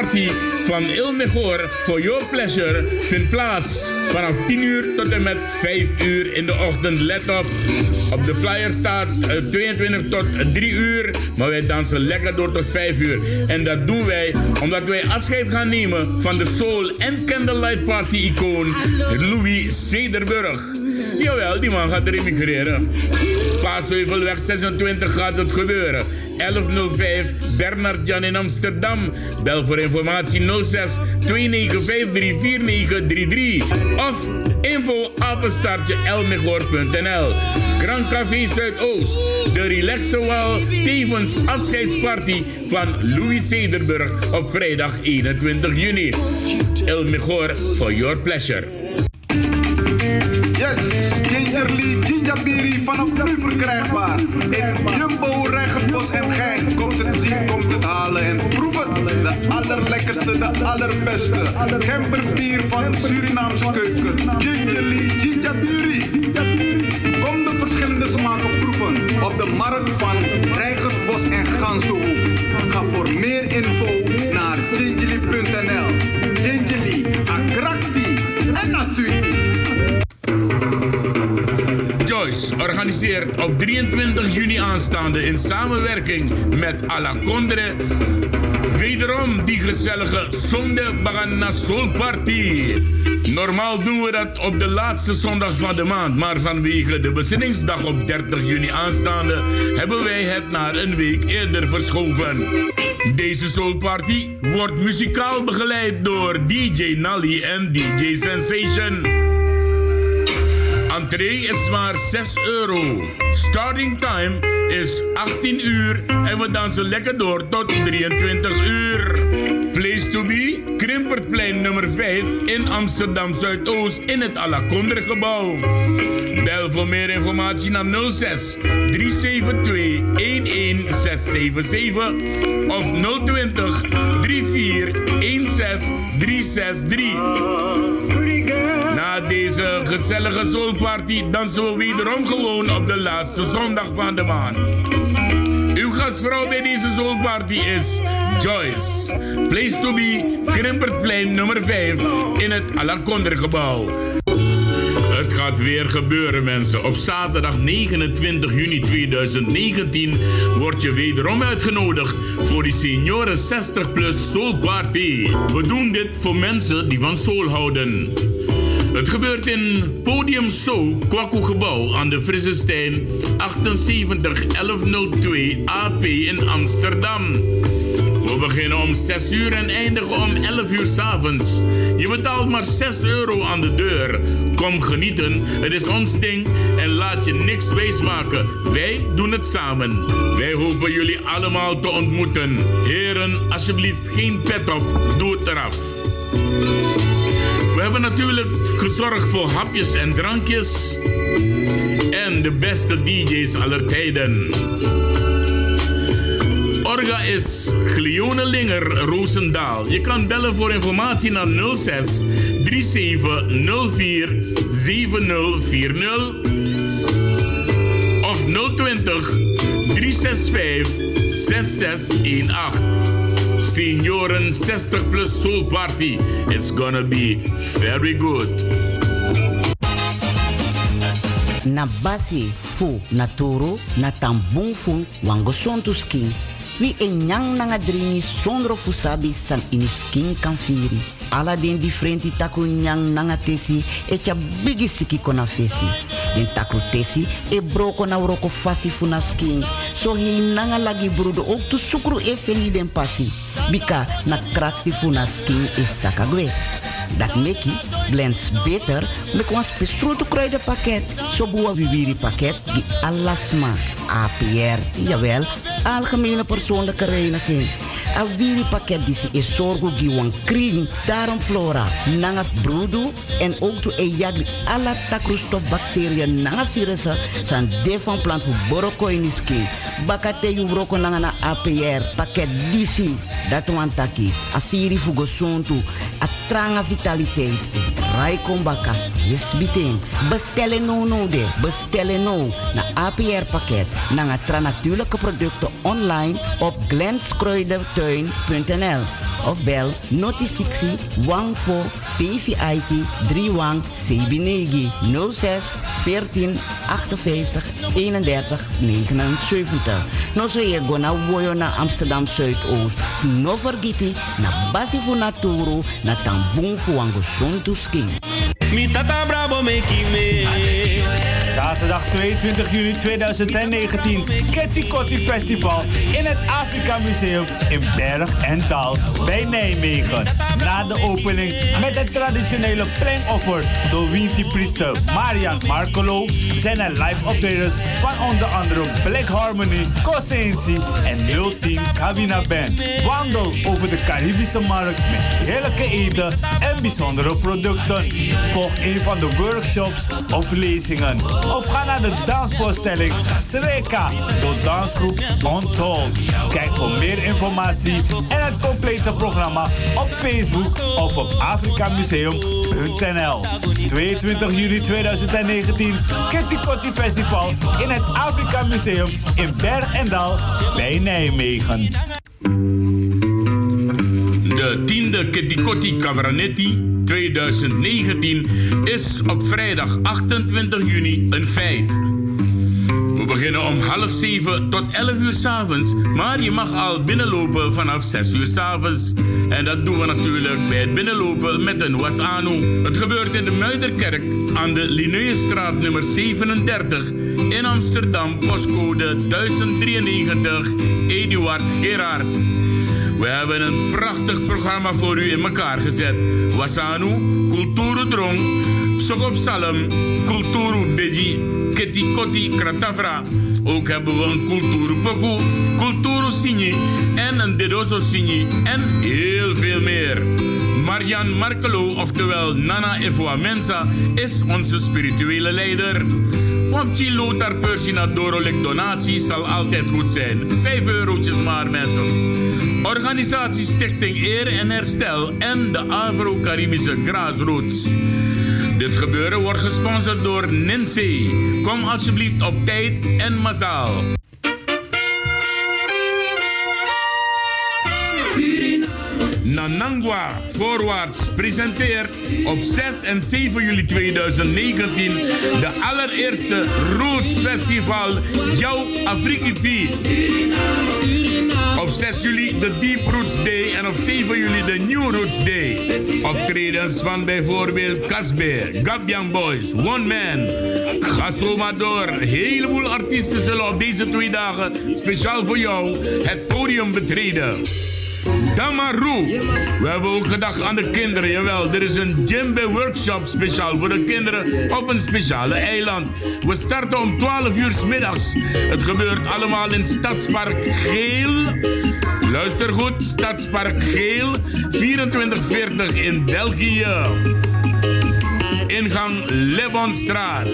Party van Il Mejor for Your Pleasure vindt plaats vanaf 10 uur tot en met 5 uur in de ochtend. Let op, op de flyer staat 22 eh, tot 3 uur, maar wij dansen lekker door tot 5 uur. En dat doen wij omdat wij afscheid gaan nemen van de Soul en Candlelight Party icoon Louis Cederburg. Jawel, die man gaat emigreren. Paasheuvelweg 26 gaat het gebeuren. 1105 Bernard Jan in Amsterdam. Bel voor informatie 06 2953 4933 of info apenstaartje. Grand Café Zuidoost. De Relaxowal tevens afscheidsparty van Louis Cederburg op vrijdag 21 juni. Elmegor for your pleasure. Gingerbiri vanaf nu verkrijgbaar. In Jumbo, Regenbos en Gein. Komt het zien, komt het halen en proef het. De allerlekkerste, de allerbeste. Gemberbier van Surinaamse keuken. Gingerly Gingerbiri. Kom de verschillende smaken proeven. Op de markt van Rijgersbos en Gansenhoef. Ga voor meer info naar gingerly.nl. organiseert op 23 juni aanstaande in samenwerking met Alacondre wederom die gezellige Zonde Bagana Soul Party. Normaal doen we dat op de laatste zondag van de maand, maar vanwege de bezinningsdag op 30 juni aanstaande hebben wij het naar een week eerder verschoven. Deze Soul Party wordt muzikaal begeleid door DJ Nally en DJ Sensation. Entree is maar 6 euro. Starting time is 18 uur en we dansen lekker door tot 23 uur. Place to be, Krimpertplein nummer 5 in Amsterdam Zuidoost in het Alakonder gebouw. Bel voor meer informatie naar 06 372 11677 of 020 34 16 363. Deze gezellige soulparty dansen we wederom gewoon op de laatste zondag van de maand. Uw gastvrouw bij deze soulparty is Joyce. Place to be, Krimpertplein nummer 5 in het Alakonder gebouw. Het gaat weer gebeuren, mensen. Op zaterdag 29 juni 2019 word je wederom uitgenodigd voor die senioren 60 plus. We doen dit voor mensen die van soul houden. Het gebeurt in Podium So, Kwaku Gebouw aan de Frissestein 78 1102 AP in Amsterdam. We beginnen om 6 uur en eindigen om 11 uur s avonds. Je betaalt maar 6 euro aan de deur. Kom genieten, het is ons ding en laat je niks wijsmaken. Wij doen het samen. Wij hopen jullie allemaal te ontmoeten. Heren, alsjeblieft geen pet op, doe het eraf. We hebben natuurlijk gezorgd voor hapjes en drankjes. En de beste DJ's aller tijden. Orga is Glione Linger Roosendaal. Je kan bellen voor informatie naar 06 37 04 7040 of 020 365 6618. Senioren 60 plus soul party. It's gonna be very good. Na basi fu na toro na tambung fu wango skin. Wi e nyang nanga dringi sondro fusabi san ini skin kan firi. Ala den differenti taku nyang nanga tesi e cha bigi siki kona fesi. Taku tesi e broko na uroko fasi fu na skin. So hi nanga lagi brudo ook tu sukru e feli den pasi bika na krakti funa skin is sakagwe. Dat meki blends beter met een spesruto kruidenpakket. Zo boa viviri pakket die alasma. APR, jawel, algemene persoonlijke reiniging. A viri pakket die is zorgo die wan kring. Daarom flora, nanga brudu en ook to e jagri alla takrustof bacteriën nanga virussen san de van plant voor boroko in skin. Bakate yu broko nanga na APR pakket disi. Dat wan taki. A firi fugo sontu. A tranga vitaliteit. Rai Kombaka. Yes, biting. Bestellen no no de. Bestellen no. Na APR pakket. Na nga natuurlijke producten online op glenskruidertuin.nl of bel noti 60 14 VVIT 31 Sebinegi 06 14 58 31 79. No so je go na woyo na Amsterdam Zuidoost. No vergiti na basi fu naturu na tambung fu wango sontu skin. Mi tata bravo me Zaterdag 22 juli 2019. Ketty Kotti Festival in het Afrika Museum in Berg en Dal bij Nijmegen. Na de opening met het traditionele plengoffer door Winti-priester Marian Marcolo zijn er live optredens van onder andere Black Harmony, Cosensi en 010 Cabina Band. Wandel over de Caribische markt met heerlijke eten en bijzondere producten. Volg een van de workshops of lezingen of ga naar de dansvoorstelling Sreka door dansgroep Untold. Kijk voor meer informatie en het complete programma op Facebook of op afrikamuseum.nl. 22 juli 2019, Kitty Kotti Festival in het Afrika Museum in Berg en Dal bij Nijmegen. De tiende Kitty Kotti Cabranetti 2019 is op vrijdag 28 juni een feit. We beginnen om half zeven tot 11 uur s'avonds, maar je mag al binnenlopen vanaf 6 uur s'avonds. En dat doen we natuurlijk bij het binnenlopen met een wasano. Het gebeurt in de Muiderkerk aan de Linnaeusstraat nummer 37 in Amsterdam, postcode 1093, Eduard Gerard. We hebben een prachtig programma voor u in elkaar gezet. Wasanu, Kulturu Drong, Sokop Salem, Kulturu Beji, Keti Kratavra. Ook hebben we een Kulturu Poku, Kulturu Sini en een Dedoso Sini en heel veel meer. Marian Markelo, oftewel Nana Evoa Mensa, is onze spirituele leider. Want Chilo per Persina Dorolik donatie zal altijd goed zijn. 5 eurotjes maar mensen. Organisatie Stichting Eer en Herstel en de Afro-Caribische Grassroots. Dit gebeuren wordt gesponsord door Ninse. Kom alsjeblieft op tijd en massaal. Nanangwa Voorwaarts presenteert op 6 en 7 juli 2019 de allereerste Roots Festival Jouw Afrikiti. Op 6 juli de Deep Roots Day en op 7 juli de New Roots Day. Optredens van bijvoorbeeld Casbe, Gabian Boys, One Man. Ga zo maar door. Heleboel artiesten zullen op deze twee dagen speciaal voor jou het podium betreden. Damaru. We hebben ook gedacht aan de kinderen. Jawel, er is een djembe workshop speciaal voor de kinderen op een speciale eiland. We starten om 12 uur s middags. Het gebeurt allemaal in Stadspark Geel. Luister goed, Stadspark Geel, 2440 in België. Ingang Lebonstraat.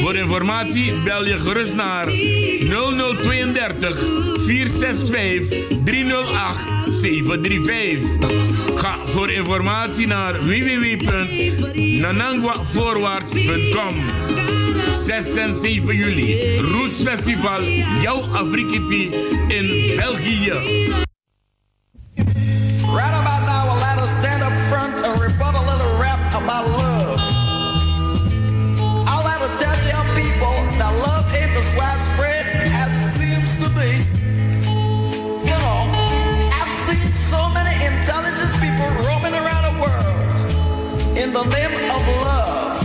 Voor informatie bel je gerust naar 0032 465 308 735. Ga voor informatie naar www.nanangwavoorwaarts.com. 6 en 7 juli, Roesfestival, jouw Afrikiti in België. The name of love.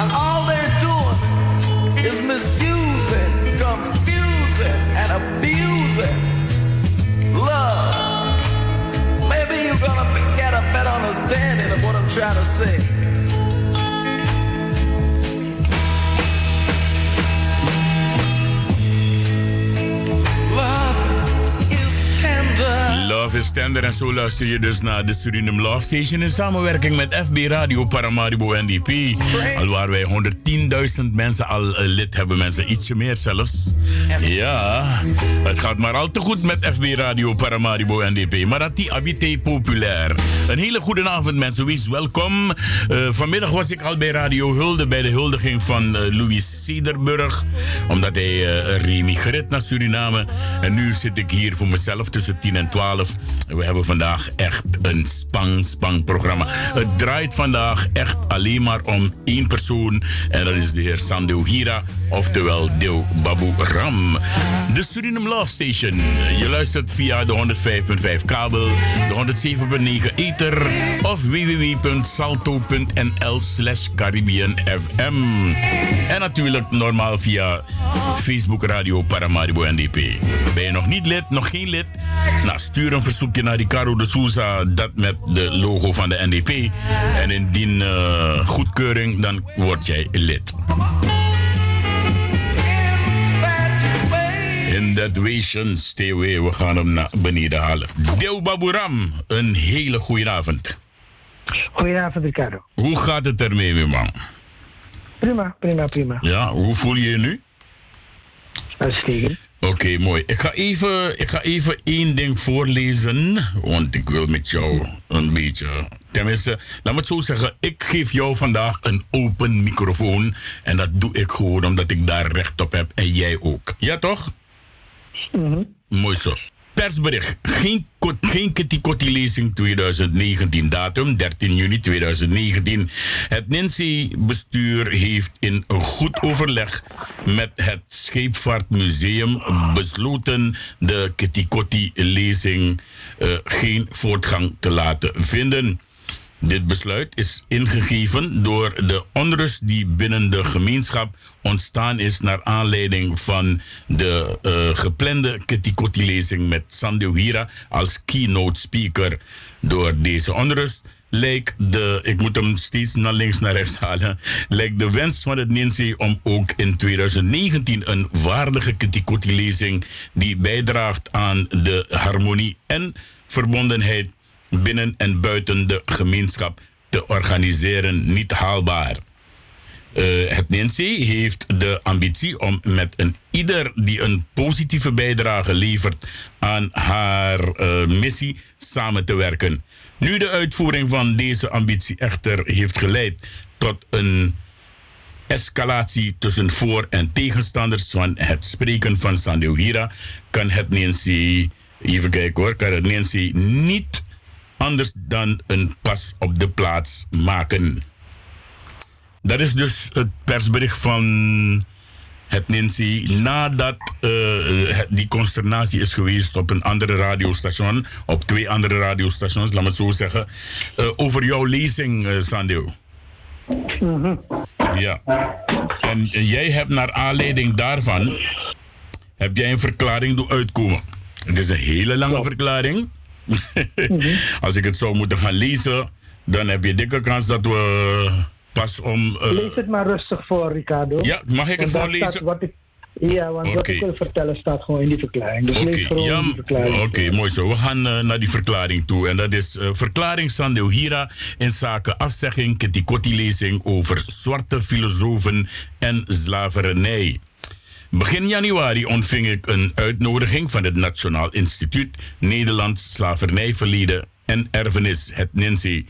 And all they're doing is misusing, confusing, and abusing love. Maybe you're gonna get a better understanding of what I'm trying to say. Love is tender. En zo luister je dus naar de Suriname Love Station in samenwerking met FB Radio Paramaribo NDP. Al waar wij 110.000 mensen al eh, lid hebben, mensen ietsje meer zelfs. Ja, het gaat maar al te goed met FB Radio Paramaribo NDP. Maar dat die habité populair. Een hele goede avond mensen, wees welkom. Eh, vanmiddag was ik al bij Radio Hulde bij de huldiging van uh, Louis Cederburg. Omdat hij uh, remigreert naar Suriname. En nu zit ik hier voor mezelf tussen 10 en 12. We hebben vandaag echt een spang-spang programma. Het draait vandaag echt alleen maar om één persoon. En dat is de heer Sandeo Hira, oftewel Deo Babu Ram. De Suriname Love Station. Je luistert via de 105.5 kabel, de 107.9 ether of www.salto.nl slash Caribbean FM. En natuurlijk normaal via Facebook Radio Paramaribo NDP. Ben je nog niet lid, nog geen lid? Nou, stuur een verzoekje naar Ricardo de Souza, dat met de logo van de NDP. En indien uh, goedkeuring, dan word jij lid. In that vision, stay away. We gaan hem naar beneden halen. Deel Baburam, een hele goede avond. Goedenavond, Ricardo. Hoe gaat het ermee, mijn man? Prima, prima, prima. Ja, hoe voel je je nu? Uitstekend. Oké, okay, mooi. Ik ga, even, ik ga even één ding voorlezen. Want ik wil met jou een beetje. Tenminste, laat me het zo zeggen. Ik geef jou vandaag een open microfoon. En dat doe ik gewoon omdat ik daar recht op heb. En jij ook. Ja, toch? Mm -hmm. Mooi zo. Persbericht. Geen, geen Kitty-Kotti-lezing 2019. Datum 13 juni 2019. Het NINSI-bestuur heeft in goed overleg met het Scheepvaartmuseum besloten de Kitty-Kotti-lezing uh, geen voortgang te laten vinden. Dit besluit is ingegeven door de onrust die binnen de gemeenschap ontstaan is naar aanleiding van de uh, geplande Kitty-Kotti-lezing met Sandeo Hira als keynote speaker. Door deze onrust lijkt de, ik moet hem steeds naar links naar rechts halen, lijkt de wens van het NINSE om ook in 2019 een waardige Kitty-Kotti-lezing die bijdraagt aan de harmonie en verbondenheid binnen en buiten de gemeenschap te organiseren niet haalbaar. Uh, het NNC heeft de ambitie om met een ieder die een positieve bijdrage levert aan haar uh, missie samen te werken. Nu de uitvoering van deze ambitie echter heeft geleid tot een escalatie tussen voor- en tegenstanders van het spreken van Sandeo Hira, kan het NNC, even kijken hoor, kan het niet anders dan een pas op de plaats maken. Dat is dus het persbericht van het NINSI nadat uh, die consternatie is geweest op een andere radiostation, op twee andere radiostations, laat me het zo zeggen, uh, over jouw lezing, uh, Sandeo. Mm -hmm. Ja. En, jij hebt naar aanleiding daarvan, heb jij een verklaring doen uitkomen. Het is een hele lange verklaring. Als ik het zou moeten gaan lezen, dan heb je dikke kans dat we pas om. Uh... Lees het maar rustig voor, Ricardo. Ja, mag ik het voorlezen? Wat ik, ja, want okay. wat ik wil vertellen staat gewoon in die verklaring. Dus okay. lees gewoon ja, die verklaring. Oké, okay, mooi zo. We gaan uh, naar die verklaring toe. En dat is uh, verklaring Sandeo Hira in zaken afzegging Kitty-Kotti-lezing over zwarte filosofen en slavernij. Begin januari ontving ik een uitnodiging van het Nationaal Instituut Nederlands Slavernijverleden en Erfenis, het NINSI,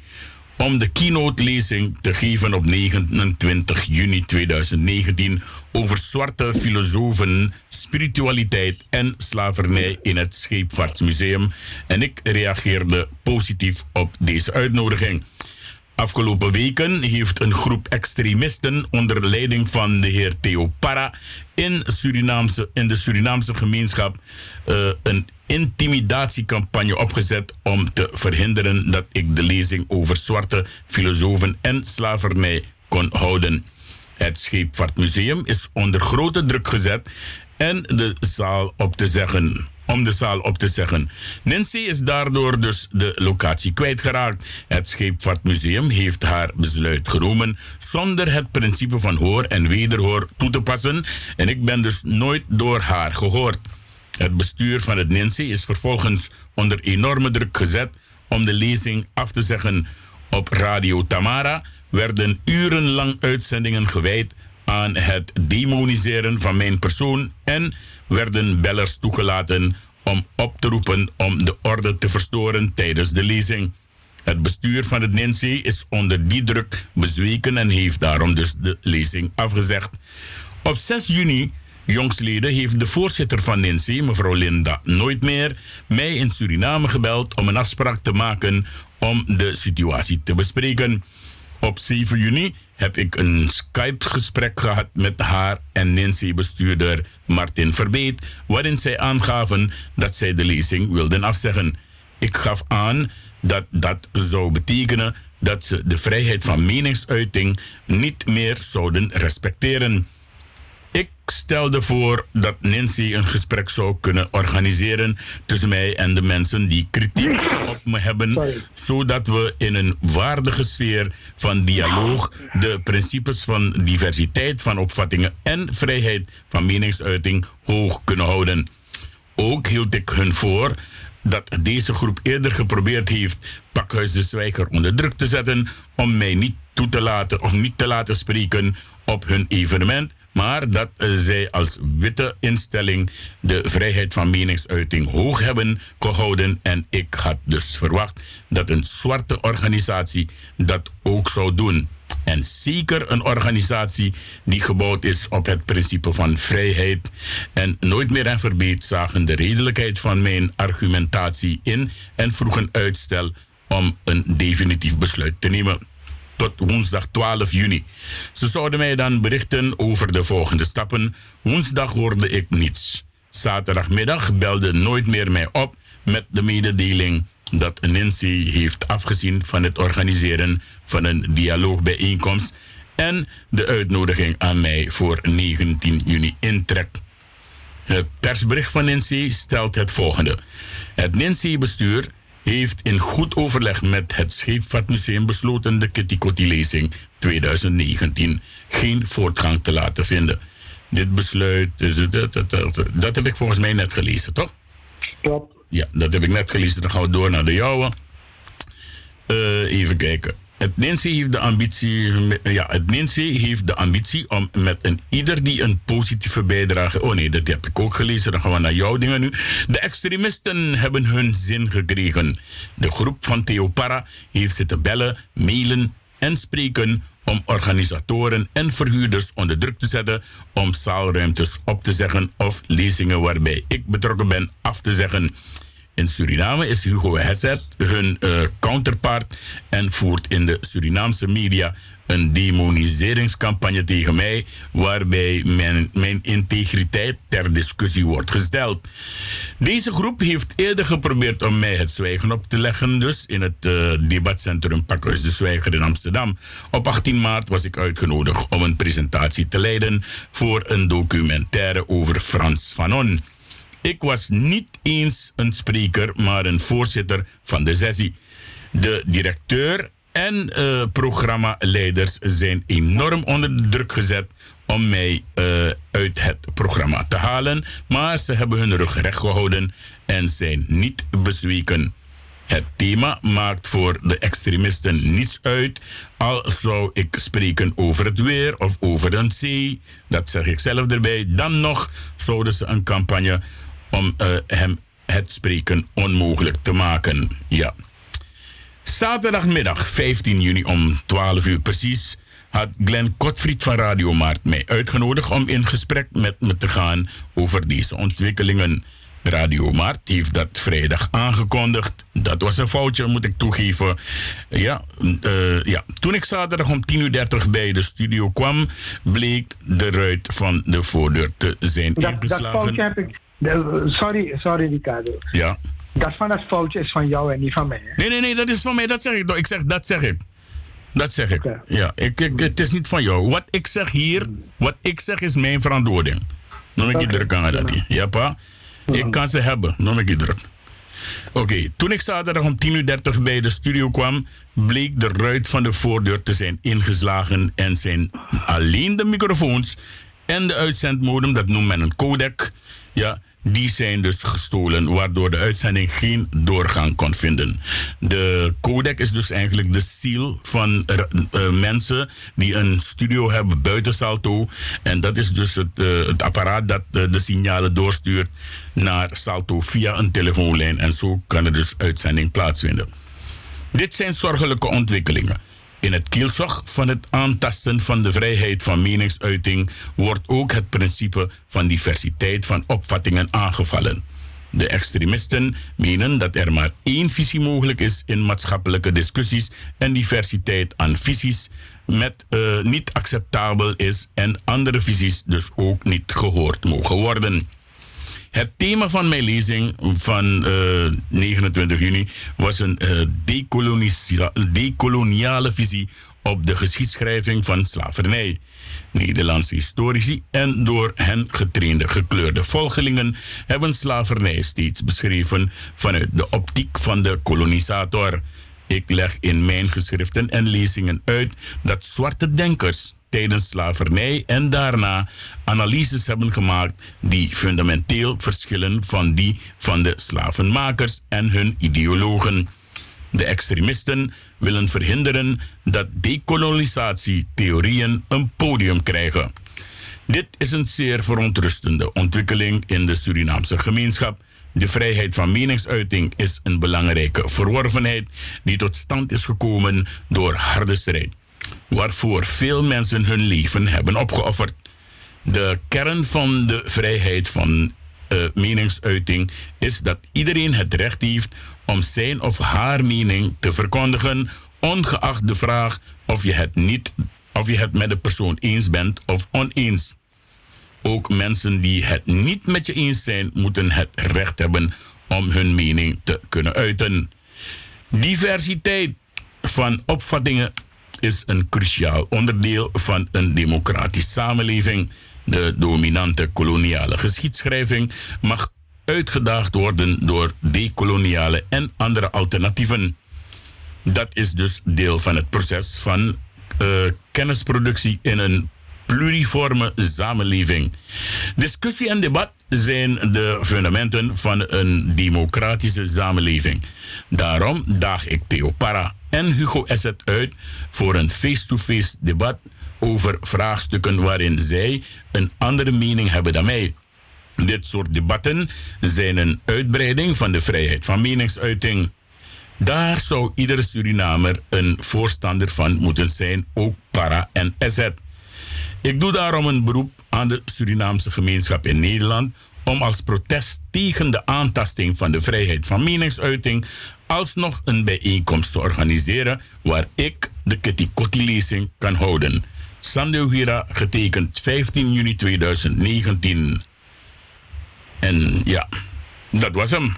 om de keynote-lezing te geven op 29 juni 2019 over zwarte filosofen, spiritualiteit en slavernij in het Scheepvaartmuseum. En ik reageerde positief op deze uitnodiging. Afgelopen weken heeft een groep extremisten onder leiding van de heer Theo Parra in, Surinaamse, in de Surinaamse gemeenschap uh, een intimidatiecampagne opgezet om te verhinderen dat ik de lezing over zwarte filosofen en slavernij kon houden. Het Scheepvaartmuseum is onder grote druk gezet en de zaal op te zeggen om de zaal op te zeggen. Nancy is daardoor dus de locatie kwijtgeraakt. Het Scheepvaartmuseum heeft haar besluit genomen zonder het principe van hoor en wederhoor toe te passen. En ik ben dus nooit door haar gehoord. Het bestuur van het NINSI is vervolgens onder enorme druk gezet om de lezing af te zeggen. Op Radio Tamara werden urenlang uitzendingen gewijd aan het demoniseren van mijn persoon en werden bellers toegelaten om op te roepen om de orde te verstoren tijdens de lezing. Het bestuur van het NINSE is onder die druk bezweken en heeft daarom dus de lezing afgezegd. Op 6 juni jongstleden heeft de voorzitter van NINSE, mevrouw Linda Nooit meer, mij in Suriname gebeld om een afspraak te maken om de situatie te bespreken. Op 7 juni heb ik een Skype-gesprek gehad met haar en NINSE-bestuurder Martin Verbeet, waarin zij aangaven dat zij de lezing wilden afzeggen. Ik gaf aan dat dat zou betekenen dat ze de vrijheid van meningsuiting niet meer zouden respecteren. Ik stelde voor dat Nancy een gesprek zou kunnen organiseren tussen mij en de mensen die kritiek op me hebben, zodat we in een waardige sfeer van dialoog de principes van diversiteit van opvattingen en vrijheid van meningsuiting hoog kunnen houden. Ook hield ik hun voor dat deze groep eerder geprobeerd heeft Pakhuis de Zwijger onder druk te zetten om mij niet toe te laten of niet te laten spreken op hun evenement, maar dat zij als witte instelling de vrijheid van meningsuiting hoog hebben gehouden en ik had dus verwacht dat een zwarte organisatie dat ook zou doen. En zeker een organisatie die gebouwd is op het principe van vrijheid. En nooit meer en verbeet zagen de redelijkheid van mijn argumentatie in en vroegen uitstel om een definitief besluit te nemen. Tot woensdag 12 juni. Ze zouden mij dan berichten over de volgende stappen. Woensdag hoorde ik niets. Zaterdagmiddag belde nooit meer mij op met de mededeling dat Nancy heeft afgezien van het organiseren van een dialoogbijeenkomst en de uitnodiging aan mij voor 19 juni intrekt. Het persbericht van Nancy stelt het volgende. Het Nancy-bestuur heeft in goed overleg met het Scheepvaartmuseum besloten de Kitty Kotti-lezing 2019 geen voortgang te laten vinden. Dit besluit, dat heb ik volgens mij net gelezen, toch? Klopt. Ja, dat heb ik net gelezen. Dan gaan we door naar de jouwe. Uh, even kijken. Het NINSE heeft de ambitie, ja, het heeft de ambitie om met een ieder die een positieve bijdrage. Oh nee, dat heb ik ook gelezen. Dan gaan we naar jouw dingen nu. De extremisten hebben hun zin gekregen. De groep van Theo Parra heeft zitten bellen, mailen en spreken om organisatoren en verhuurders onder druk te zetten om zaalruimtes op te zeggen of lezingen waarbij ik betrokken ben af te zeggen. In Suriname is Hugo Hesset hun uh, counterpart en voert in de Surinaamse media een demoniseringscampagne tegen mij, waarbij mijn, mijn integriteit ter discussie wordt gesteld. Deze groep heeft eerder geprobeerd om mij het zwijgen op te leggen, dus in het uh, debatcentrum Pakhuis de Zwijger in Amsterdam. Op 18 maart was ik uitgenodigd om een presentatie te leiden voor een documentaire over Frans Fanon. Ik was niet eens een spreker, maar een voorzitter van de sessie. De directeur en uh, programmaleiders zijn enorm onder druk gezet om mij uh, uit het programma te halen, maar ze hebben hun rug recht gehouden en zijn niet bezweken. Het thema maakt voor de extremisten niets uit, al zou ik spreken over het weer of over een zee, dat zeg ik zelf erbij, dan nog zouden ze een campagne om uh, hem het spreken onmogelijk te maken. Ja. Zaterdagmiddag 15 juni om 12 uur precies had Glenn Kotfried van Radio Maart mij uitgenodigd om in gesprek met me te gaan over deze ontwikkelingen. Radio Maart heeft dat vrijdag aangekondigd. Dat was een foutje, moet ik toegeven. Ja, uh, ja. Toen ik zaterdag om 10.30 uur bij de studio kwam, bleek de ruit van de voordeur te zijn dat, ingeslagen. Dat foutje heb ik. Sorry, sorry Ricardo. Ja. Dat van dat foutje is van jou en niet van mij. Hè? Nee, nee, nee, dat is van mij. Dat zeg ik. Ik zeg, dat zeg ik. Dat zeg ik. Okay. Ja, ik, ik, het is niet van jou. Wat ik zeg hier, wat ik zeg is mijn verantwoording. Noem ik druk aan dat. Ja, pa? Ik kan ze hebben. Noem ik druk. Oké, okay, toen ik zaterdag om 10.30 uur bij de studio kwam, bleek de ruit van de voordeur te zijn ingeslagen en zijn alleen de microfoons en de uitzendmodem, dat noemt men een codec, ja, die zijn dus gestolen, waardoor de uitzending geen doorgang kon vinden. De codec is dus eigenlijk de seal van uh, mensen die een studio hebben buiten Salto. En dat is dus het, uh, het apparaat dat de signalen doorstuurt naar Salto via een telefoonlijn. En zo kan er dus uitzending plaatsvinden. Dit zijn zorgelijke ontwikkelingen. In het kielzog van het aantasten van de vrijheid van meningsuiting wordt ook het principe van diversiteit van opvattingen aangevallen. De extremisten menen dat er maar één visie mogelijk is in maatschappelijke discussies en diversiteit aan visies met uh, niet acceptabel is en andere visies dus ook niet gehoord mogen worden. Het thema van mijn lezing van uh, eh, 29 juni was een uh, decoloniale visie op de geschiedschrijving van slavernij. Nederlandse historici en door hen getrainde gekleurde volgelingen hebben slavernij steeds beschreven vanuit de optiek van de kolonisator. Ik leg in mijn geschriften en lezingen uit dat zwarte denkers tijdens slavernij en daarna analyses hebben gemaakt die fundamenteel verschillen van die van de slavenmakers en hun ideologen. De extremisten willen verhinderen dat decolonisatietheorieën een podium krijgen. Dit is een zeer verontrustende ontwikkeling in de Surinaamse gemeenschap. De vrijheid van meningsuiting is een belangrijke verworvenheid die tot stand is gekomen door harde strijd waarvoor veel mensen hun leven hebben opgeofferd. De kern van de vrijheid van uh, meningsuiting is dat iedereen het recht heeft om zijn of haar mening te verkondigen, ongeacht de vraag of je het, niet, of je het met de persoon eens bent of oneens. Ook mensen die het niet met je eens zijn, moeten het recht hebben om hun mening te kunnen uiten. Diversiteit van opvattingen is een cruciaal onderdeel van een democratische samenleving. De dominante koloniale geschiedschrijving mag uitgedaagd worden door decoloniale en andere alternatieven. Dat is dus deel van het proces van uh, kennisproductie in een pluriforme samenleving. Discussie en debat zijn de fundamenten van een democratische samenleving. Daarom daag ik Theo Para en Hugo Esset uit voor een face-to-face debat over vraagstukken waarin zij een andere mening hebben dan mij. Dit soort debatten zijn een uitbreiding van de vrijheid van meningsuiting. Daar zou iedere Surinamer een voorstander van moeten zijn, ook para en SZ. Ik doe daarom een beroep aan de Surinaamse gemeenschap in Nederland om als protest tegen de aantasting van de vrijheid van meningsuiting alsnog een bijeenkomst te organiseren waar ik de Kitty-Kotti-lezing kan houden. Sandeo Hira, getekend 15 juni 2019. En ja, dat was hem.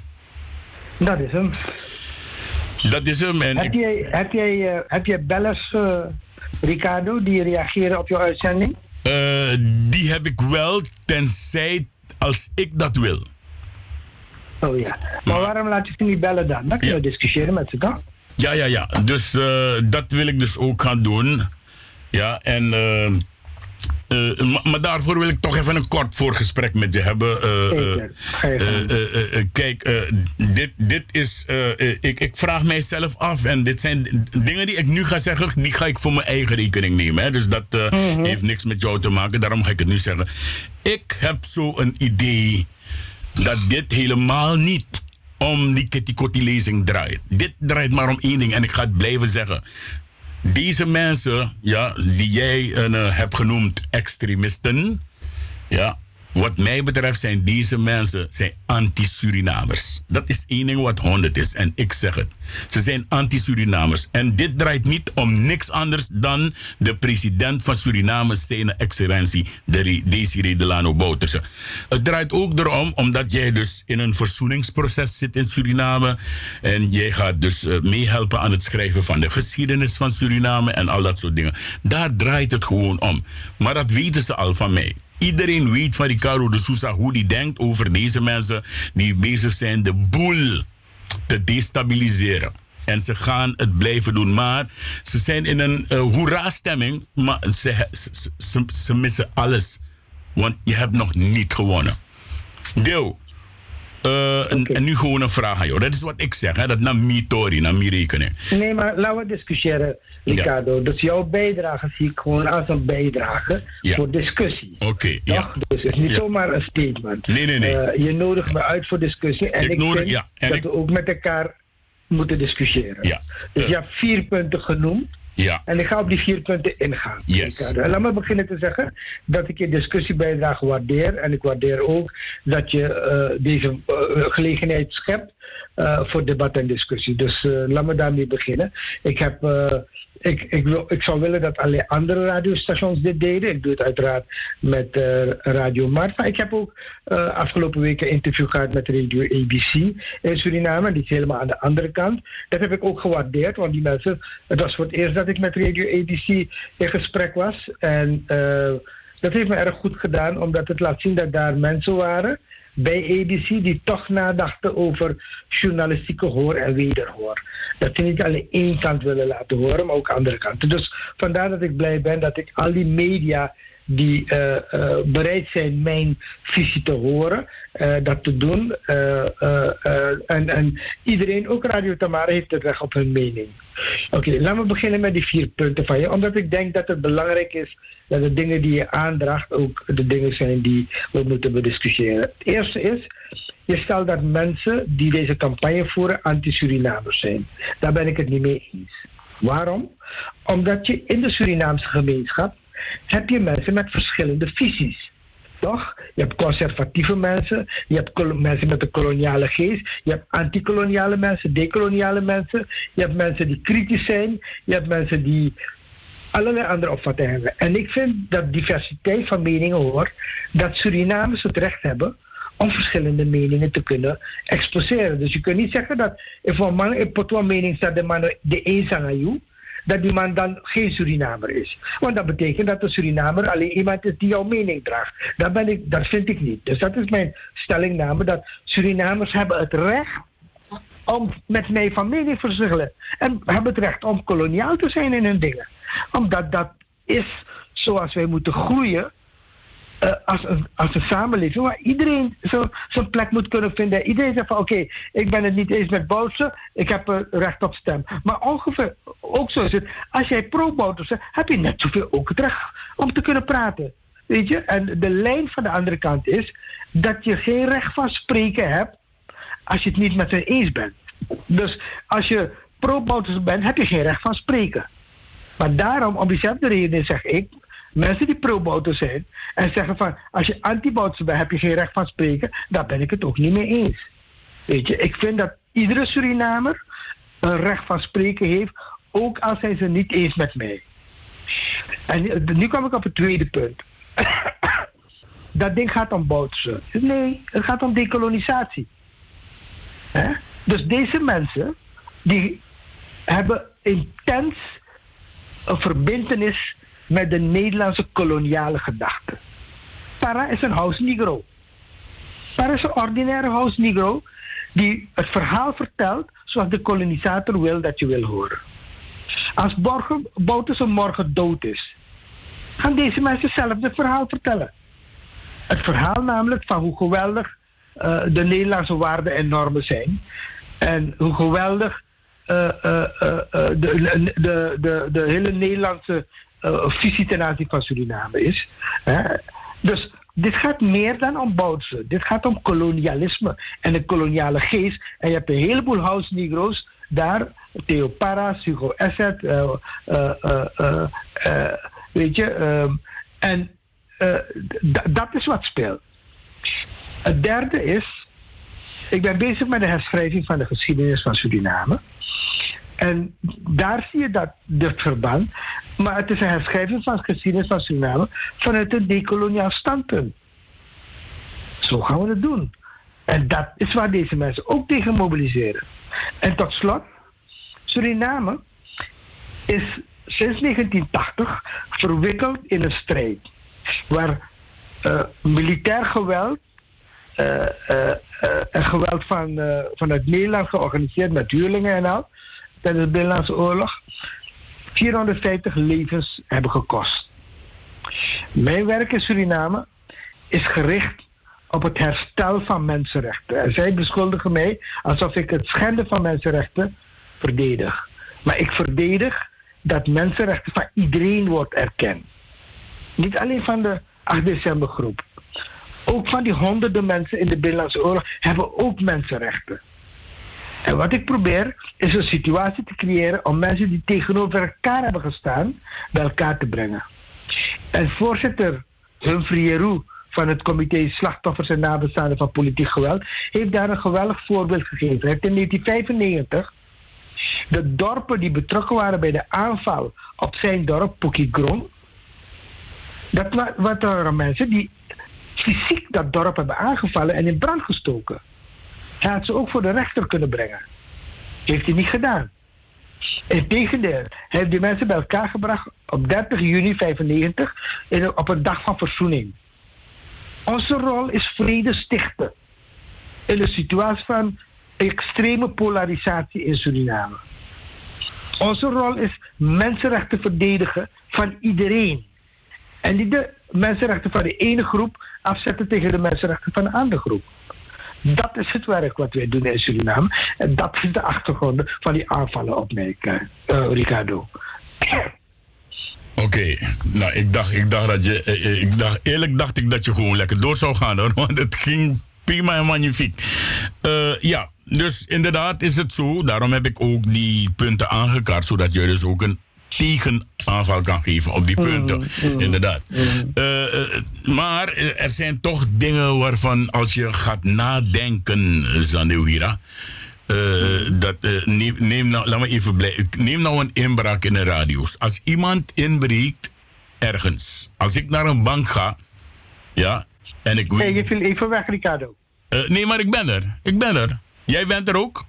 Dat is hem. Dat is hem. En heb, jij, heb, jij, uh, heb jij bellers, uh, Ricardo, die reageren op jouw uitzending? Uh, die heb ik wel, tenzij als ik dat wil. Oh ja. Maar waarom laat je ze niet bellen dan? Dan kunnen we discussiëren met ze dan. Ja, ja, ja. Dus uh, dat wil ik dus ook gaan doen. Ja, en. Uh, uh, maar daarvoor wil ik toch even een kort voorgesprek met je hebben. kijk, dit, dit is. ik, ik vraag mijzelf af. En dit zijn dingen die ik nu ga zeggen. Die ga ik voor mijn eigen rekening nemen. Hè? Dus dat mm -hmm. heeft niks met jou te maken. Daarom ga ik het nu zeggen. Ik heb zo een idee dat dit helemaal niet om die Kitty-Kotti-lezing draait. Dit draait maar om één ding en ik ga het blijven zeggen. Deze mensen, ja, die jij uh, hebt genoemd extremisten, ja, wat mij betreft zijn deze mensen zijn anti-Surinamers. Dat is één ding wat 100 is en ik zeg het. Ze zijn anti-Surinamers. En dit draait niet om niks anders dan de president van Suriname, zijn excellentie Desiree Delano Bouterse. Het draait ook erom omdat jij dus in een verzoeningsproces zit in Suriname. En jij gaat dus uh, meehelpen aan het schrijven van de geschiedenis van Suriname en al dat soort dingen. Daar draait het gewoon om. Maar dat weten ze al van mij. Iedereen weet van Ricardo de Sousa hoe die denkt over deze mensen die bezig zijn de boel te destabiliseren. En ze gaan het blijven doen. Maar ze zijn in een uh, hoera-stemming. Maar ze, ze, ze, ze, missen alles. Want je hebt nog niet gewonnen. Deel, Eh, en, en nu gewoon een vraag aan jou. Dat is wat ik zeg, hè? dat naar mi tori, naar mi rekenen. Nee, maar laten we discussiëren, Ricardo. Dus jouw bijdrage zie ik gewoon als een bijdrage Ja. voor discussie. Oké, ja. Dus het is niet Ja. zomaar een statement. Nee, nee, nee. Eh, je nodigt me uit voor discussie. En Ik ik, nodig- vind ja, en dat ik- we ook met elkaar moeten discussiëren. Ja. Dus je hebt vier punten genoemd. Ja, En ik ga op die vier punten ingaan. Yes. Laat me beginnen te zeggen dat ik je discussiebijdrage waardeer. En ik waardeer ook dat je eh, deze eh, gelegenheid schept eh, voor debat en discussie. Dus eh, laat me daarmee beginnen. Ik, heb, eh, ik, ik, wil, ik zou willen dat allerlei andere radiostations dit deden. Ik doe het uiteraard met Radio Mart. Maar ik heb ook afgelopen weken een interview gehad met Radio ABC in Suriname. Die is helemaal aan de andere kant. Dat heb ik ook gewaardeerd, want die mensen... Het was voor het eerst dat ik met Radio ABC in gesprek was. En dat heeft me erg goed gedaan, omdat het laat zien dat daar mensen waren bij ABC die toch nadachten over journalistieke hoor en wederhoor. Dat ze niet alleen één kant willen laten horen, maar ook andere kanten. Dus vandaar dat ik blij ben dat ik al die media die eh, eh, bereid zijn mijn visie te horen, eh, dat te doen. en, en iedereen, ook Radio Tamara, heeft het recht op hun mening. Oké, laten we beginnen met die vier punten van je. Omdat ik denk dat het belangrijk is dat de dingen die je aandraagt ook de dingen zijn die we moeten bediscussiëren. Het eerste is, je stelt dat mensen die deze campagne voeren anti-Surinamers zijn. Daar ben ik het niet mee eens. Waarom? Omdat je in de Surinaamse gemeenschap heb je mensen met verschillende visies. Toch? Je hebt conservatieve mensen, je hebt mensen met een koloniale geest, je hebt antikoloniale mensen, dekoloniale mensen, je hebt mensen die kritisch zijn, je hebt mensen die allerlei andere opvattingen hebben. En ik vind dat diversiteit van meningen hoort dat Surinamers het recht hebben om verschillende meningen te kunnen exposeren. Dus je kunt niet zeggen dat een man in potwa mening staat de man de een aan jou, dat die man dan geen Surinamer is. Want dat betekent dat de Surinamer alleen iemand is die jouw mening draagt. Dat, ben ik, vind ik niet. Dus dat is mijn stellingname, dat Surinamers hebben het recht om met mij van mening te verschillen. En hebben het recht om koloniaal te zijn in hun dingen. Omdat dat is zoals wij moeten groeien eh, als, een, als een samenleving waar iedereen zo- zijn plek moet kunnen vinden. Iedereen zegt van oké, ik ben het niet eens met Boutsen, ik heb er recht op stem. Maar ongeveer ook zo is het, als jij pro-Boutsen bent, heb je net zoveel ook het recht om te kunnen praten. Weet je? En de lijn van de andere kant is dat je geen recht van spreken hebt als je het niet met ze eens bent. Dus als je pro-Boutsen bent, heb je geen recht van spreken. Maar daarom, om diezelfde reden zeg ik, mensen die pro-Bouten zijn en zeggen van als je anti-Boutsen bent, heb je geen recht van spreken, daar ben ik het ook niet mee eens. Weet je, ik vind dat iedere Surinamer een recht van spreken heeft, ook al zijn ze niet eens met mij. En nu- kom ik op het tweede punt. dat ding gaat om Boutsen. Nee, het gaat om dekolonisatie. Hè? Dus deze mensen, die hebben intens een verbindenis met de Nederlandse koloniale gedachte. Para is een house negro. Para is een ordinaire house negro die het verhaal vertelt zoals de kolonisator wil dat je wil horen. Als Borgen, Bouterse morgen dood is, gaan deze mensen zelf het verhaal vertellen. Het verhaal namelijk van hoe geweldig eh, de Nederlandse waarden en normen zijn. En hoe geweldig eh, eh, de, de, de, de hele Nederlandse visie ten aanzien van Suriname is. Hè. Dus dit gaat meer dan om Boutsen. Dit gaat om kolonialisme en de koloniale geest. En je hebt een heleboel house negro's daar. Theo Parra, Hugo Asset, eh, eh, eh, eh, eh, weet je. ehm, en eh, dat is wat speelt. Het derde is, ik ben bezig met de herschrijving van de geschiedenis van Suriname. En daar zie je dat dit verband. Maar het is een herschrijving van de geschiedenis van Suriname vanuit een decoloniaal standpunt. Zo gaan we het doen. En dat is waar deze mensen ook tegen mobiliseren. En tot slot, Suriname is sinds 1980 verwikkeld in een strijd. Waar eh, militair geweld eh, eh, eh, en geweld van, eh, vanuit Nederland georganiseerd met huurlingen en al, tijdens de Binnenlandse Oorlog, 450 levens hebben gekost. Mijn werk in Suriname is gericht op het herstel van mensenrechten. En zij beschuldigen mij alsof ik het schenden van mensenrechten verdedig. Maar ik verdedig dat mensenrechten van iedereen wordt erkend. Niet alleen van de 8 december groep. Ook van die honderden mensen in de Binnenlandse Oorlog hebben ook mensenrechten. En wat ik probeer is een situatie te creëren om mensen die tegenover elkaar hebben gestaan bij elkaar te brengen. En voorzitter Humphrey van het comité Slachtoffers en Nabestaanden van Politiek Geweld heeft daar een geweldig voorbeeld gegeven. Hij heeft in 1995 de dorpen die betrokken waren bij de aanval op zijn dorp, Pukigron, dat waren mensen die fysiek dat dorp hebben aangevallen en in brand gestoken. Hij had ze ook voor de rechter kunnen brengen. Heeft hij niet gedaan. Integendeel, hij heeft die mensen bij elkaar gebracht op 30 juni 1995 op een dag van verzoening. Onze rol is vrede stichten in een situatie van extreme polarisatie in Suriname. Onze rol is mensenrechten verdedigen van iedereen. En niet de mensenrechten van de ene groep afzetten tegen de mensenrechten van de andere groep. Dat is het werk wat wij doen in Suriname. En dat is de achtergrond van die aanvallen op mij, uh, Ricardo. Oké, nou ik dacht, ik dacht dat je, eh, eh, ik dacht, eerlijk dacht ik dat je gewoon lekker door zou gaan hoor, want het ging prima en magnifiek. Uh, ja, dus inderdaad is het zo, daarom heb ik ook die punten aangekaart, zodat je dus ook een tegenaanval kan geven op die mm, punten. Mm, inderdaad. Mm. maar er zijn toch dingen waarvan als je gaat nadenken, Zaneuhira. Uh, dat, uh, neem, neem, nou, laat me even blij, neem nou een inbraak in de radio's. Als iemand inbreekt ergens, als ik naar een bank ga, ja, en ik weet. je viel even weg, Ricardo. Uh, nee, maar ik ben er. Ik ben er. Jij bent er ook?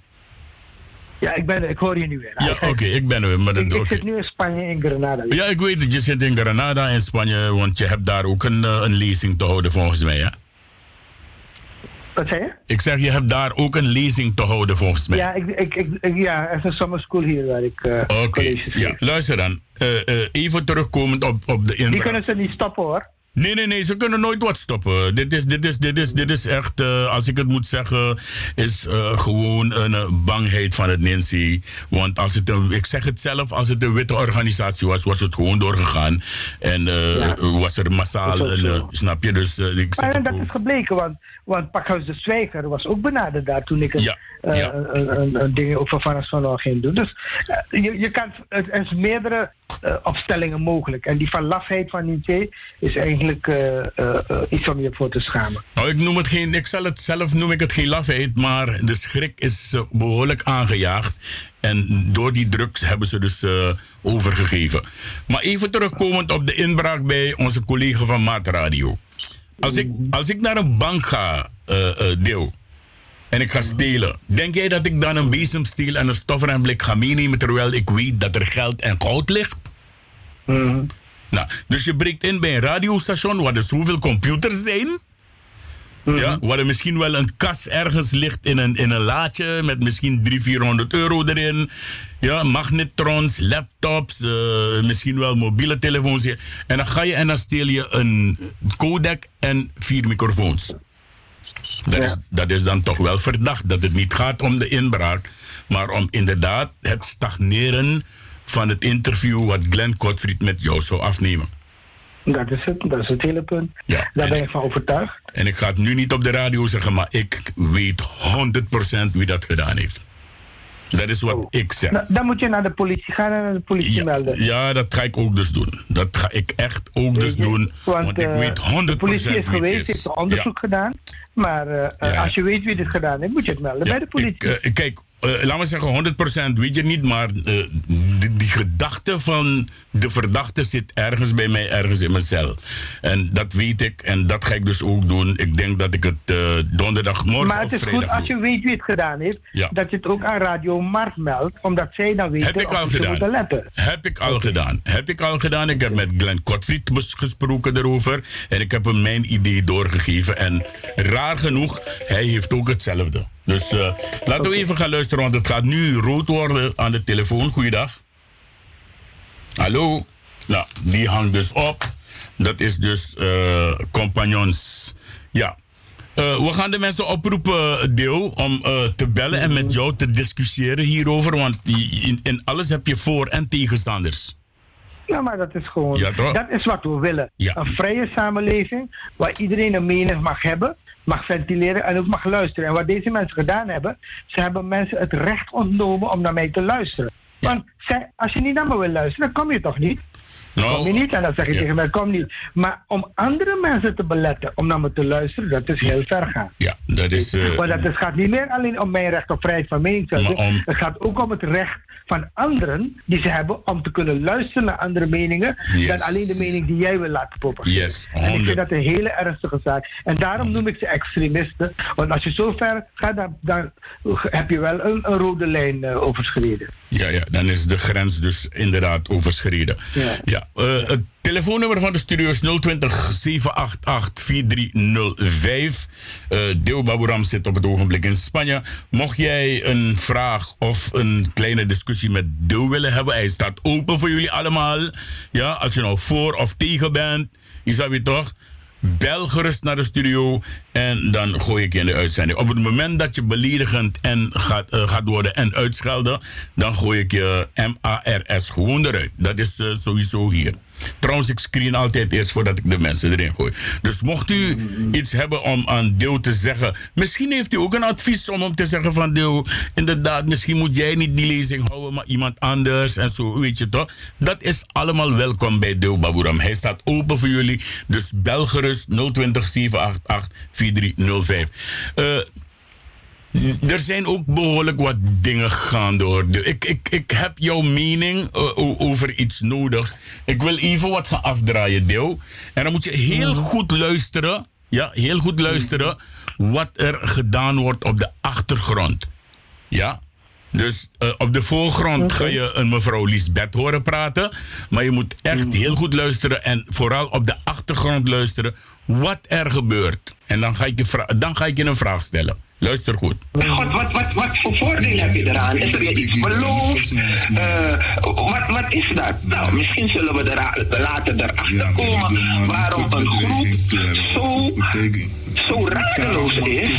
Ja, ik, ben, ik hoor je nu weer. Ja, oké, ik ben er weer. Maar ik, ik zit nu in Spanje, in Granada. Ja, ik weet dat je zit in Granada in Spanje, want je hebt daar ook een, een lezing te houden volgens mij, hè? Wat zei je? Ik zeg, je hebt daar ook een lezing te houden volgens mij. Ja, ik, ik, ik, ja er is een summer school hier waar ik uh, Oké, okay. ja, luister dan. Uh, uh, even terugkomend op, op de inbraak. Die kunnen ze niet stoppen hoor. Nee, nee, nee, ze kunnen nooit wat stoppen. Dit is, dit is, dit is, dit is echt, uh, als ik het moet zeggen, is uh, gewoon een uh, bangheid van het Nancy. Want als het een, ik zeg het zelf, als het een witte organisatie was, was het gewoon doorgegaan. En ja. was er massaal, een, snap je? Dus, ik zeg maar dat is gebleken, want, want Pakhuis de Zwijger was ook benaderd daar toen ik een, ja. een, een, een, ding over Van van ging doen. Dus je, je kan, er is meerdere opstellingen mogelijk. En die van lafheid van Nietzsche is eigenlijk iets om je voor te schamen. Nou, ik noem het geen, ik zal het zelf noem ik het geen lafheid, maar de schrik is behoorlijk aangejaagd. En door die drugs hebben ze dus overgegeven. Maar even terugkomend op de inbraak bij onze collega van Maatradio. Als ik, als ik naar een bank ga, deel, en ik ga stelen. Denk jij dat ik dan een bezemsteel en een stofremblik ga meenemen terwijl ik weet dat er geld en goud ligt? Mm nou, dus je breekt in bij een radiostation waar er zoveel computers zijn. Mhm. Ja, waar er misschien wel een kas ergens ligt in een, in een laadje met misschien 300, 400 euro erin. Ja, magnetrons, laptops, uh, misschien wel mobiele telefoons. En dan ga je en dan steel je een codec en vier microfoons. Dat, ja. is, dat is dan toch wel verdacht dat het niet gaat om de inbraak, maar om inderdaad het stagneren van het interview wat Glenn Kotfried met jou zou afnemen. Dat is het, dat is het hele punt. Ja, Daar ben ik van overtuigd. En ik ga het nu niet op de radio zeggen, maar ik weet 100% wie dat gedaan heeft. Dat is wat oh. ik zeg. Nou, dan moet je naar de politie gaan en naar de politie ja, melden. Ja, dat ga ik ook dus doen. Dat ga ik echt ook dus doen. Want, want ik uh, weet 100% De politie is geweest, heeft onderzoek gedaan. Maar uh, als je weet wie dit gedaan heeft, moet je het melden bij de politie. Ik, uh, kijk, uh, laat me zeggen, 100% weet je niet, maar uh, die, die, gedachte van de verdachte zit ergens bij mij, ergens in mijn cel. En dat weet ik en dat ga ik dus ook doen. Ik denk dat ik het uh, donderdagmorgen Maar het is goed als je weet wie het gedaan heeft, ja. dat je het ook aan Radio Markt meldt, omdat zij dan weten heb ik al gedaan. letten. Heb ik al gedaan. Heb ik al gedaan. Ik heb met Glenn Kotfried gesproken erover en ik heb hem mijn idee doorgegeven. En raar genoeg, hij heeft ook hetzelfde. Dus uh, laten we even gaan luisteren, want het gaat nu rood worden aan de telefoon. Goeiedag. Hallo. Nou, die hangt dus op. Dat is dus uh, compagnons. Ja. we gaan de mensen oproepen, Deel, om te bellen en met jou te discussiëren hierover. Want in, in alles heb je voor- en tegenstanders. Ja, maar dat is gewoon. Ja, toch? dat is wat we willen. Ja. Een vrije samenleving waar iedereen een mening mag hebben, mag ventileren en ook mag luisteren. En wat deze mensen gedaan hebben, ze hebben mensen het recht ontnomen om naar mij te luisteren. Want zij, als je niet naar me wil luisteren, dan kom je toch niet? Nou, Kom je niet? En dan zeg ja. tegen mij, kom niet. Maar om andere mensen te beletten om naar me te luisteren, dat is heel ver gaan. Ja, dat is... eh, Want het gaat niet meer alleen om mijn recht op vrijheid van meningsuiting. Om- Het gaat ook om het recht van anderen die ze hebben om te kunnen luisteren naar andere meningen Yes. dan alleen de mening die jij wil laten propageren. Yes, en ik 100. vind dat een hele ernstige zaak. En daarom noem ik ze extremisten. Want als je zo ver gaat, dan, dan heb je wel een, een rode lijn eh, overschreden. Ja, ja, dan is de grens dus inderdaad overschreden. Ja. Ja, eh, het telefoonnummer van de studio is 020 788 4305. Eh Deo Baburam zit op het ogenblik in Spanje. Mocht jij een vraag of een kleine discussie met Deo willen hebben, hij staat open voor jullie allemaal. Ja, als je nou voor of tegen bent, is dat weer toch? Bel gerust naar de studio en dan gooi ik je in de uitzending. Op het moment dat je beledigend en gaat, eh, gaat worden en uitschelden, dan gooi ik je MARS gewoon eruit. Dat is eh, sowieso hier. Trouwens, ik screen altijd eerst voordat ik de mensen erin gooi. Dus mocht u iets hebben om aan Deel te zeggen, misschien heeft u ook een advies om hem te zeggen van Deel, inderdaad, misschien moet jij niet die lezing houden, maar iemand anders en zo, weet je toch? Dat is allemaal welkom bij Deel Baburam. Hij staat open voor jullie, dus bel gerust 020 788 4305. Eh, er zijn ook behoorlijk wat dingen gaande hoor. De- Ik, ik, ik heb jouw mening eh, over iets nodig. Ik wil even wat gaan afdraaien, Deel. En dan moet je heel goed luisteren. Ja, heel goed luisteren. Wat er gedaan wordt op de achtergrond. Ja. Dus eh, op de voorgrond ga je een mevrouw Lisbeth horen praten. Maar je moet echt heel goed luisteren. En vooral op de achtergrond luisteren. Wat er gebeurt. En dan ga ik je, dan ga ik je een vraag stellen. Luister goed. God, wat, wat, wat voor voordeel heb je eraan? Is er weer iets beloofd? Eh, wat, wat is dat? Nou, misschien zullen we er later erachter komen waarom een groep zo, zo radeloos is.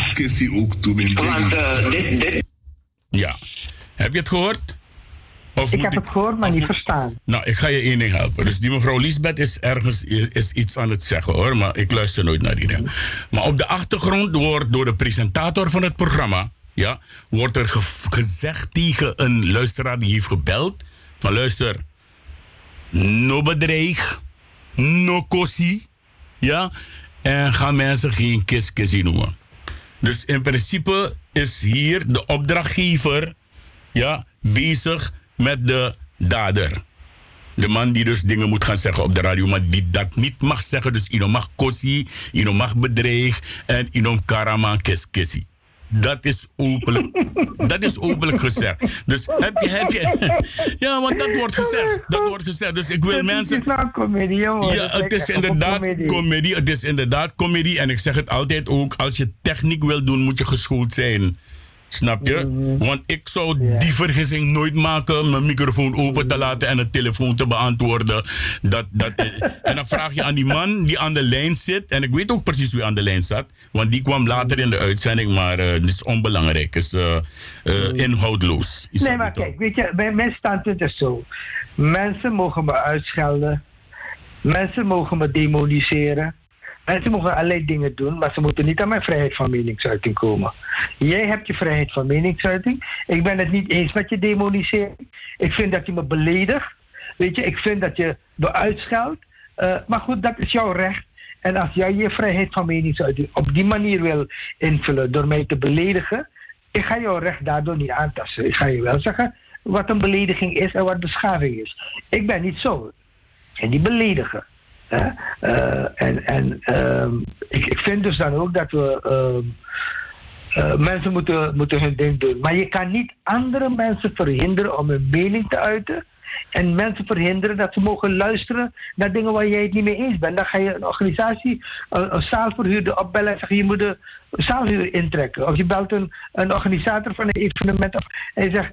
Want eh, dit, dit Ja. Heb je het gehoord? Of Ik heb het gehoord, maar niet moet- verstaan. Nou, ik ga je één ding helpen. Dus die mevrouw Lisbeth is ergens is, is iets aan het zeggen hoor. Maar ik luister nooit naar die dingen. Maar op de achtergrond wordt door de presentator van het programma. Ja, wordt er ge- gezegd tegen een luisteraar die heeft gebeld. Van luister, no bedreig, no kossie. Ja, en gaan mensen geen kiskissie noemen. Dus in principe is hier de opdrachtgever ja, bezig met de dader. De man die dus dingen moet gaan zeggen op de radio, maar die dat niet mag zeggen. Dus iemand mag kossie, iemand mag bedreig en iemand karama keskessie. Dat is openlijk, dat is openlijk gezegd. Dus heb je, heb je, ja, want dat wordt gezegd. Dat wordt gezegd. Dus ik wil Het mensen. is nou een comedie, jongen. Ja, het is inderdaad comedie. comedie. Het is inderdaad comedie. En ik zeg het altijd ook, als je techniek wil doen, moet je geschoold zijn. Snap je? Want ik zou die vergissing nooit maken mijn microfoon open te laten en een telefoon te beantwoorden. Dat, dat, en dan vraag je aan die man die aan de lijn zit. En ik weet ook precies wie aan de lijn zat. Want die kwam later in de uitzending, maar eh het is onbelangrijk. Het is eh, eh, inhoudloos. Is Nee, maar kijk, weet je, mijn, mijn standpunt is zo. Mensen mogen me uitschelden. Mensen mogen me demoniseren. Mensen mogen allerlei dingen doen, maar ze moeten niet aan mijn vrijheid van meningsuiting komen. Jij hebt je vrijheid van meningsuiting. Ik ben het niet eens met je demonisering. Ik vind dat je me beledigt. Weet je, ik vind dat je me uitscheldt. Eh, maar goed, dat is jouw recht. En als jij je vrijheid van meningsuiting op die manier wil invullen door mij te beledigen, ik ga jouw recht daardoor niet aantasten. Ik ga je wel zeggen wat een belediging is en wat beschaving is. Ik ben niet zo. En die beledigen. Eh, en en ehm, ik, ik vind dus dan ook dat we. ehm, eh, mensen moeten, moeten hun ding doen. Maar je kan niet andere mensen verhinderen om hun mening te uiten. En mensen verhinderen dat ze mogen luisteren naar dingen waar jij het niet mee eens bent. Dan ga je een organisatie, een, een zaalverhuurder opbellen en zeggen je moet de zaalhuur intrekken. Of je belt een, een organisator van een evenement en je zegt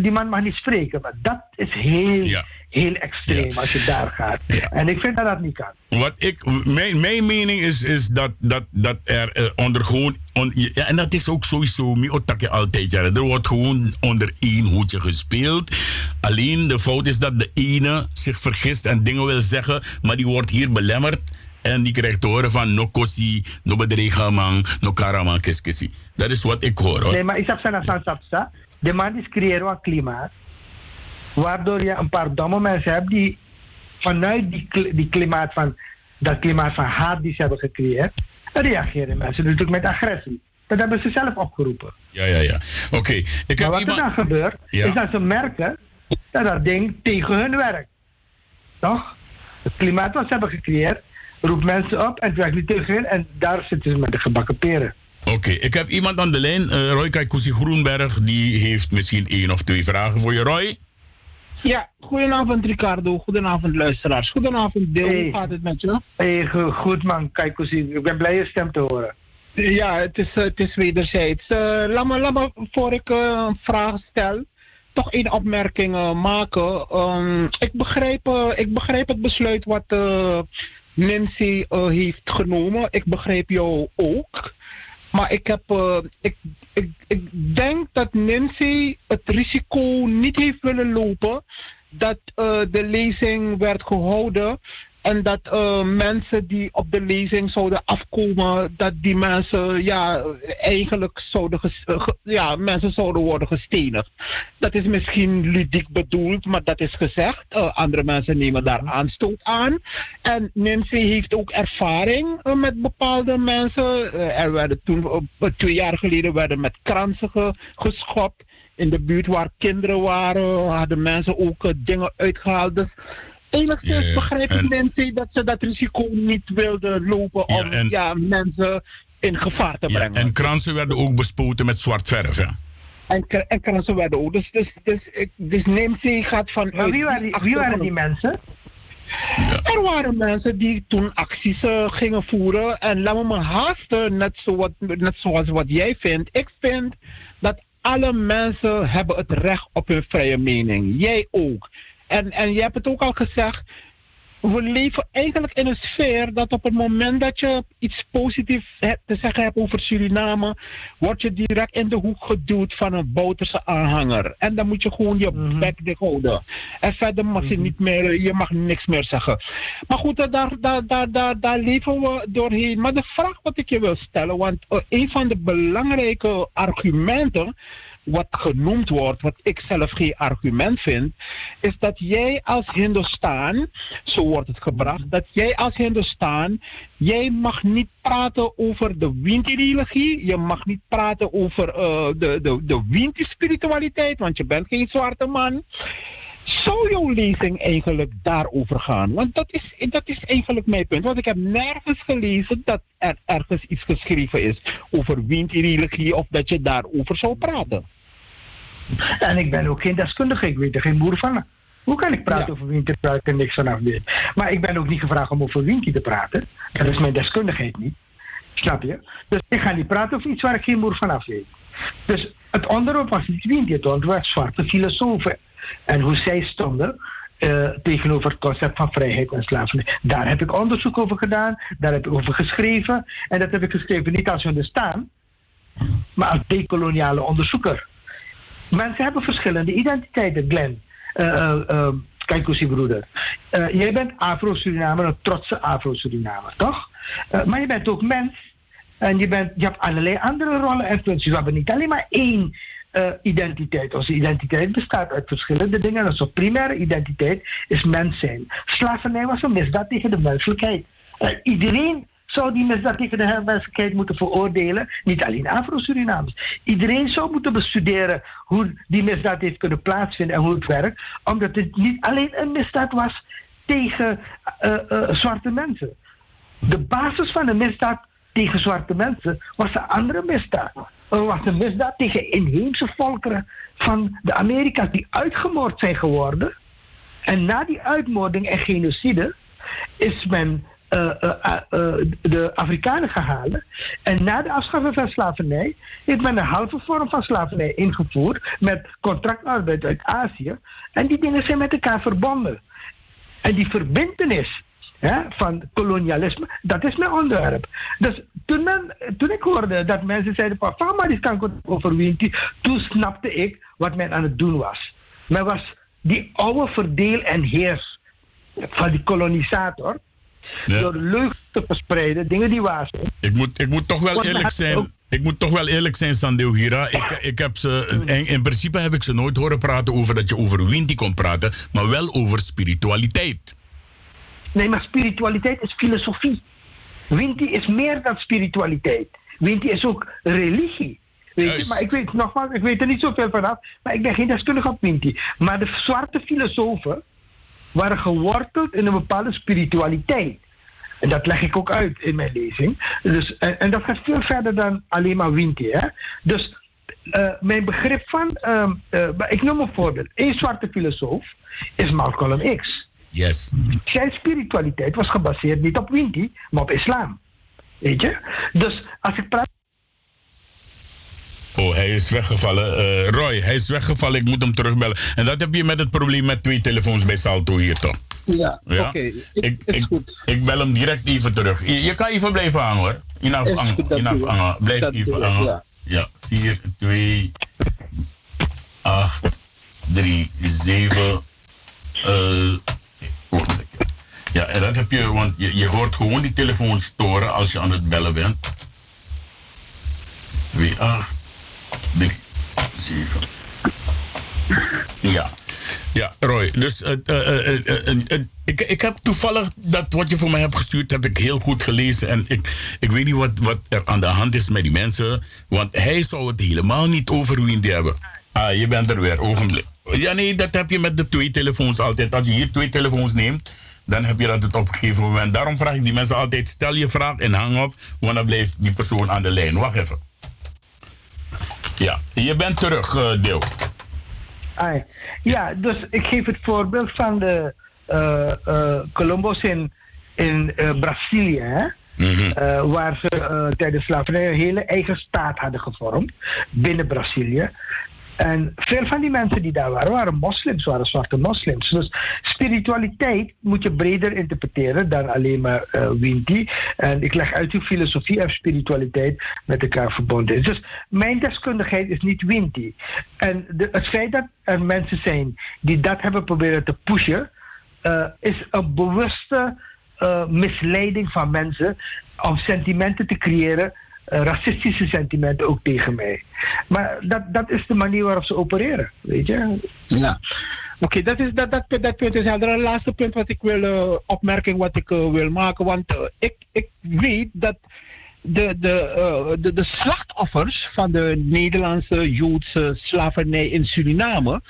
die man mag niet spreken. Maar dat is heel, Ja. heel extreem als je daar gaat. Ja. En ik vind dat dat niet kan. Wat ik, mijn, mijn mening is, is dat, dat, dat er eh, onder gewoon. on- ja, en dat is ook sowieso, mi otak altijd. Ja, er wordt gewoon onder één hoedje gespeeld. Alleen de fout is dat de ene zich vergist en dingen wil zeggen, maar die wordt hier belemmerd. En die krijgt te horen van no kosi, no bedreiging, no karaman, kiskisi. Dat is wat ik hoor hoor. Nee, maar san sapsa. De man is creëren een klimaat. Waardoor je een paar domme mensen hebt die vanuit die, die klimaat van, dat klimaat van haat die ze hebben gecreëerd, reageren mensen natuurlijk met agressie. Dat hebben ze zelf opgeroepen. Ja, ja, ja. Oké, Maar heb wat er iemand. dan gebeurt, Ja. is dat ze merken dat dat ding tegen hun werkt. Toch? Het klimaat wat ze hebben gecreëerd, roept mensen op en het werkt niet tegen hun en daar zitten ze met de gebakken peren. Oké, ik heb iemand aan de lijn. eh Roy Kaikousi Groenberg, die heeft misschien één of twee vragen voor je, Roy. Ja, goedenavond Ricardo, goedenavond luisteraars, goedenavond Deel, Hey. hoe gaat het met je? Hey, go- goed man, zie ik ben blij je stem te horen. Ja, het is, het is wederzijds. Eh, laat, me, laat me, voor ik eh, een vraag stel, toch één opmerking maken. Ehm, ik, begrijp, ik begrijp het besluit wat eh, Nancy eh, heeft genomen. Ik begrijp jou ook. Maar ik, heb, eh, ik, ik, ik denk dat Nancy het risico niet heeft willen lopen dat eh, de lezing werd gehouden en dat eh, mensen die op de lezing zouden afkomen, dat die mensen ja, eigenlijk zouden, eh, ja, mensen zouden worden gestenigd. Dat is misschien ludiek bedoeld, maar dat is gezegd. Eh, andere mensen nemen daar aanstoot aan. En Nancy heeft ook ervaring met bepaalde mensen. Er werden toen, twee jaar geleden, werden met kransen ge- geschopt. In de buurt waar kinderen waren, hadden mensen ook dingen uitgehaald. Dus enigszins Ja, ja. begrijp ik En- Nancy dat ze dat risico niet wilden lopen Ja, om en- ja, mensen in gevaar te Ja, brengen. en kransen werden ook bespoten met zwart verf. Ja. En, en kransen werden ook. Dus, dus, dus, ik- dus Nancy gaat van. Maar wie waren die, wie waren die mensen? Er waren mensen die toen acties eh, gingen voeren. En laat me me haasten, net, zo wat, net zoals wat jij vindt. Ik vind dat alle mensen hebben het recht op hun vrije mening. Jij ook. En, en je hebt het ook al gezegd. We leven eigenlijk in een sfeer dat op het moment dat je iets positiefs te zeggen hebt over Suriname, word je direct in de hoek geduwd van een Bouterse aanhanger. En dan moet je gewoon je Mhm. bek dicht houden. En verder mag je niet meer, je mag niks meer zeggen. Maar goed, eh, daar, daar, daar, daar, daar leven we doorheen. Maar de vraag wat ik je wil stellen, want eh, een van de belangrijke argumenten wat genoemd wordt, wat ik zelf geen argument vind, is dat jij als Hindustan, zo wordt het gebracht, dat jij als Hindustan, jij mag niet praten over de Winti-religie, je mag niet praten over eh, de, de, de Winti-spiritualiteit, want je bent geen zwarte man. Zou jouw lezing eigenlijk daarover gaan? Want dat is, dat is eigenlijk mijn punt. Want ik heb nergens gelezen dat er ergens iets geschreven is over Winti-religie of dat je daarover zou praten. En ik ben ook geen deskundige, ik weet er geen boer van. Hoe kan ik praten Ja. over Winti terwijl ik er niks vanaf weet? Maar ik ben ook niet gevraagd om over Winti te praten. Dat is mijn deskundigheid niet. Snap je? Dus ik ga niet praten over iets waar ik geen boer vanaf weet. Dus het onderwerp was niet Winti, het onderwerp was zwarte filosofen. En hoe zij stonden eh, tegenover het concept van vrijheid en slavernij. Daar heb ik onderzoek over gedaan, daar heb ik over geschreven. En dat heb ik geschreven niet als hun staan, maar als decoloniale onderzoeker. Mensen hebben verschillende identiteiten, Glenn. Uh, uh, kijk eens, broeder. Jij bent Afro-Surinamer, een trotse Afro-Surinamer, toch? Maar je bent ook mens. En je, bent, je hebt allerlei andere rollen en functies. We hebben niet alleen maar één uh, identiteit. Onze identiteit bestaat uit verschillende dingen. Onze primaire identiteit is mens zijn. Slavernij was een misdaad tegen de menselijkheid. Iedereen zou die misdaad tegen de menselijkheid moeten veroordelen. Niet alleen Afro-Surinamers. Iedereen zou moeten bestuderen hoe die misdaad heeft kunnen plaatsvinden en hoe het werkt. Omdat het niet alleen een misdaad was tegen uh, uh, zwarte mensen. De basis van de misdaad tegen zwarte mensen was een andere misdaad. Was een misdaad tegen inheemse volkeren van de Amerika's die uitgemoord zijn geworden. En na die uitmoording en genocide is men uh, de Afrikanen halen. En na de afschaffing van slavernij heeft men een halve vorm van slavernij ingevoerd met contractarbeid uit Azië. En die dingen zijn met elkaar verbonden. En die verbindenis hè, van kolonialisme, dat is mijn onderwerp. Dus toen, men, toen ik hoorde dat mensen zeiden: van maar die kan over Winti, toen snapte ik wat men aan het doen was. Men was die oude verdeel en heers van die kolonisator. Door leugen te verspreiden, dingen die waar zijn. Ik moet, ik moet toch wel eerlijk zijn. Ik moet toch wel eerlijk zijn, Sandeo Gira. Ik, ik heb ze, in, in, principe heb ik ze nooit horen praten over dat je over Winti kon praten, maar wel over spiritualiteit. Nee, maar spiritualiteit is filosofie. Winti is meer dan spiritualiteit. Winti is ook religie. Weet je? Maar ik weet nogmaals, ik weet er niet zoveel vanaf, maar ik ben geen deskundige op Winti. Maar de zwarte filosofen waren geworteld in een bepaalde spiritualiteit. En dat leg ik ook uit in mijn lezing. Dus, en, en dat gaat veel verder dan alleen maar Winti. Hè? Dus uh, mijn begrip van, uh, uh, ik noem een voorbeeld. Een zwarte filosoof is Malcolm X. Yes. Zijn spiritualiteit was gebaseerd niet op Winti, maar op islam. Weet je? Dus als ik praat. Oh, hij is weggevallen. Uh, Roy, hij is weggevallen. Ik moet hem terugbellen. En dat heb je met het probleem met twee telefoons bij Salto hier toch? Ja, ja? oké. Okay. Ik, ik, ik, bel hem direct even terug. Je, je kan even blijven hangen hoor. Inaf hangen. Inaf hangen. Blijf dat even hangen. Ja. ja, 4, 2, 8, 3, 7. Uh, ja, en dat heb je, want je, je hoort gewoon die telefoon storen als je aan het bellen bent. 2, 8, 3, 7. Ja. Ja, Roy. Dus uh, uh, uh, ik, ik heb toevallig dat wat je voor mij hebt gestuurd, heb ik heel goed gelezen. En ik, ik weet niet wat, wat er aan de hand is met die mensen. Want hij zou het helemaal niet over Windy hebben. Ah, je bent er weer, ogenblik. Ja, nee, dat heb je met de twee telefoons altijd. Als je hier twee telefoons neemt, dan heb je dat het op een gegeven moment. Daarom vraag ik die mensen altijd: stel je vraag en hang op, want dan blijft die persoon aan de lijn. Wacht even. Ja, je bent terug, uh, Deel. Ja, dus ik geef het voorbeeld van de uh, uh, Columbus in, in Brazilië. Hè? Mhm. waar ze tijdens slavernij een hele eigen staat hadden gevormd binnen Brazilië. En veel van die mensen die daar waren, waren moslims, waren zwarte moslims. Dus spiritualiteit moet je breder interpreteren dan alleen maar uh, Winti. En ik leg uit hoe filosofie en spiritualiteit met elkaar verbonden is. Dus mijn deskundigheid is niet Winti. En de, het feit dat er mensen zijn die dat hebben proberen te pushen, uh, is een bewuste uh, misleiding van mensen om sentimenten te creëren eh, racistische sentimenten ook tegen mij. Maar dat, dat is de manier waarop ze opereren, weet je? Ja. Oké, okay, dat, is, dat, dat, dat punt is helder. Een laatste punt wat ik wil, uh, opmerking wat ik uh, wil maken. Want uh, ik, ik weet dat de, de, de, de slachtoffers van de Nederlandse Joodse slavernij in Suriname,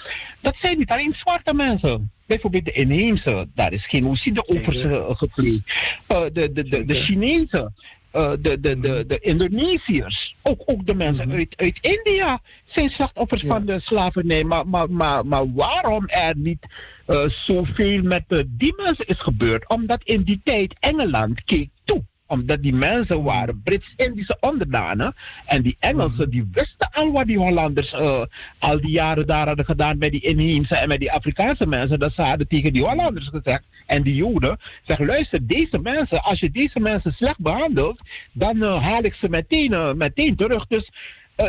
dat zijn niet alleen zwarte mensen. Bijvoorbeeld de inheemse, daar is genocide over gepleegd. de, de, de, de Chinezen, uh, de, de, de, de Indonesiërs, ook, ook de mensen mm-hmm. uit, uit India zijn slachtoffers van de slavernij. Maar, maar, maar, maar waarom er niet uh, zoveel met die mensen is gebeurd? Omdat in die tijd Engeland keek toe omdat die mensen waren Brits-Indische onderdanen. En die Engelsen die wisten al wat die Hollanders uh, al die jaren daar hadden gedaan met die inheemse en met die Afrikaanse mensen. Dat ze hadden tegen die Hollanders gezegd en die Joden. Zeg, luister, deze mensen, als je deze mensen slecht behandelt, dan uh, haal ik ze meteen, uh, meteen terug. Dus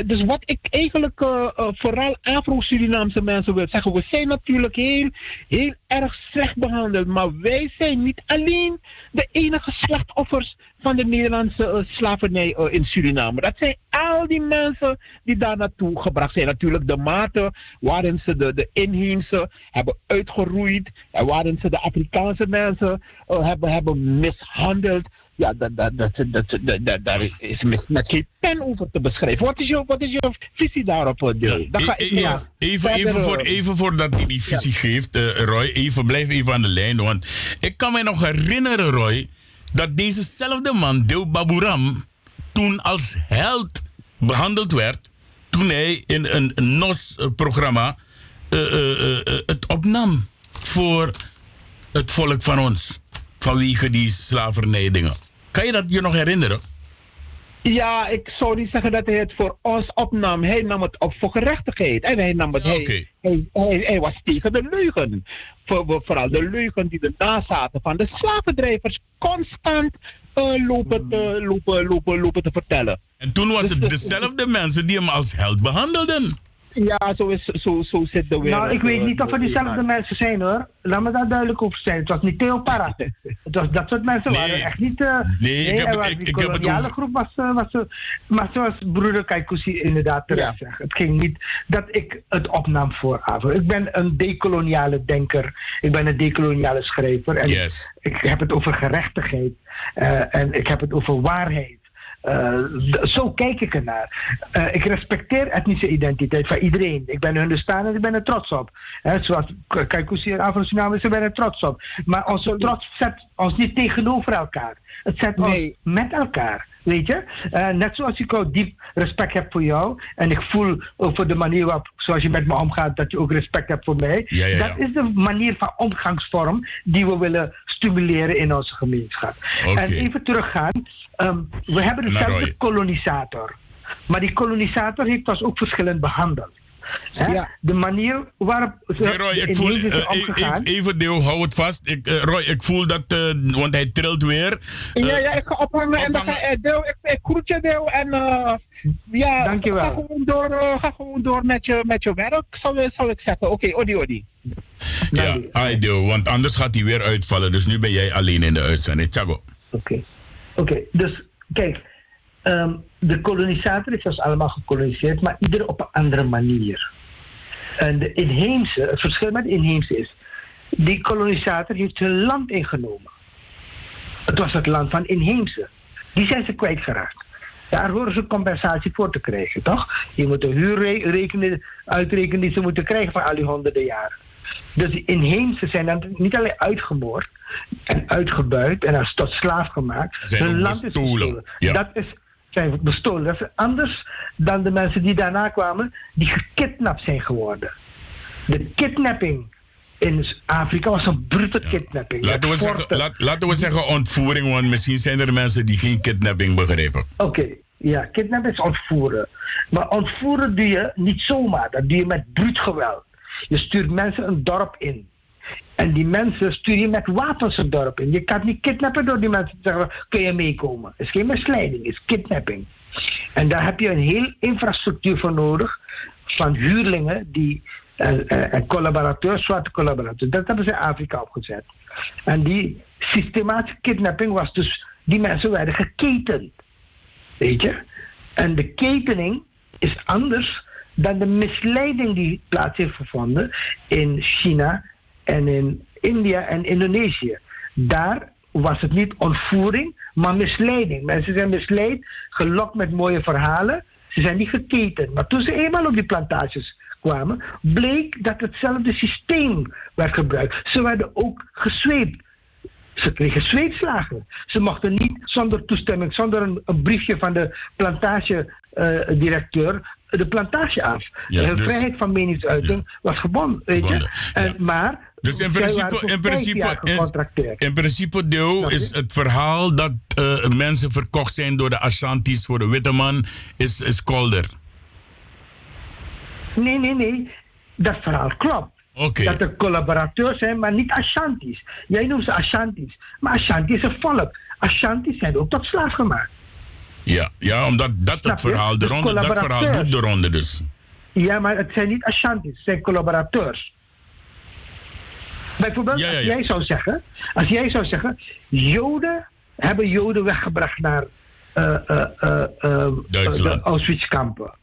dus wat ik eigenlijk uh, uh, vooral Afro-Surinaamse mensen wil zeggen, we zijn natuurlijk heel, heel erg slecht behandeld, maar wij zijn niet alleen de enige slachtoffers van de Nederlandse slavernij in Suriname. Dat zijn al die mensen die daar naartoe gebracht zijn. Natuurlijk de mate waarin ze de, de inheemse hebben uitgeroeid en waarin ze de Afrikaanse mensen hebben, hebben mishandeld ja, dat, dat, dat, dat, dat, daar is met, met geen pen over te beschrijven. Wat is jouw, wat is jouw visie daarop, eh, Deel? Ja, even, even, voor, even voordat hij die visie geeft, uh, Roy, even, blijf even aan de lijn. Want ik kan mij nog herinneren, Roy, dat dezezelfde man, Deel Baburam, toen als held behandeld werd. Toen hij in een NOS-programma uh, uh, het opnam voor het volk van ons vanwege die slavernijdingen. Kan je dat je nog herinneren? Ja, ik zou niet zeggen dat hij het voor ons opnam. Hij nam het op voor gerechtigheid. En hij nam het. Oké. hij, hij, hij was tegen de leugen. Voor, voor- vooral de leugen die ernaast zaten van de slavendrijvers. Constant eh, lopen, te, lopen, lopen, lopen te vertellen. En toen was het dezelfde mensen die hem als held behandelden. Ja, zo, is, zo, zo zit de wereld. Nou, ik weet eh, niet of het de diezelfde wereld. mensen zijn hoor. Laat me daar duidelijk over zijn. Het was niet Theo Parra. Het was dat soort mensen Nee. waren echt niet. eh, Nee, ik heb was ik- die ik heb het koloniale over- groep was, eh, was eh, maar zoals broeder Kaikousi inderdaad terecht Ja. zegt. Het ging niet dat ik het opnam voor AVO. Ik ben een decoloniale denker. Ik ben een decoloniale schrijver. En Yes. ik, ik heb het over gerechtigheid. eh, en ik heb het over waarheid. Eh, zo kijk ik ernaar. Eh, ik respecteer etnische identiteit van iedereen. Ik ben hun staan en ik ben er trots op. Hè, zoals Kaikousi en Afro-Surinamers, ik ben er trots op. Maar onze trots zet ons niet tegenover elkaar. Het zet Nee. ons met elkaar. Weet je? Eh, net zoals ik ook diep respect heb voor jou. En ik voel ook voor de manier waarop, zoals je met me omgaat, dat je ook respect hebt voor mij. Ja, ja, ja. Dat is de manier van omgangsvorm die we willen stimuleren in onze gemeenschap. En even teruggaan. ehm, we hebben dezelfde kolonisator. Maar die kolonisator heeft ons ook verschillend behandeld. Hè? Ja. De manier waarop ze Nee, Roy, de ik voel. Eh, even, omgegaan. even deel, hou het vast. Ik, eh, Roy, ik voel dat. eh, want hij trilt weer. Ja, ja, ik ga ophangen en dan ga deel, ik, ik groet je deel en eh ja, Dankjewel. ga gewoon door, ga gewoon door met je, met je werk, zal, ik- zal ik zeggen. Oké, odi odi. ja, hij deel, want anders gaat hij weer uitvallen. Dus nu ben jij alleen in de uitzending. Tjago. Oké, Oké, dus kijk, ehm, de kolonisator heeft ons allemaal gekoloniseerd, maar ieder op een andere manier. En de inheemse, het verschil met de inheemse is, die kolonisator heeft hun land ingenomen. Het was het land van inheemse. Die zijn ze kwijtgeraakt. Daar horen ze compensatie voor te krijgen, toch? Je moet de huur re- rekenen, uitrekenen die ze moeten krijgen van al die honderden jaren. Dus die inheemse zijn dan niet alleen uitgemoord en uitgebuit en als tot slaaf gemaakt. Zijn Hun land is. Ja. Dat is zijn bestolen. Dat is anders dan de mensen die daarna kwamen, die gekidnapt zijn geworden. De kidnapping in Afrika was een brute kidnapping. Laten we, zeggen, forten. laat, laten we zeggen ontvoering, want misschien zijn er mensen die geen kidnapping begrijpen. Oké, ja, kidnappen is ontvoeren. Maar ontvoeren doe je niet zomaar. Dat doe je met bruut geweld. Je stuurt mensen een dorp in. En die mensen stuur je met wapens een dorp in. Je kan niet kidnappen door die mensen te zeggen, kun je meekomen. Het is geen misleiding, het is kidnapping. En daar heb je een heel infrastructuur voor nodig. Van huurlingen die, en, en, en collaborateurs, zwarte collaborateurs. Dat hebben ze in Afrika opgezet. En die systematische kidnapping was dus, die mensen werden geketend. Weet je? En de ketening is anders dan de misleiding die plaats heeft gevonden in China en in India en Indonesië. Daar was het niet ontvoering, maar misleiding. Mensen zijn misleid, gelokt met mooie verhalen. Ze zijn niet geketend. Maar toen ze eenmaal op die plantages kwamen, bleek dat hetzelfde systeem werd gebruikt. Ze werden ook gezweept. Ze kregen zweetslagen. Ze mochten niet zonder toestemming, zonder een, een briefje van de plantagedirecteur de plantage af. Ja, Hun dus- vrijheid van meningsuiting was gebonden. Weet je? Gebonden, En, ja. Maar Dus in principe, in principe, in, in principe deel is het verhaal dat eh, mensen verkocht zijn door de Ashantis voor de witte man, is, is kolder. Nee, nee, nee. Dat verhaal klopt. Dat er collaborateurs zijn, maar niet Ashantis. Jij noemt ze Ashantis. Maar Ashanti is een volk. Ashantis zijn ook tot slaaf gemaakt. Ja, ja, omdat dat het verhaal, de Dus ronde, dat verhaal doet de ronde dus. Ja, maar het zijn niet Ashantis, het zijn collaborateurs. Bijvoorbeeld, Ja, ja, als jij zou zeggen, als jij zou zeggen, Joden hebben Joden weggebracht naar Duitsland. de Auschwitz-kampen.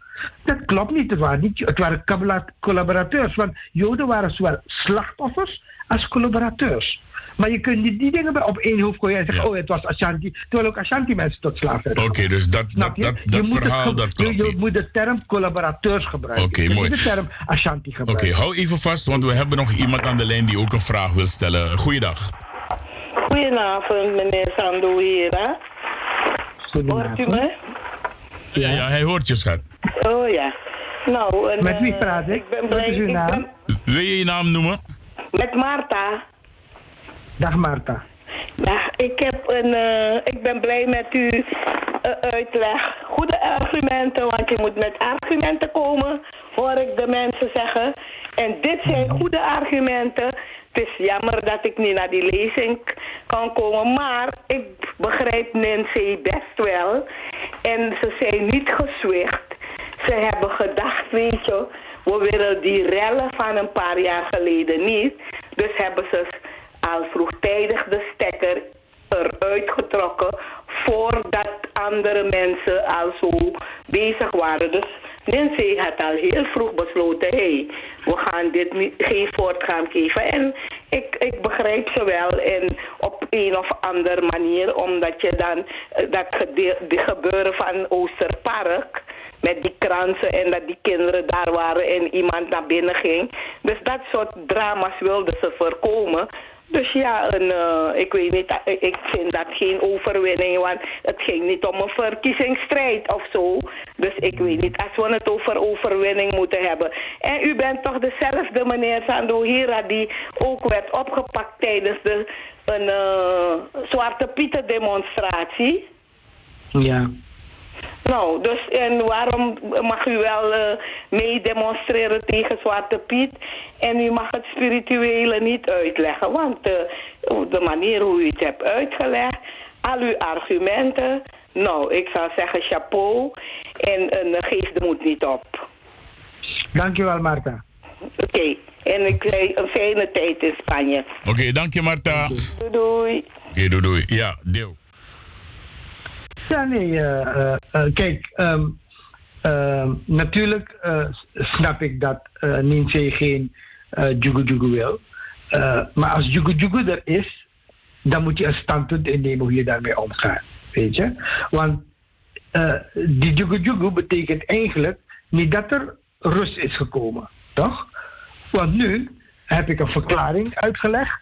Dat klopt niet. Het waren, niet, het waren colla- collaborateurs. Want Joden waren zowel slachtoffers als collaborateurs. Maar je kunt niet die dingen op één hoofd gooien en zeggen: Ja. oh, het was Ashanti. Terwijl ook Ashanti mensen tot slaaf werden. Oké, dus dat, dat, dat, het verhaal, dat klopt je, je niet. moet de term collaborateurs gebruiken. Oké, Je moet mooi. de term Ashanti Oké, gebruiken. hou even vast, want we hebben nog iemand aan de lijn die ook een vraag wil stellen. Goeiedag. Goedenavond, meneer Sandoera. Hoort u me? Ja, ja, hij hoort je, schat. Oh ja. Nou, en, Met wie eh, praat ik? Ik ben Wat blij. is uw ik naam? ben Wil je je naam noemen? met Marta. Dag Marta. Ja, ik, heb een, eh, ik ben blij met uw eh, uitleg. Goede argumenten, want je moet met argumenten komen, hoor ik de mensen zeggen. En dit zijn goede argumenten. Het is jammer dat ik niet naar die lezing kan komen, maar ik begrijp Nancy best wel. En ze zijn niet gezwicht. Ze hebben gedacht, weet je, we willen die rellen van een paar jaar geleden niet. Dus hebben ze al vroegtijdig de stekker eruit getrokken voordat andere mensen al zo bezig waren. Dus Nancy had al heel vroeg besloten, hé, hey, we gaan dit geen voortgang geven. En ik, ik begrijp ze wel en op een of andere manier, omdat je dan eh, dat gebeuren van Oosterpark met die kransen en dat die kinderen daar waren en iemand naar binnen ging. Dus dat soort drama's wilden ze voorkomen. Dus ja, een, eh, ik weet niet, eh, ik vind dat geen overwinning, want het ging niet om een verkiezingsstrijd of zo. Dus ik weet niet, als we het over overwinning moeten hebben. En u bent toch dezelfde meneer Sandohira die ook werd opgepakt tijdens de, een eh, Zwarte Pieten demonstratie? Ja. Nou, dus en waarom mag u wel eh mee demonstreren tegen Zwarte Piet en u mag het spirituele niet uitleggen? Want eh, de manier hoe u het hebt uitgelegd, al uw argumenten, nou, ik zou zeggen chapeau en, en geef de moed niet op. Dankjewel, Marta. Oké, en ik zei een fijne tijd in Spanje. Oké, dank je Marta. Doei doei. Oké, doei doei. Ja, deel. Ja, nee, eh, eh, eh, kijk, ehm, ehm, natuurlijk snap ik dat uh, geen uh, Jugu Jugu wil. Maar als Jugu Jugu er is, dan moet je een standpunt innemen hoe je daarmee omgaat. Weet je? Want eh, die Jugu betekent eigenlijk niet dat er rust is gekomen, toch? Want nu heb ik een verklaring uitgelegd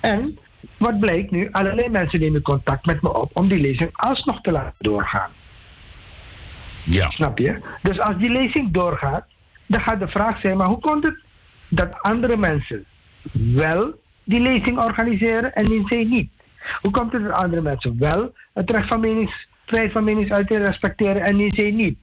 en wat blijkt nu? Allerlei mensen nemen contact met me op om die lezing alsnog te laten doorgaan. Ja. Snap je? Dus als die lezing doorgaat, dan gaat de vraag zijn: maar hoe komt het dat andere mensen wel die lezing organiseren en niet niet? Hoe komt het dat andere mensen wel het recht van menings, vrijheid van meningsuiting respecteren en niet niet?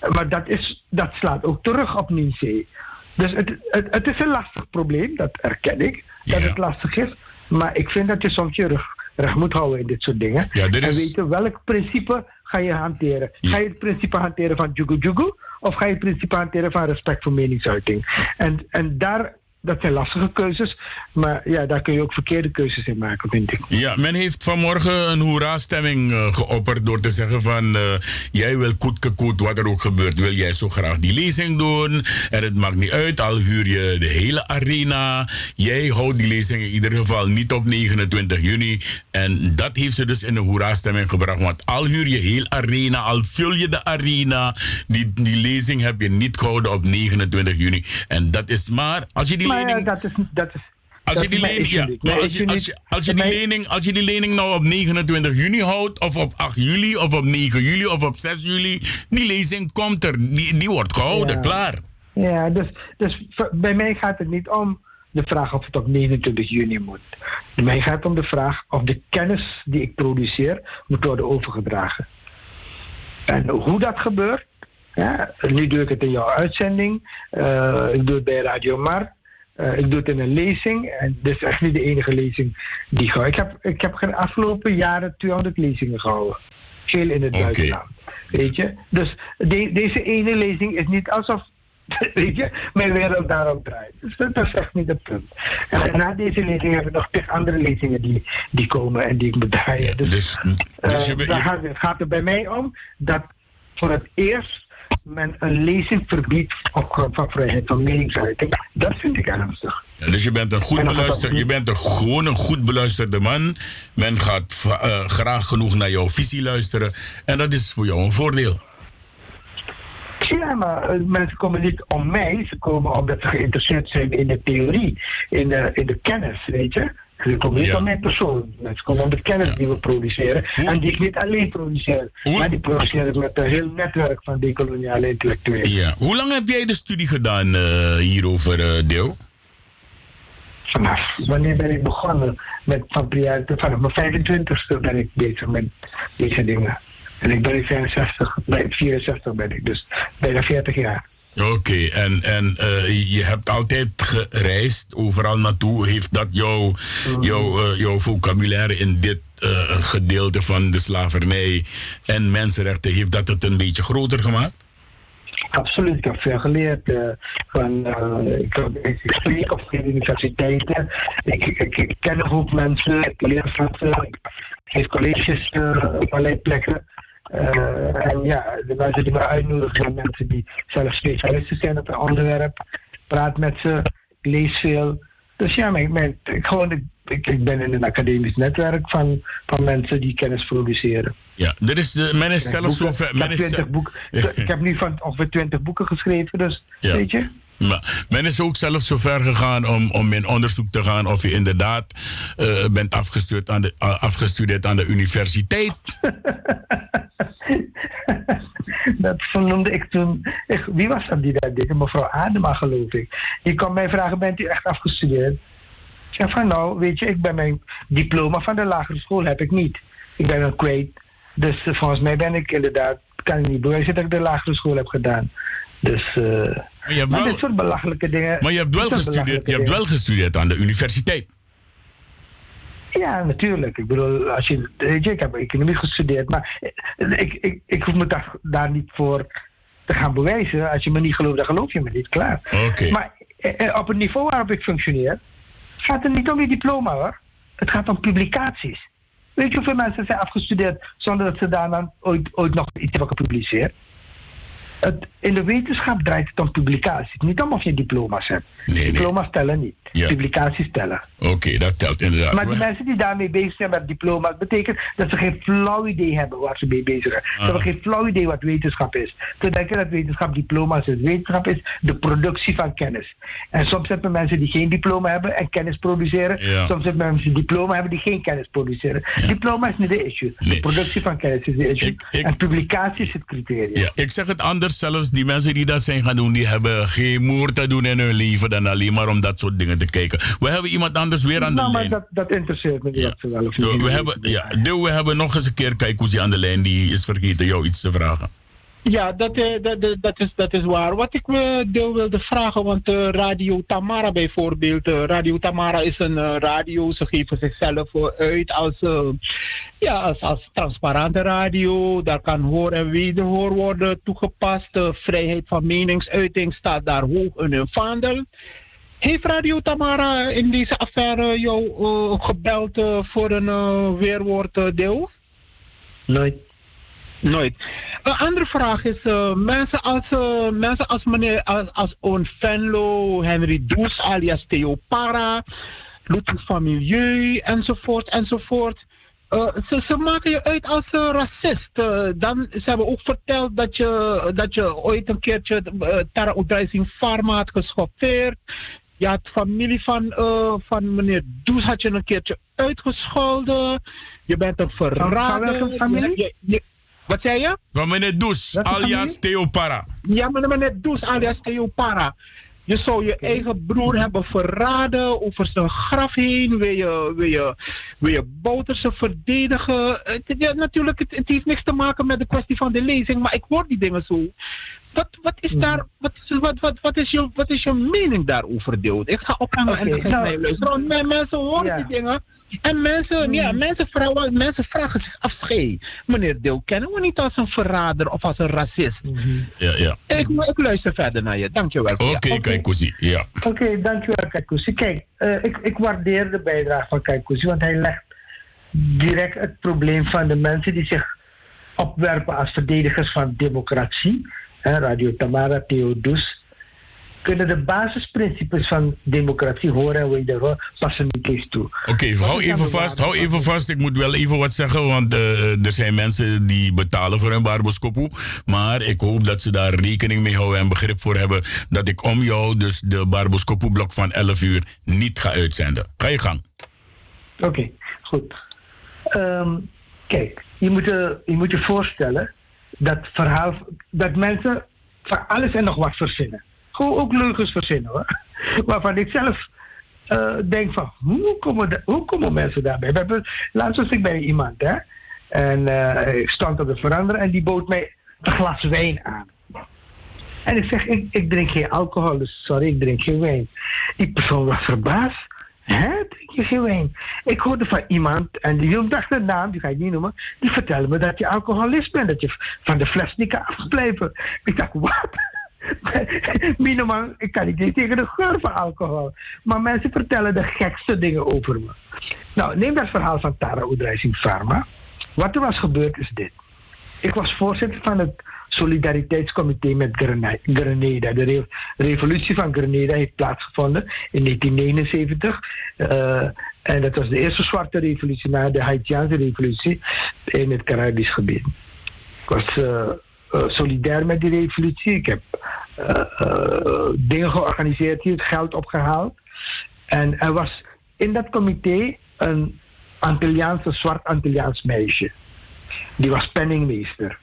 Maar dat, is, dat slaat ook terug op Ninsee. Dus het, het, het is een lastig probleem, dat erken ik, dat het lastig is. Maar ik vind dat je soms je rug recht moet houden in dit soort dingen. Ja, dit En weten welk principe ga je hanteren. Ga je het principe hanteren van jugu jugu of ga je het principe hanteren van respect voor meningsuiting? En, en daar, dat zijn lastige keuzes, maar ja, daar kun je ook verkeerde keuzes in maken, vind ik. Ja, men heeft vanmorgen een hoera-stemming eh, geopperd door te zeggen van... eh, jij wil koetke koet, wat er ook gebeurt, wil jij zo graag die lezing doen. En het maakt niet uit, al huur je de hele arena. Jij houdt die lezing in ieder geval niet op 29 juni. En dat heeft ze dus in een hoera-stemming gebracht. Want al huur je heel arena, al vul je de arena... die, die lezing heb je niet gehouden op 29 juni. En dat is maar, als je die maar ja, lening... dat is, dat is, Als je, die lening, ja, maar als, je, issue als, je, niet- als, je die lening, als je die lening nou op 29 juni houdt, of op 8 juli, of op 9 juli, of op 6 juli, die lezing komt er, die, die wordt gehouden, Ja. klaar. Ja, dus, dus bij mij gaat het niet om de vraag of het op 29 juni moet. Bij mij gaat het om de vraag of de kennis die ik produceer moet worden overgedragen. En hoe dat gebeurt, ja, nu doe ik het in jouw uitzending, eh, ik doe het bij Radio Mar, eh, ik doe het in een lezing. En dit is echt niet de enige lezing die ik. Ik heb, ik heb de afgelopen jaren 200 lezingen gehouden. Veel in het buitenland. Weet je? Dus de- deze ene lezing is niet alsof weet je, mijn wereld daarop draait. Dus dat, is echt niet het punt. En na deze lezing heb ik nog tig andere lezingen die, die komen en die ik moet draaien. Dus, dus, eh, je daar je- gaat, het gaat er bij mij om dat voor het eerst men een lezing verbiedt op grond van vrijheid van meningsuiting. Dat vind ik ernstig. Dus je bent een goed beluister, je bent een, gewoon een goed beluisterde man. Men gaat eh, graag genoeg naar jouw visie luisteren. En dat is voor jou een voordeel. Ja, maar eh, mensen komen niet om mij. Ze komen omdat ze geïnteresseerd zijn in de theorie, in de, in de kennis, weet je. Ze komen niet Ja. om mijn persoon. Mensen komen om de kennis die we produceren. En die ik niet alleen produceer. Maar die produceer ik met een heel netwerk van decoloniale intellectuelen. Ja. Hoe lang heb jij de studie gedaan eh, hierover, eh Deel? vanaf wanneer ben ik begonnen met van vanaf mijn 25ste ben ik bezig met deze dingen. En ik ben nu 65, nee, 64 ben ik, dus bijna 40 jaar. Oké, en, en eh, je hebt altijd gereisd, overal naartoe. Heeft dat jouw, jouw, eh, jouw vocabulaire in dit eh, gedeelte van de slavernij en mensenrechten, heeft dat het een beetje groter gemaakt? Absoluut, ik heb veel geleerd. van, eh, ik, ik, spreek op veel universiteiten. Ik, ik, ik ken een hoop mensen, ik leer van ze. Ik geef colleges op allerlei plekken. Eh, en ja, de mensen die me uitnodigen zijn mensen die zelf specialisten zijn op een onderwerp. Praat met ze, ik lees veel. Dus ja, mijn, mijn, ik, gewoon, ik, ben in een academisch netwerk van, van mensen die kennis produceren. Ja, er is, de, men is zelfs zo boeken- ver. ik heb is, 20 boeken. Ik heb nu van ongeveer 20 boeken geschreven, dus Ja. weet je. Maar men is ook zelfs zo ver gegaan om, om in onderzoek te gaan of je inderdaad eh, bent afgestudeerd aan, de, uh, afgestudeerd aan de universiteit. dat vernoemde ik toen. Wie was dat die dat deed? Mevrouw Adema, geloof ik. Die kwam mij vragen: Bent u echt afgestudeerd? Ik zei van nou, weet je, ik ben mijn diploma van de lagere school heb ik niet. Ik ben een kwijt. Dus eh, volgens mij ben ik inderdaad, kan ik niet bewijzen dat ik de lagere school heb gedaan. Dus, eh Maar je hebt wel, dit soort belachelijke dingen. maar je hebt wel, gestudeerd, je hebt wel gestudeerd aan de universiteit. Ja, natuurlijk. Ik bedoel, als je, weet je, ik heb economie gestudeerd, maar ik, ik, ik hoef me daar, daar niet voor te gaan bewijzen. Als je me niet gelooft, dan geloof je me niet, klaar. Oké. Maar eh, eh, op het niveau waarop ik functioneer, gaat het niet om je diploma hoor. Het gaat om publicaties. Weet je hoeveel mensen zijn afgestudeerd zonder dat ze daar dan ooit, ooit nog iets hebben gepubliceerd? Het, in de wetenschap draait het om publicaties. Niet om of je diploma's hebt. Nee, nee. Diploma's tellen niet. Ja. Publicaties tellen. Oké, dat telt inderdaad. Maar die mensen die daarmee bezig zijn met diploma's, betekent dat ze geen flauw idee hebben waar ze mee bezig zijn. Ze hebben geen flauw idee wat wetenschap is. Ze denken dat wetenschap diploma's is. Wetenschap is de productie van kennis. En soms hebben mensen die geen diploma hebben en kennis produceren. Ja. Soms hebben mensen die diploma hebben die geen kennis produceren. Diploma is niet de issue. Nee. De productie van kennis is de issue. Ik- ik- en publicatie is het criterium. Ja, ik zeg het anders zelfs. Die mensen die dat zijn gaan doen, die hebben geen moer te doen in hun leven dan alleen maar om dat soort dingen te kijken. We hebben iemand anders weer aan de nou, maar lijn. dat, dat interesseert me niet Ja. wel of Yo, niet. we, hebben, ja, we hebben nog eens een keer Kaikousi aan de lijn. Die is vergeten jou iets te vragen. Ja, dat, eh, dat, dat, is, dat is waar. Wat ik me deel wilde vragen, want eh, Radio Tamara bijvoorbeeld, eh, Radio Tamara is een eh, radio, ze geven zichzelf eh, uit als, eh, ja, als, als transparante radio. Daar kan hoor en wederhoor worden toegepast. Vrijheid van meningsuiting staat daar hoog in hun vaandel. Heeft Radio Tamara in deze affaire jou eh, gebeld eh, voor een eh, weerwoord deel? Nooit. Nooit. Een andere vraag is, mensen, als, mensen als meneer, als, als Oon Venlo, Henry Does alias Theo Para, Ludwig van Milieu, enzovoort, enzovoort. Ze, ze maken je uit als racist. Dan, ze hebben ook verteld dat je, dat je ooit een keertje Tara Pharma had geschoffeerd. Je had familie van, eh, van meneer Does had je een keertje uitgescholden. Je bent een verrader. welke familie? Je- je- wat zei je? Van meneer Does, alias familie? Theo Para. Ja, maar meneer Does alias Theo Para. Je zou je eigen broer hebben verraden over zijn graf heen. Wil je, wil je, wil je Bouterse verdedigen? Het, ja, natuurlijk, het, het heeft niks te maken met de kwestie van de lezing, maar ik hoor die dingen zo. Wat, wat is daar, wat, is- wat, wat, wat, is je, wat is je mening daarover, Deelt? Ik ga ophangen en Oké, dan ga ik nou- luisteren. Want mensen horen Ja. die dingen. En mensen, ja, mensen, vragen, mensen vragen zich af, hey, meneer Deel, kennen we niet als een verrader of als een racist? Ja, ja. Ik, ik luister verder naar je. Dankjewel. Oké, Ja. Kaikousi. Ja. Oké, dankjewel Kaikousi. Kijk, eh, ik, ik waardeer de bijdrage van Kaikousi, want hij legt direct het probleem van de mensen die zich opwerpen als verdedigers van democratie. Hè, Radio Tamara, Theodus. Kunnen de basisprincipes van democratie horen en wederhoor passen niet eens toe. Oké, hou even vast, hou even vast. Ik moet wel even wat zeggen, want eh, er zijn mensen die betalen voor hun barboskopoe. Maar ik hoop dat ze daar rekening mee houden en begrip voor hebben dat ik om jou dus de barboskopoe blok van 11 uur niet ga uitzenden. Ga je gang. Oké, goed. Ehm, kijk, je moet, je, je moet je voorstellen dat verhaal, dat mensen van alles en nog wat verzinnen. Gewoon ook leugens verzinnen hoor. Waarvan ik zelf uh, denk van, hoe komen, de, hoe komen mensen daarbij? We hebben, laatst was ik bij iemand, hè. En uh, ik stond op de veranderen en die bood mij een glas wijn aan. En ik zeg, ik, ik drink geen alcohol, dus sorry, ik drink geen wijn. Die persoon was verbaasd. Hè? Ik hoorde van iemand, en die hield de naam, die ga ik niet noemen, die vertelde me dat je alcoholist bent, dat je van de fles niet kan afblijven. Ik dacht, wat? Minimaal, ik kan niet tegen de geur van alcohol. Maar mensen vertellen de gekste dingen over me. Nou, neem dat verhaal van Tara Oedrijsing Pharma. Wat er was gebeurd is dit. Ik was voorzitter van het Solidariteitscomité met Grenada. De revolutie van Grenada heeft plaatsgevonden in 1979. Uh, eh, en dat was de eerste zwarte revolutie na de Haitiaanse revolutie in het Caribisch gebied. Ik was uh, uh, solidair met die revolutie. Ik heb dingen georganiseerd hier, geld opgehaald. En er was in dat comité een Antilliaanse, zwart Antilliaans meisje. Die was penningmeester.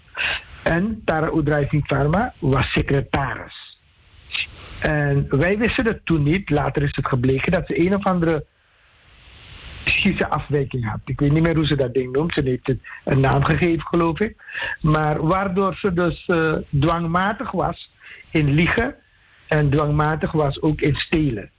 En Tara Oedrijving Pharma was secretaris. En wij wisten het toen niet. Later is het gebleken dat ze een of andere psychische afwijking had. Ik weet niet meer hoe ze dat ding noemt. Ze heeft het een naam gegeven, geloof ik. Maar waardoor ze dus uh, dwangmatig was in liegen en dwangmatig was ook in stelen.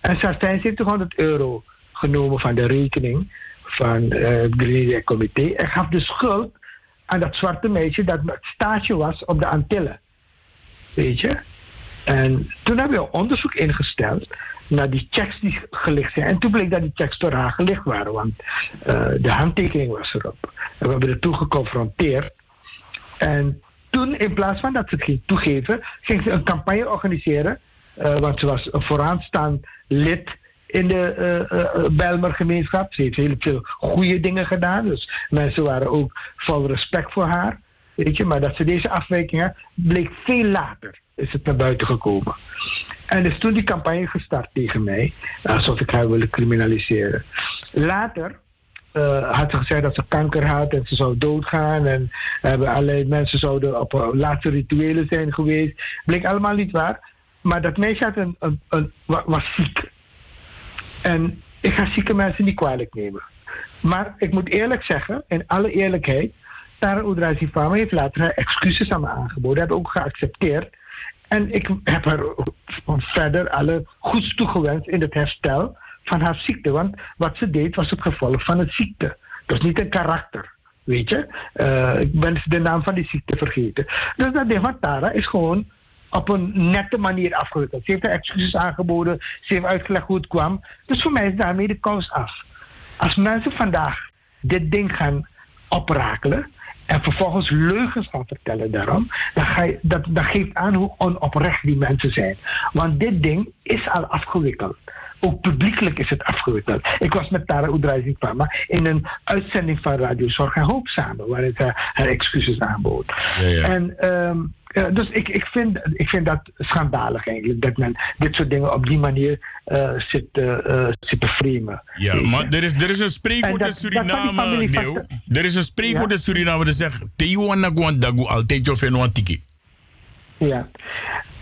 En ze had 7500 euro genomen van de rekening van uh, het Grenadier Comité en gaf de schuld aan dat zwarte meisje dat het stage was op de Antillen. Weet je? En toen hebben we onderzoek ingesteld naar die checks die gelicht zijn. En toen bleek dat die checks door haar gelicht waren, want uh, de handtekening was erop. En we hebben er toen geconfronteerd. En toen, in plaats van dat ze het ging toegeven, ging ze een campagne organiseren. Uh, want ze was een vooraanstaand lid in de uh, uh, Bijlmer gemeenschap. Ze heeft heel veel goede dingen gedaan. Dus mensen waren ook vol respect voor haar. Weet je, maar dat ze deze afwijkingen bleek veel later is het naar buiten gekomen. En is toen die campagne gestart tegen mij, alsof ik haar wilde criminaliseren. Later uh, had ze gezegd dat ze kanker had en ze zou doodgaan. En hebben allerlei mensen zouden op uh, laatste rituelen zijn geweest. Bleek allemaal niet waar. Maar dat meisje had een, een, een, was ziek. En ik ga zieke mensen niet kwalijk nemen. Maar ik moet eerlijk zeggen, in alle eerlijkheid, Tara Oudrazi Fama heeft later haar excuses aan me aangeboden. Heb ook geaccepteerd. En ik heb haar verder alle goeds toegewenst in het herstel van haar ziekte. Want wat ze deed was het gevolg van het ziekte. Dus niet een karakter. Weet je? Uh, ik ben de naam van die ziekte vergeten. Dus dat ding van Tara is gewoon op een nette manier afgewikkeld. Ze heeft haar excuses aangeboden, ze heeft uitgelegd hoe het kwam. Dus voor mij is daarmee de kous af. Als mensen vandaag dit ding gaan oprakelen en vervolgens leugens gaan vertellen daarom, dan, ga je, dat, dat geeft aan hoe onoprecht die mensen zijn. Want dit ding is al afgewikkeld. Ook publiekelijk is het afgewikkeld. Ik was met Tara Oedrijzing Pama in een uitzending van Radio Zorg en Hoop samen, waarin ze haar excuses aanbood. Ja, ja. En um, uh, dus ik, ik, vind, ik vind dat schandalig eigenlijk, dat men dit soort dingen op die manier uh, zit, uh, zit te framen. Ja, maar er is, er is een spreekwoord in Suriname, Deel. Er is een spreekwoord in Suriname dat zegt, Teo dagu altijd en tiki. Ja,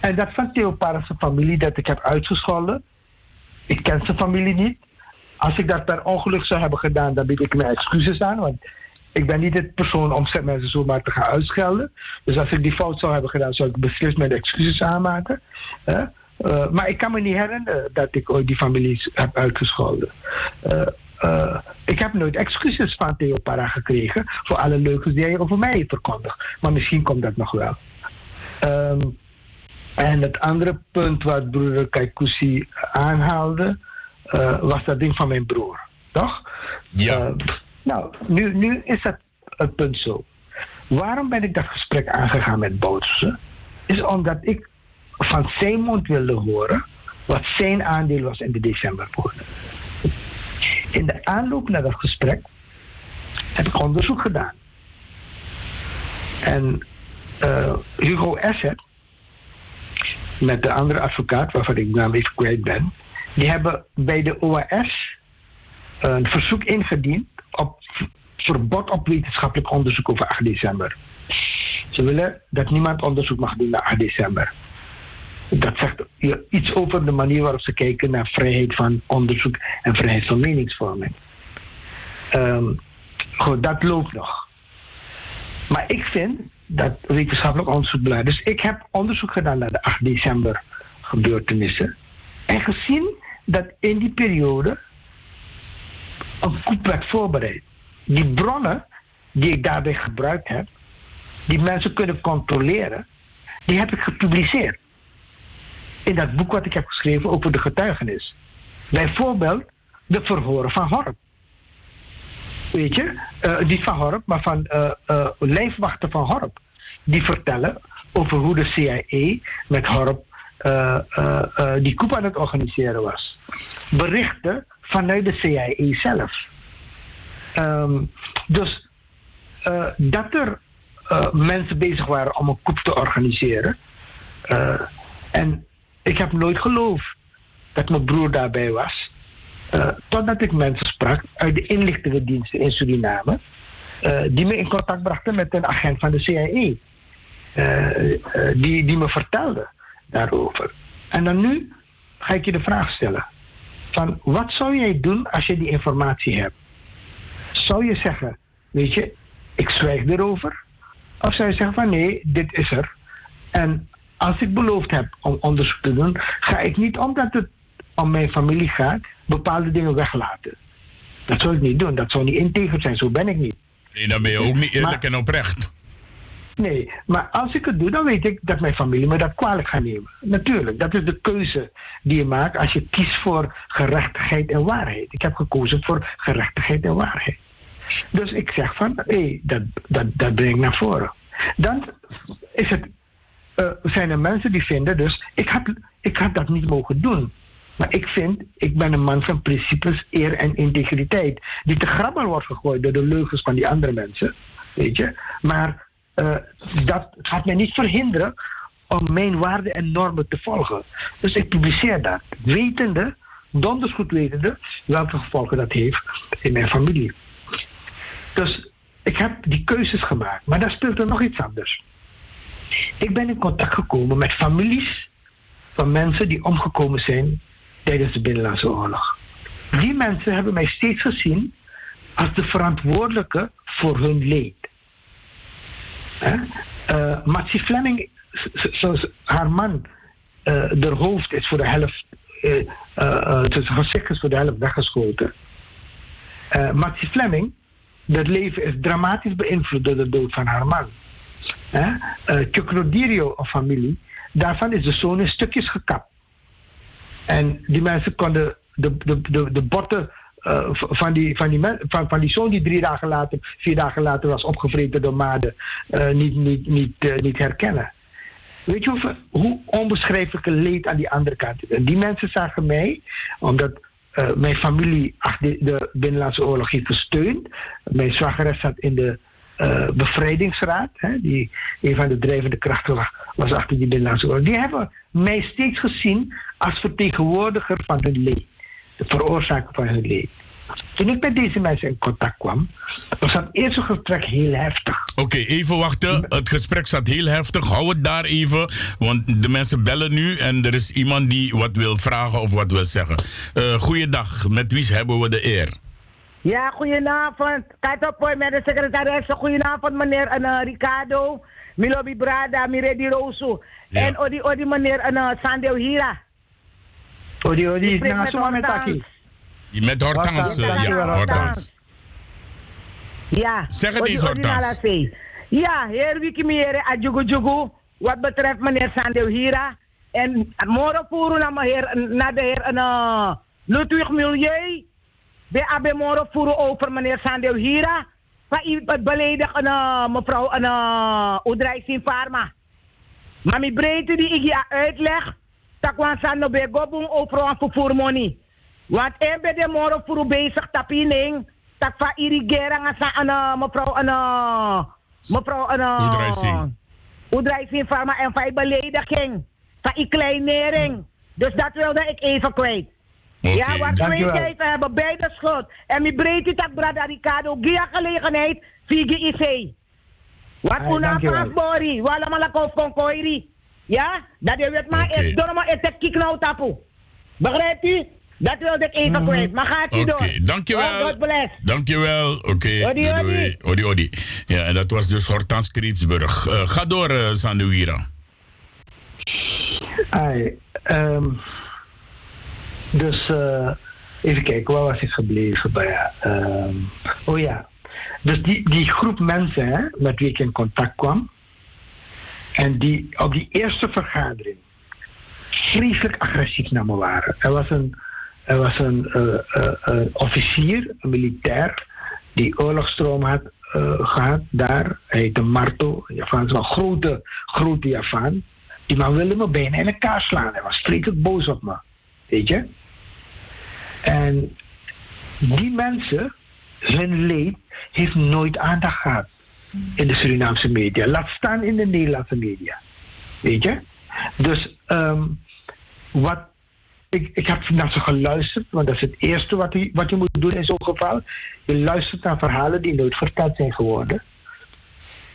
en dat van Theo Parras' familie dat ik heb uitgescholden, ik ken zijn familie niet. Als ik dat per ongeluk zou hebben gedaan, dan bied ik mijn excuses aan, want ik ben niet de persoon om mensen zomaar te gaan uitschelden. Dus als ik die fout zou hebben gedaan, zou ik beslist mijn excuses aanmaken. Uh, maar ik kan me niet herinneren dat ik ooit die families heb uitgescholden. Uh, uh, ik heb nooit excuses van Theo Para gekregen voor alle leugens die hij over mij heeft verkondigd. Maar misschien komt dat nog wel. Um, en het andere punt wat broeder Kaikousi aanhaalde, was dat ding van mijn broer. Toch? Ja. Nou, nu, is dat het punt zo. Waarom ben ik dat gesprek aangegaan met Boutsen? Is omdat ik van zijn mond wilde horen wat zijn aandeel was in de decemberpoort. In de aanloop naar dat gesprek heb ik onderzoek gedaan. En uh, Hugo Esset, met de andere advocaat, waarvan ik naam even kwijt ben, die hebben bij de OAS een verzoek ingediend op verbod op wetenschappelijk onderzoek over 8 december. Ze willen dat niemand onderzoek mag doen naar 8 december. Dat zegt iets over de manier waarop ze kijken naar vrijheid van onderzoek en vrijheid van meningsvorming. Ehm, goed, dat loopt nog. Maar ik vind dat wetenschappelijk onderzoek is. Dus ik heb onderzoek gedaan naar de 8 december gebeurtenissen. En gezien dat in die periode een coup werd voorbereid. Die bronnen die ik daarbij gebruikt heb, die mensen kunnen controleren, die heb ik gepubliceerd. In dat boek wat ik heb geschreven over de getuigenis. Bijvoorbeeld de verhoren van Horp. Weet je, uh, niet van Horp, maar van uh, uh, lijfwachten van Horp. Die vertellen over hoe de CIA met Horp die coup aan het organiseren was. Berichten vanuit de CIA zelf. Um, dus dat er mensen bezig waren om een coup te organiseren. en ik heb nooit geloofd dat mijn broer daarbij was. Totdat ik mensen sprak uit de inlichtingendiensten in Suriname, die me in contact brachten met een agent van de CIA, uh, die, die me vertelde daarover. En dan nu ga ik je de vraag stellen: van wat zou jij doen als je die informatie hebt? Zou je zeggen, weet je, ik zwijg erover? Of zou je zeggen van nee, dit is er. En als ik beloofd heb om onderzoek te doen, ga ik niet omdat het om mijn familie gaat, bepaalde dingen weglaten. Dat zou ik niet doen. Dat zou niet integer zijn. Zo ben ik niet. Nee, dan ben je ook niet eerlijk en oprecht. Nee, maar als ik het doe, dan weet ik dat mijn familie me dat kwalijk gaat nemen. Natuurlijk, dat is de keuze die je maakt als je kiest voor gerechtigheid en waarheid. Ik heb gekozen voor gerechtigheid en waarheid. Dus ik zeg van, hé, hey, dat, dat, breng ik naar voren. Dan is het, uh, zijn er mensen die vinden, dus ik had, ik had dat niet mogen doen. Maar ik vind, ik ben een man van principes, eer en integriteit. Die te grabbel wordt gegooid door de leugens van die andere mensen. Weet je? Maar uh, dat gaat mij niet verhinderen om mijn waarden en normen te volgen. Dus ik publiceer dat. Wetende, donders goed wetende, welke gevolgen dat heeft in mijn familie. Dus ik heb die keuzes gemaakt. Maar daar speelt er nog iets anders. Ik ben in contact gekomen met families van mensen die omgekomen zijn tijdens de Binnenlandse Oorlog. Die mensen hebben mij steeds gezien als de verantwoordelijke voor hun leed. Uh, Fleming, zoals haar man, uh, de hoofd is voor de helft, uh, uh, gezicht is voor de helft weggeschoten. Uh, Matsie Fleming, dat leven is dramatisch beïnvloed door de dood van haar man. Uh, Chocrodirio, een familie, daarvan is de zoon in stukjes gekapt. En die mensen konden de, de, de, de botten uh, van, die, van, die van, die zoon die drie dagen later, vier dagen later was opgevreten door maden, uh, niet, niet, niet, uh, niet herkennen. Weet je hoe, hoe onbeschrijfelijke leed aan die andere kant is? Die mensen zagen mij, omdat mijn familie de, de Binnenlandse Oorlog heeft gesteund. Mijn zwageres zat in de uh, bevrijdingsraad, hè, die een van de drijvende krachten was, was achter die Binnenlandse Oorlog. Die hebben mij steeds gezien als vertegenwoordiger van hun leed, de veroorzaker van hun leed. Toen ik met deze mensen in contact kwam, was dat eerste gesprek heel heftig. Oké, okay, even wachten. Het gesprek zat heel heftig. Hou het daar even, want de mensen bellen nu en er is iemand die wat wil vragen of wat wil zeggen. Uh, goeiedag, met wie hebben we de eer? Ja, goedenavond. Kijk op met de secretaris. Goedenavond, meneer uh, Ricardo. Milobi Brada, Miredi Rosu. Ja. En odi, odi meneer uh, Sandeo Hira. Odi, odi. Zo met Taki. Met Hortans. Ja, Hortans. Ja. Zeg het eens, Hortans. Ja, heer Wikimiere, adjugu jugu. Wat betreft meneer Sandeo Hira. En morgen voeren naar, heer, naar de heer uh, Ludwig Milieu. Bij Abe Moro voeren over meneer Sandeo Hira. Van beledig een uh, mevrouw een uh, Udrijsin Pharma. Maar mijn breedte die ik je uitleg, dat kwam Sando bij Gobung over een vervoermoney. Want ik ben de moro voor bezig tapining, dat van irrigeren aan uh, mevrouw een uh, mevrouw een uh, Udrijsin. Udrijsin Pharma en van belediging, van ik kleinering. Dus dat wilde ik even kwijt. Okay, ja, wat we hebben beide schuld. En mi breedte tak brada Ricardo, gia gelegenheid, figi ise. Wat una pas bori, wala malako konkoiri. Ja, dat je weet maar, okay. door maar het kiek nou tapu. Begrijpt u? Dat wilde ik even kwijt. Maar gaat u Oké, door. dankjewel. Oh, God bless. Dankjewel. Oké. Odi, doei, odi. doei. Odi, odi. Ja, en dat was dus Hortans Kriepsburg. Eh, ga door, uh, Sanduira. Ai, ehm, dus eh, even kijken, waar was ik gebleven? Bij, ehm, oh ja, dus die, die groep mensen hè, met wie ik in contact kwam. En die op die eerste vergadering vreselijk agressief naar me waren. Er was een, er was een eh, eh, eh, officier, een militair, die oorlogsstroom had eh, gehad daar. Hij heette Marto, een een grote, grote Javaan. Die man wilde me bijna in elkaar slaan. Hij was vreselijk boos op me. Weet je? En die mensen, hun leed, heeft nooit aandacht gehad in de Surinaamse media. Laat staan in de Nederlandse media. Weet je? Dus ehm, wat, ik, ik heb naar ze geluisterd, want dat is het eerste wat je, wat je moet doen in zo'n geval. Je luistert naar verhalen die nooit verteld zijn geworden.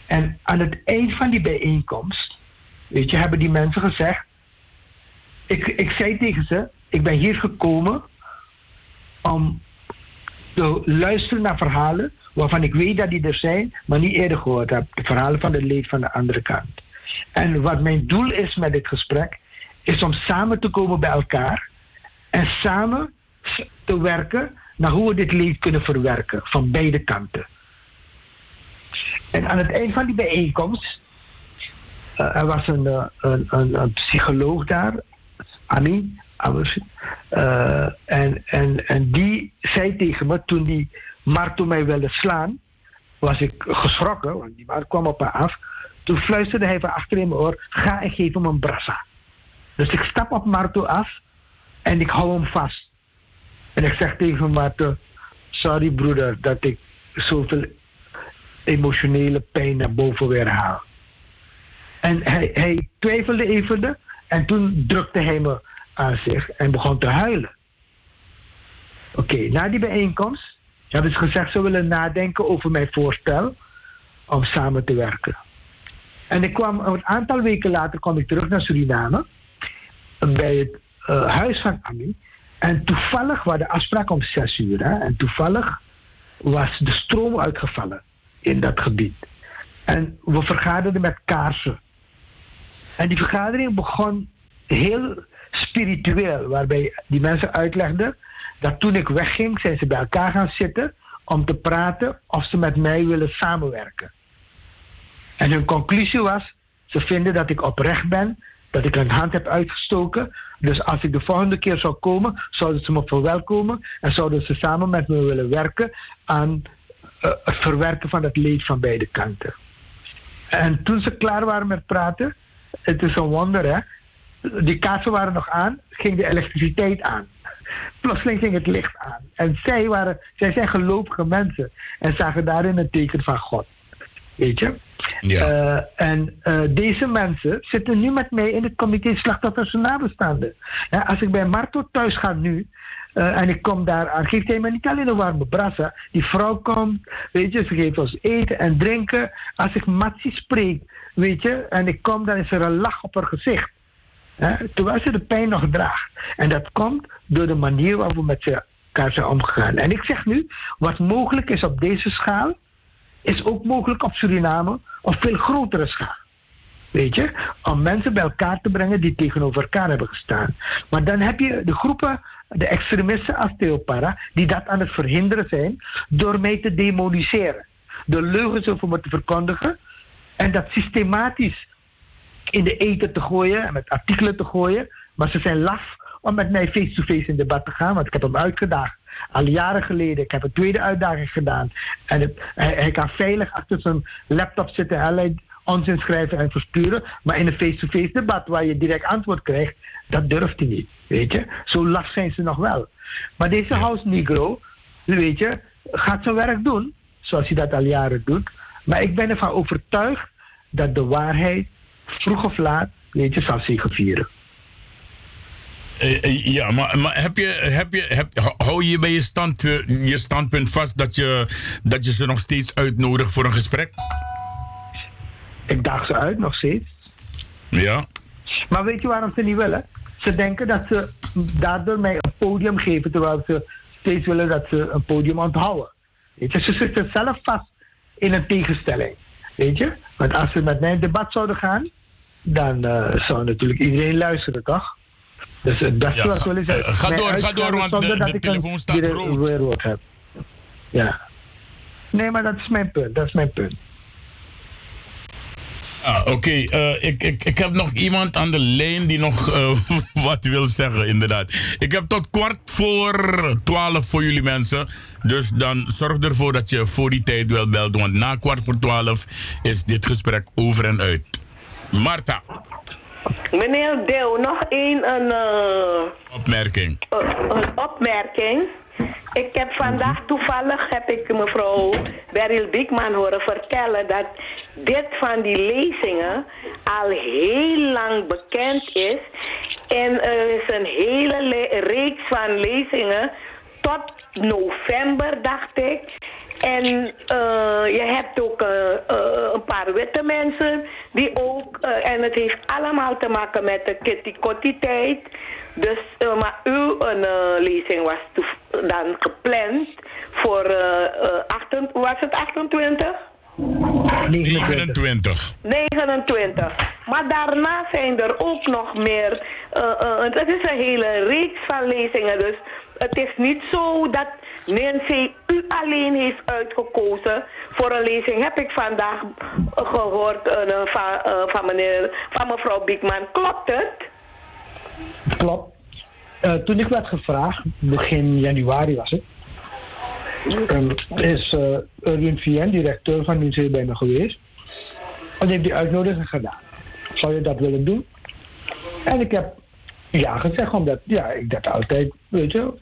En aan het eind van die bijeenkomst, weet je, hebben die mensen gezegd. Ik, ik zei tegen ze: Ik ben hier gekomen om te luisteren naar verhalen waarvan ik weet dat die er zijn, maar niet eerder gehoord heb. De verhalen van het leed van de andere kant. En wat mijn doel is met dit gesprek, is om samen te komen bij elkaar en samen te werken naar hoe we dit leed kunnen verwerken van beide kanten. En aan het eind van die bijeenkomst, uh, er was een, een, een, een, psycholoog daar, Annie, uh, en, en, en die zei tegen me toen die Marto mij wilde slaan, was ik geschrokken, want die man kwam op me af. Toen fluisterde hij van achter in mijn oor: Ga en geef hem een brassa. Dus ik stap op Marto af en ik hou hem vast. En ik zeg tegen Marto: Sorry broeder dat ik zoveel emotionele pijn naar boven weer haal. En hij, hij twijfelde even en toen drukte hij me aan zich en begon te huilen. Oké, na die bijeenkomst hebben ze gezegd ze willen nadenken over mijn voorstel om samen te werken. En ik kwam een aantal weken later kwam ik terug naar Suriname bij het uh, huis van Ami. En toevallig was de afspraak om zes uur. Hè, en toevallig was de stroom uitgevallen in dat gebied. En we vergaderden met kaarsen. En die vergadering begon heel spiritueel, waarbij die mensen uitlegden dat toen ik wegging, zijn ze bij elkaar gaan zitten om te praten of ze met mij willen samenwerken. En hun conclusie was, ze vinden dat ik oprecht ben, dat ik een hand heb uitgestoken. Dus als ik de volgende keer zou komen, zouden ze me verwelkomen en zouden ze samen met me willen werken aan uh, het verwerken van het leed van beide kanten. En toen ze klaar waren met praten, het is een wonder hè, die kaarsen waren nog aan, ging de elektriciteit aan. Plotseling ging het licht aan. En zij, waren, zij zijn gelovige mensen en zagen daarin een teken van God. Weet je? Ja. Uh, en uh, deze mensen zitten nu met mij in het comité slachtoffers en nabestaanden. Ja, als ik bij Marto thuis ga nu, uh, en ik kom daar aan, geeft hij me niet alleen een warme brassa. Die vrouw komt, weet je, ze geeft ons eten en drinken. Als ik Matsi spreek, weet je, en ik kom, dan is er een lach op haar gezicht. Terwijl ze de pijn nog draagt. En dat komt door de manier waarop we met elkaar zijn omgegaan. En ik zeg nu, wat mogelijk is op deze schaal, is ook mogelijk op Suriname op veel grotere schaal. Weet je, om mensen bij elkaar te brengen die tegenover elkaar hebben gestaan. Maar dan heb je de groepen, de extremisten als Theopara, die dat aan het verhinderen zijn door mij te demoniseren. Door leugens over me te verkondigen en dat systematisch in de eten te gooien en met artikelen te gooien. Maar ze zijn laf om met mij face-to-face in debat te gaan, want ik heb hem uitgedaagd. Al jaren geleden. Ik heb een tweede uitdaging gedaan. En het, hij, kan veilig achter zijn laptop zitten en onzin schrijven en versturen. Maar in een face-to-face debat waar je direct antwoord krijgt, dat durft hij niet. Weet je? Zo laf zijn ze nog wel. Maar deze House Negro, weet je, gaat zijn werk doen, zoals hij dat al jaren doet. Maar ik ben ervan overtuigd dat de waarheid vroeg of laat, weet je, zal zegevieren. Uh, ja, maar, maar heb je, heb je, heb, hou je bij je, stand, uh, je standpunt vast dat je, dat je ze nog steeds uitnodigt voor een gesprek? Ik daag ze uit nog steeds. Ja. Maar weet je waarom ze niet willen? Ze denken dat ze daardoor mij een podium geven, terwijl ze steeds willen dat ze een podium onthouden. Weet je, ze zitten zelf vast in een tegenstelling. Weet je? Want als ze met mij in debat zouden gaan, dan eh, zou natuurlijk iedereen luisteren, toch? Dus uh, dat is Ja, wat ik wil zeggen. eh, ga door, ga door, want zonder de- de telefoon staat rood. heb. Ja. Nee, maar dat is mijn punt. Dat is mijn punt. Ah, Oké, eh, ik, ik, ik heb nog iemand aan de lijn die nog eh, wat wil zeggen, inderdaad. Ik heb tot kwart voor twaalf voor jullie mensen. Dus dan zorg ervoor dat je voor die tijd wel belt. Want na kwart voor twaalf is dit gesprek over en uit. Marta, Meneer Deel, nog één een, eh, opmerking. een, een opmerking. Ik heb vandaag toevallig heb ik mevrouw Beryl Biekman horen vertellen dat dit van die lezingen al heel lang bekend is. En er is een hele le- reeks van lezingen tot november, dacht ik. En eh, je hebt ook eh, eh, een paar witte mensen die ook, en het heeft allemaal te maken met de kitty tijd. Dus, maar uw lezing was dan gepland voor, eh eh, 28 was het 28? 29. 29. Maar daarna zijn er ook nog meer. eh, het is een hele reeks van lezingen. Dus het is niet zo dat Nancy u alleen heeft uitgekozen voor een lezing. Heb ik vandaag eh, gehoord eh, van, eh, van, meneer, van mevrouw Biekman. Klopt het? Klopt. Eh, toen ik werd gevraagd, begin januari was het, ehm, is uh, Erwin Vien, directeur van Museum, bij me geweest. En heeft die uitnodiging gedaan. Zou je dat willen doen? En ik heb ja gezegd, omdat ja, ik dat altijd, weet je,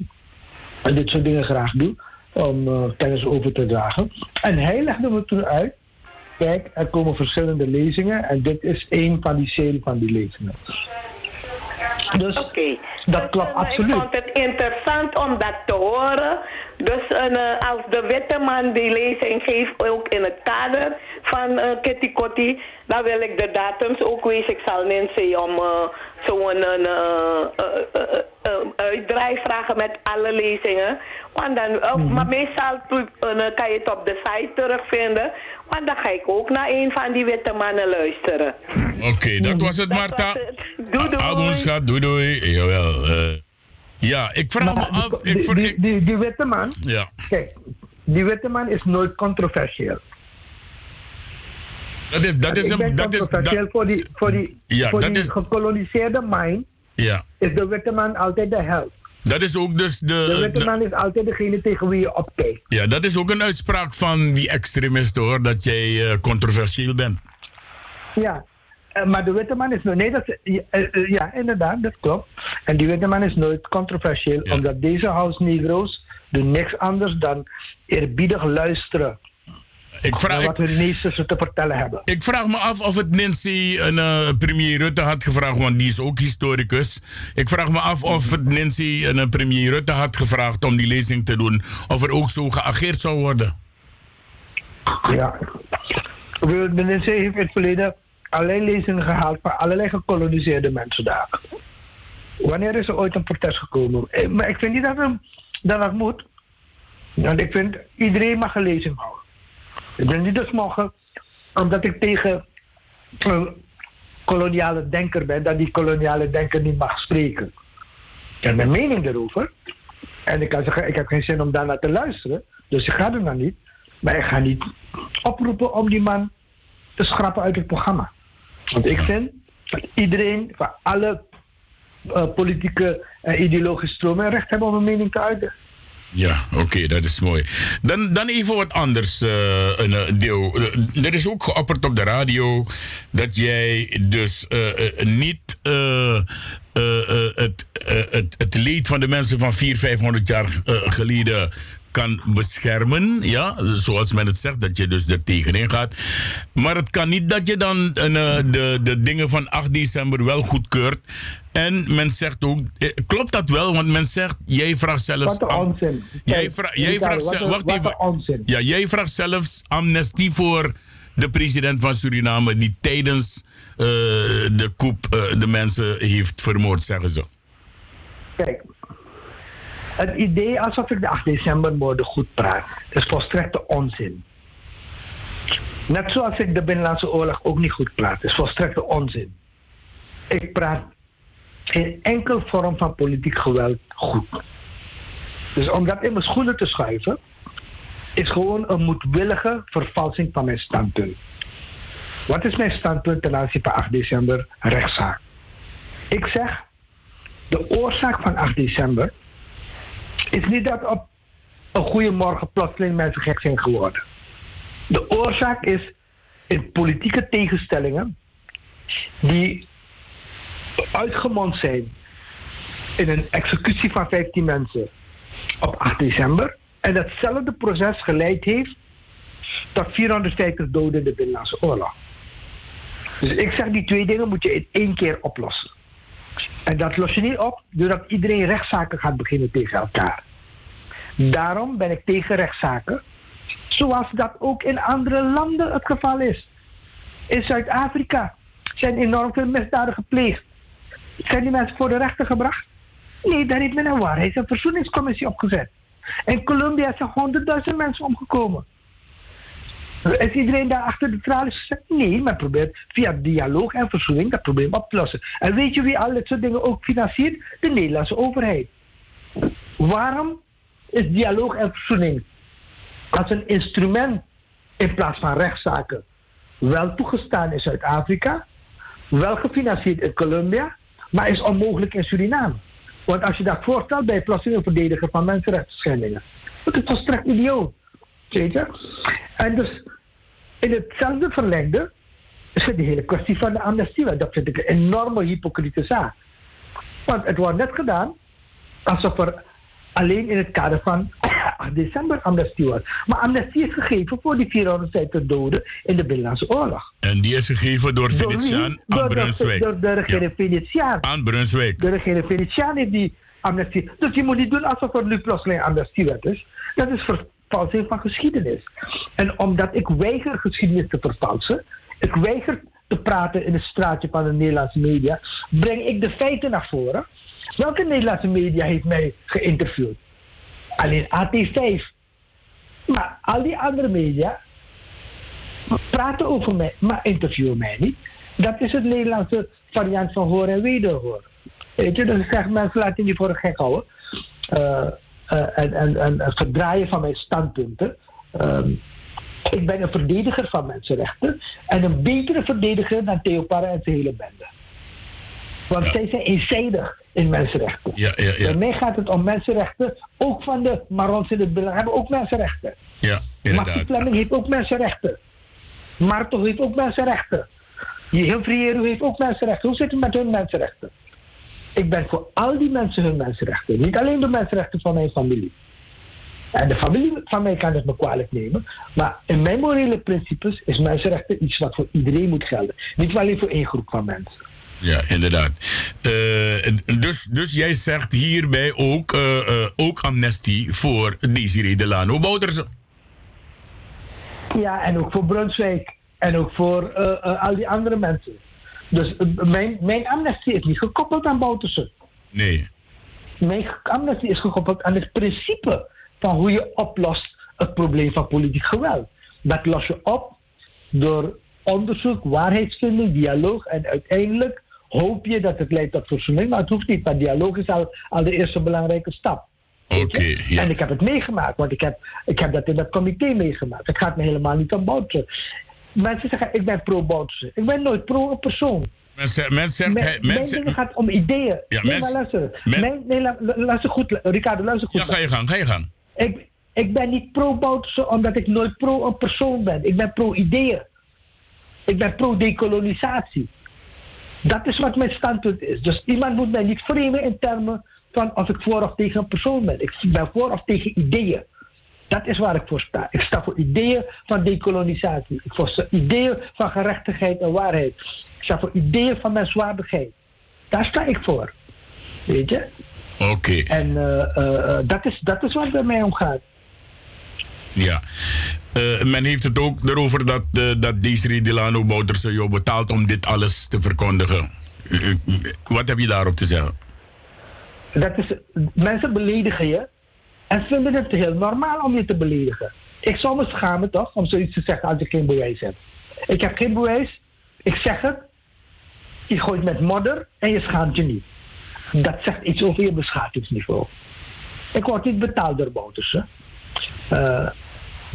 dit soort dingen graag doe, om uh, kennis over te dragen. En hij legde me toen uit, kijk, er komen verschillende lezingen en dit is één van die serie van die lezingen. Dus dat klopt absoluut. Ik vond het interessant om dat te horen. Dus uh, als de witte man die lezing geeft, ook in het kader van uh, Kitty Kotti, dan wil ik de datums ook wezen. Ik zal Nancy om zo'n uitdraai vragen met alle lezingen. Want dan, mm -hmm. Maar meestal kan je het op de site terugvinden. Want dan ga ik ook naar een van die witte mannen luisteren. Oké, okay, dat was het, Marta. Doei doei. Abonschat, doei doei. Jawel. Uh, ja, ik vraag maar me af. Die, ik, die, die, die, witte man. Ja. Kijk, die witte man is nooit controversieel. Dat is, dat is een. Dat is, controversieel dat, voor die, voor die, ja, voor dat die is, gekoloniseerde mind. Ja. Is de witte man altijd de held. Dat is ook dus de. De witte man is altijd degene tegen wie je opkijkt. Ja, dat is ook een uitspraak van die extremisten hoor, dat jij uh, controversieel bent. Ja, uh, maar de witte man is nooit. Nee, dat, uh, ja, inderdaad, dat klopt. En die witte man is nooit controversieel, ja. omdat deze House Negro's doen niks anders dan eerbiedig luisteren. Ik vraag, wat hun meesters te vertellen hebben. Ik vraag me af of het Nancy een uh, premier Rutte had gevraagd, want die is ook historicus. Ik vraag me af of het Nancy een premier Rutte had gevraagd om die lezing te doen, of er ook zo geageerd zou worden. Ja. De Nancy heeft in het verleden alleen lezingen gehaald van allerlei gekoloniseerde mensen daar. Wanneer is er ooit een protest gekomen? Maar ik vind niet dat, dat dat moet. Want ik vind iedereen mag een lezing houden. Ik ben niet dus mogen, omdat ik tegen een koloniale denker ben, dat die koloniale denker niet mag spreken. Ik heb mijn mening erover. En ik kan zeggen, ik heb geen zin om daarnaar te luisteren. Dus ik ga er nou niet. Maar ik ga niet oproepen om die man te schrappen uit het programma. Want ik vind dat iedereen van alle uh, politieke en ideologische stromen recht hebben om een mening te uiten. Ja, oké, dat is mooi. Dan, dan even wat anders, uh, een deel. Er is ook geopperd op de radio dat jij dus niet het, het, het leed van de mensen van 400, 500 jaar geleden kan beschermen, ja, zoals men het zegt, dat je dus er tegenin gaat. Maar het kan niet dat je dan de, de dingen van 8 december wel goedkeurt. En men zegt ook, eh, klopt dat wel? Want men zegt, jij vraagt zelfs... Wat een onzin. Jij, vra jij vraagt wacht wat even. onzin. Ja, jij vraagt zelfs amnestie voor de president van Suriname die tijdens de koep de mensen heeft vermoord, zeggen ze. Kijk, het idee alsof ik de 8 december moorden goed praat, is volstrekte onzin. Net zoals ik de Binnenlandse Oorlog ook niet goed praat, is volstrekte onzin. Ik praat geen enkel vorm van politiek geweld goed. Dus om dat in mijn schoenen te schuiven, is gewoon een moedwillige vervalsing van mijn standpunt. Wat is mijn standpunt ten aanzien van 8 december rechtszaak? Ik zeg, de oorzaak van 8 december is niet dat op een goede morgen plotseling mensen gek zijn geworden. De oorzaak is in politieke tegenstellingen die uitgemond zijn in een executie van 15 mensen op 8 december. En datzelfde proces geleid heeft tot 450 doden in de Binnenlandse Oorlog. Dus ik zeg, die twee dingen moet je in één keer oplossen. En dat los je niet op doordat iedereen rechtszaken gaat beginnen tegen elkaar. Daarom ben ik tegen rechtszaken, zoals dat ook in andere landen het geval is. In Zuid-Afrika zijn enorm veel misdaden gepleegd. Zijn die mensen voor de rechter gebracht? Nee, daar heeft men een waarheids- en verzoeningscommissie opgezet. In Colombia zijn honderdduizend mensen omgekomen. Is iedereen daar achter de tralies gezet? Nee, men probeert via dialoog en verzoening dat probleem op te lossen. En weet je wie al dit soort dingen ook financiert? De Nederlandse overheid. Waarom is dialoog en verzoening als een instrument in plaats van rechtszaken wel toegestaan in Zuid-Afrika, wel gefinancierd in Colombia, maar is onmogelijk in Suriname? Want als je dat voorstelt bij plotseling een verdediger van mensenrechten dat is volstrekt idioot. Weet? En dus in hetzelfde verlengde is de hele kwestie van de amnestie. Dat vind ik een enorme hypocriete zaak. Want het wordt net gedaan alsof er alleen in het kader van 8 december amnestie was. Maar amnestie is gegeven voor die 450 doden in de Binnenlandse Oorlog. En die is gegeven door Venetiaan aan Brunswijk. Door de regering ja. Venetiaan. Aan Brunswijk. De regering Venetiaan heeft die amnestie. Dus je moet niet doen alsof er nu plotseling amnestiewet is. Dat is vervalsing van geschiedenis. En omdat ik weiger geschiedenis te vervalsen, ik weiger te praten in het straatje van de Nederlandse media, breng ik de feiten naar voren. Welke Nederlandse media heeft mij geïnterviewd? Alleen AT5. Maar al die andere media praten over mij, maar interviewen mij niet. Dat is het Nederlandse variant van horen en wederhoor. Weet je, dus zeg mensen laten je voor een gek houden. Uh, en, en, en verdraaien van mijn standpunten. Um, ik ben een verdediger van mensenrechten. En een betere verdediger dan Theo Parra en zijn hele bende. Want zij zijn eenzijdig in mensenrechten. Ja, ja, ja. Bij mij gaat het om mensenrechten. Ook van de Marons in het binnen hebben ook mensenrechten. Ja, inderdaad. Fleming heeft ook mensenrechten. Marto heeft ook mensenrechten. Jehan Friero heeft ook mensenrechten. Hoe zit het met hun mensenrechten? Ik ben voor al die mensen hun mensenrechten. Niet alleen de mensenrechten van mijn familie. En de familie van mij kan het me kwalijk nemen. Maar in mijn morele principes is mensenrechten iets wat voor iedereen moet gelden. Niet alleen voor één groep van mensen. Ja, inderdaad. Uh, dus, dus jij zegt hierbij ook, uh, uh, ook amnestie voor Desiree Delano Bouterse. Ja, en ook voor Brunswijk. En ook voor al die andere mensen. Dus mijn, mijn amnestie is niet gekoppeld aan Bouterse. Nee. Mijn amnestie is gekoppeld aan het principe van hoe je oplost het probleem van politiek geweld. Dat los je op door onderzoek, waarheidsvinding, dialoog en uiteindelijk hoop je dat het leidt tot verzoening, maar het hoeft niet. Maar dialoog is al, al de eerste belangrijke stap. Oké. Okay, ja. En ik heb het meegemaakt, want ik heb, ik heb dat in dat comité meegemaakt. Het gaat me helemaal niet om Boutsen. Mensen zeggen, ik ben pro-Boutsen. Ik ben nooit pro een persoon. Mensen, mensen, mijn, mensen, mijn gaat om ideeën. Ja, nee, mensen, maar luister. men, nee, luister goed, Ricardo, luister goed. Ja, ga je gang, ga je gang. Ik, ik ben niet pro-Boutsen omdat ik nooit pro een persoon ben. Ik ben pro-ideeën. Ik ben pro-dekolonisatie. Dat is wat mijn standpunt is. Dus iemand moet mij niet framen in termen van of ik voor of tegen een persoon ben. Ik ben voor of tegen ideeën. Dat is waar ik voor sta. Ik sta voor ideeën van dekolonisatie. Ik sta voor ideeën van gerechtigheid en waarheid. Ik sta voor ideeën van menswaardigheid. Daar sta ik voor. Weet je? Oké. Okay. En uh, uh, dat, is, dat is waar het bij mij om gaat. Ja. Eh, men heeft het ook erover dat, uh, dat Desiree Delano Bouterse jou betaalt om dit alles te verkondigen. Uh, wat heb je daarop te zeggen? Dat is, mensen beledigen je en vinden het heel normaal om je te beledigen. Ik zou me schamen toch om zoiets te zeggen als ik geen bewijs heb. Ik heb geen bewijs, ik zeg het. Je gooit met modder en je schaamt je niet. Dat zegt iets over je beschavingsniveau. Ik word niet betaald door Bouterse. Uh,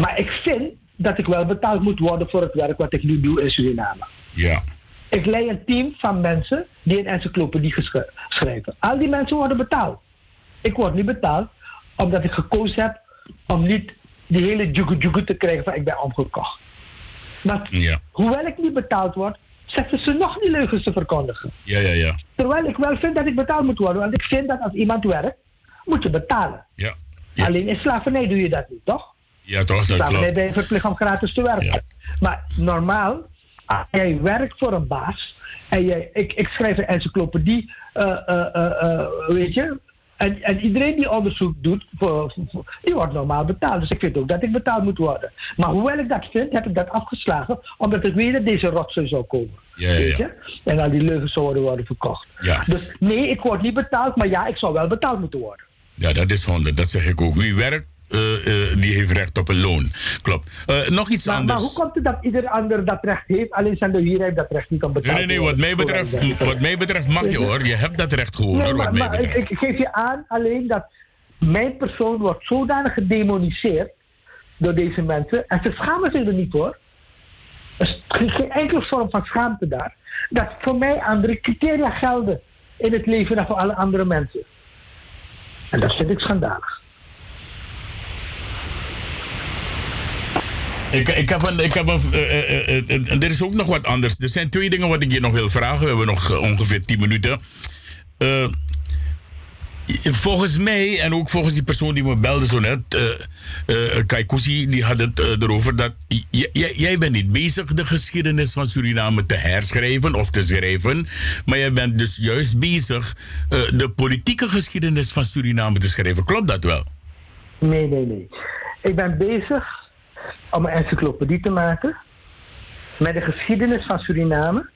maar ik vind dat ik wel betaald moet worden voor het werk wat ik nu doe in Suriname. Ja. Ik leid een team van mensen die een encyclopedie schrijven. Al die mensen worden betaald. Ik word niet betaald omdat ik gekozen heb om niet die hele jugu te krijgen van ik ben omgekocht. Maar ja. hoewel ik niet betaald word, zetten ze nog die leugens te verkondigen. Ja, ja, ja. Terwijl ik wel vind dat ik betaald moet worden. Want ik vind dat als iemand werkt, moet je betalen. Ja. ja. Alleen in slavernij doe je dat niet, toch? Ja, toch? Dat je verplicht om gratis te werken. Ja. Maar normaal, jij werkt voor een baas en jij, ik, ik schrijf een encyclopedie, uh, uh, weet je, en, en, iedereen die onderzoek doet, voor, voor, die wordt normaal betaald. Dus ik vind ook dat ik betaald moet worden. Maar hoewel ik dat vind, heb ik dat afgeslagen, omdat ik weet dat deze rotzooi zou komen. Ja, ja, weet je? En al die leugens zouden worden verkocht. Dus nee, ik word niet betaald, maar ja, ik zou wel betaald moeten worden. Ja, dat is honderd. Dat zeg ik ook. Wie werkt, uh, uh, die heeft recht op een loon. Klopt. Uh, nog iets maar, anders. Maar hoe komt het dat ieder ander dat recht heeft, alleen zijn de hier heeft dat recht niet om betaald Nee, nee, nee. Wat mij betreft, wat mij betreft mag je hoor. Je hebt dat recht gewoon nee, hoor, maar, wat mij maar betreft. Ik, ik geef je aan alleen dat mijn persoon wordt zodanig gedemoniseerd door deze mensen. En ze schamen zich er niet voor. Er is geen enkele vorm van schaamte daar. Dat voor mij andere criteria gelden in het leven dan voor alle andere mensen. En dat vind ik schandalig. Ik, ik heb een. Ik heb een uh, uh, uh, er is ook nog wat anders. Er zijn twee dingen wat ik je nog wil vragen. We hebben nog ongeveer 10 minuten. volgens mij, en ook volgens die persoon die me belde zo net, Kaikousi, die had het erover dat jij bent niet bezig de geschiedenis van Suriname te herschrijven of te schrijven, maar jij bent dus juist bezig de politieke geschiedenis van Suriname te schrijven. Klopt dat wel? Nee, nee, nee. Ik ben bezig om een encyclopedie te maken met de geschiedenis van Suriname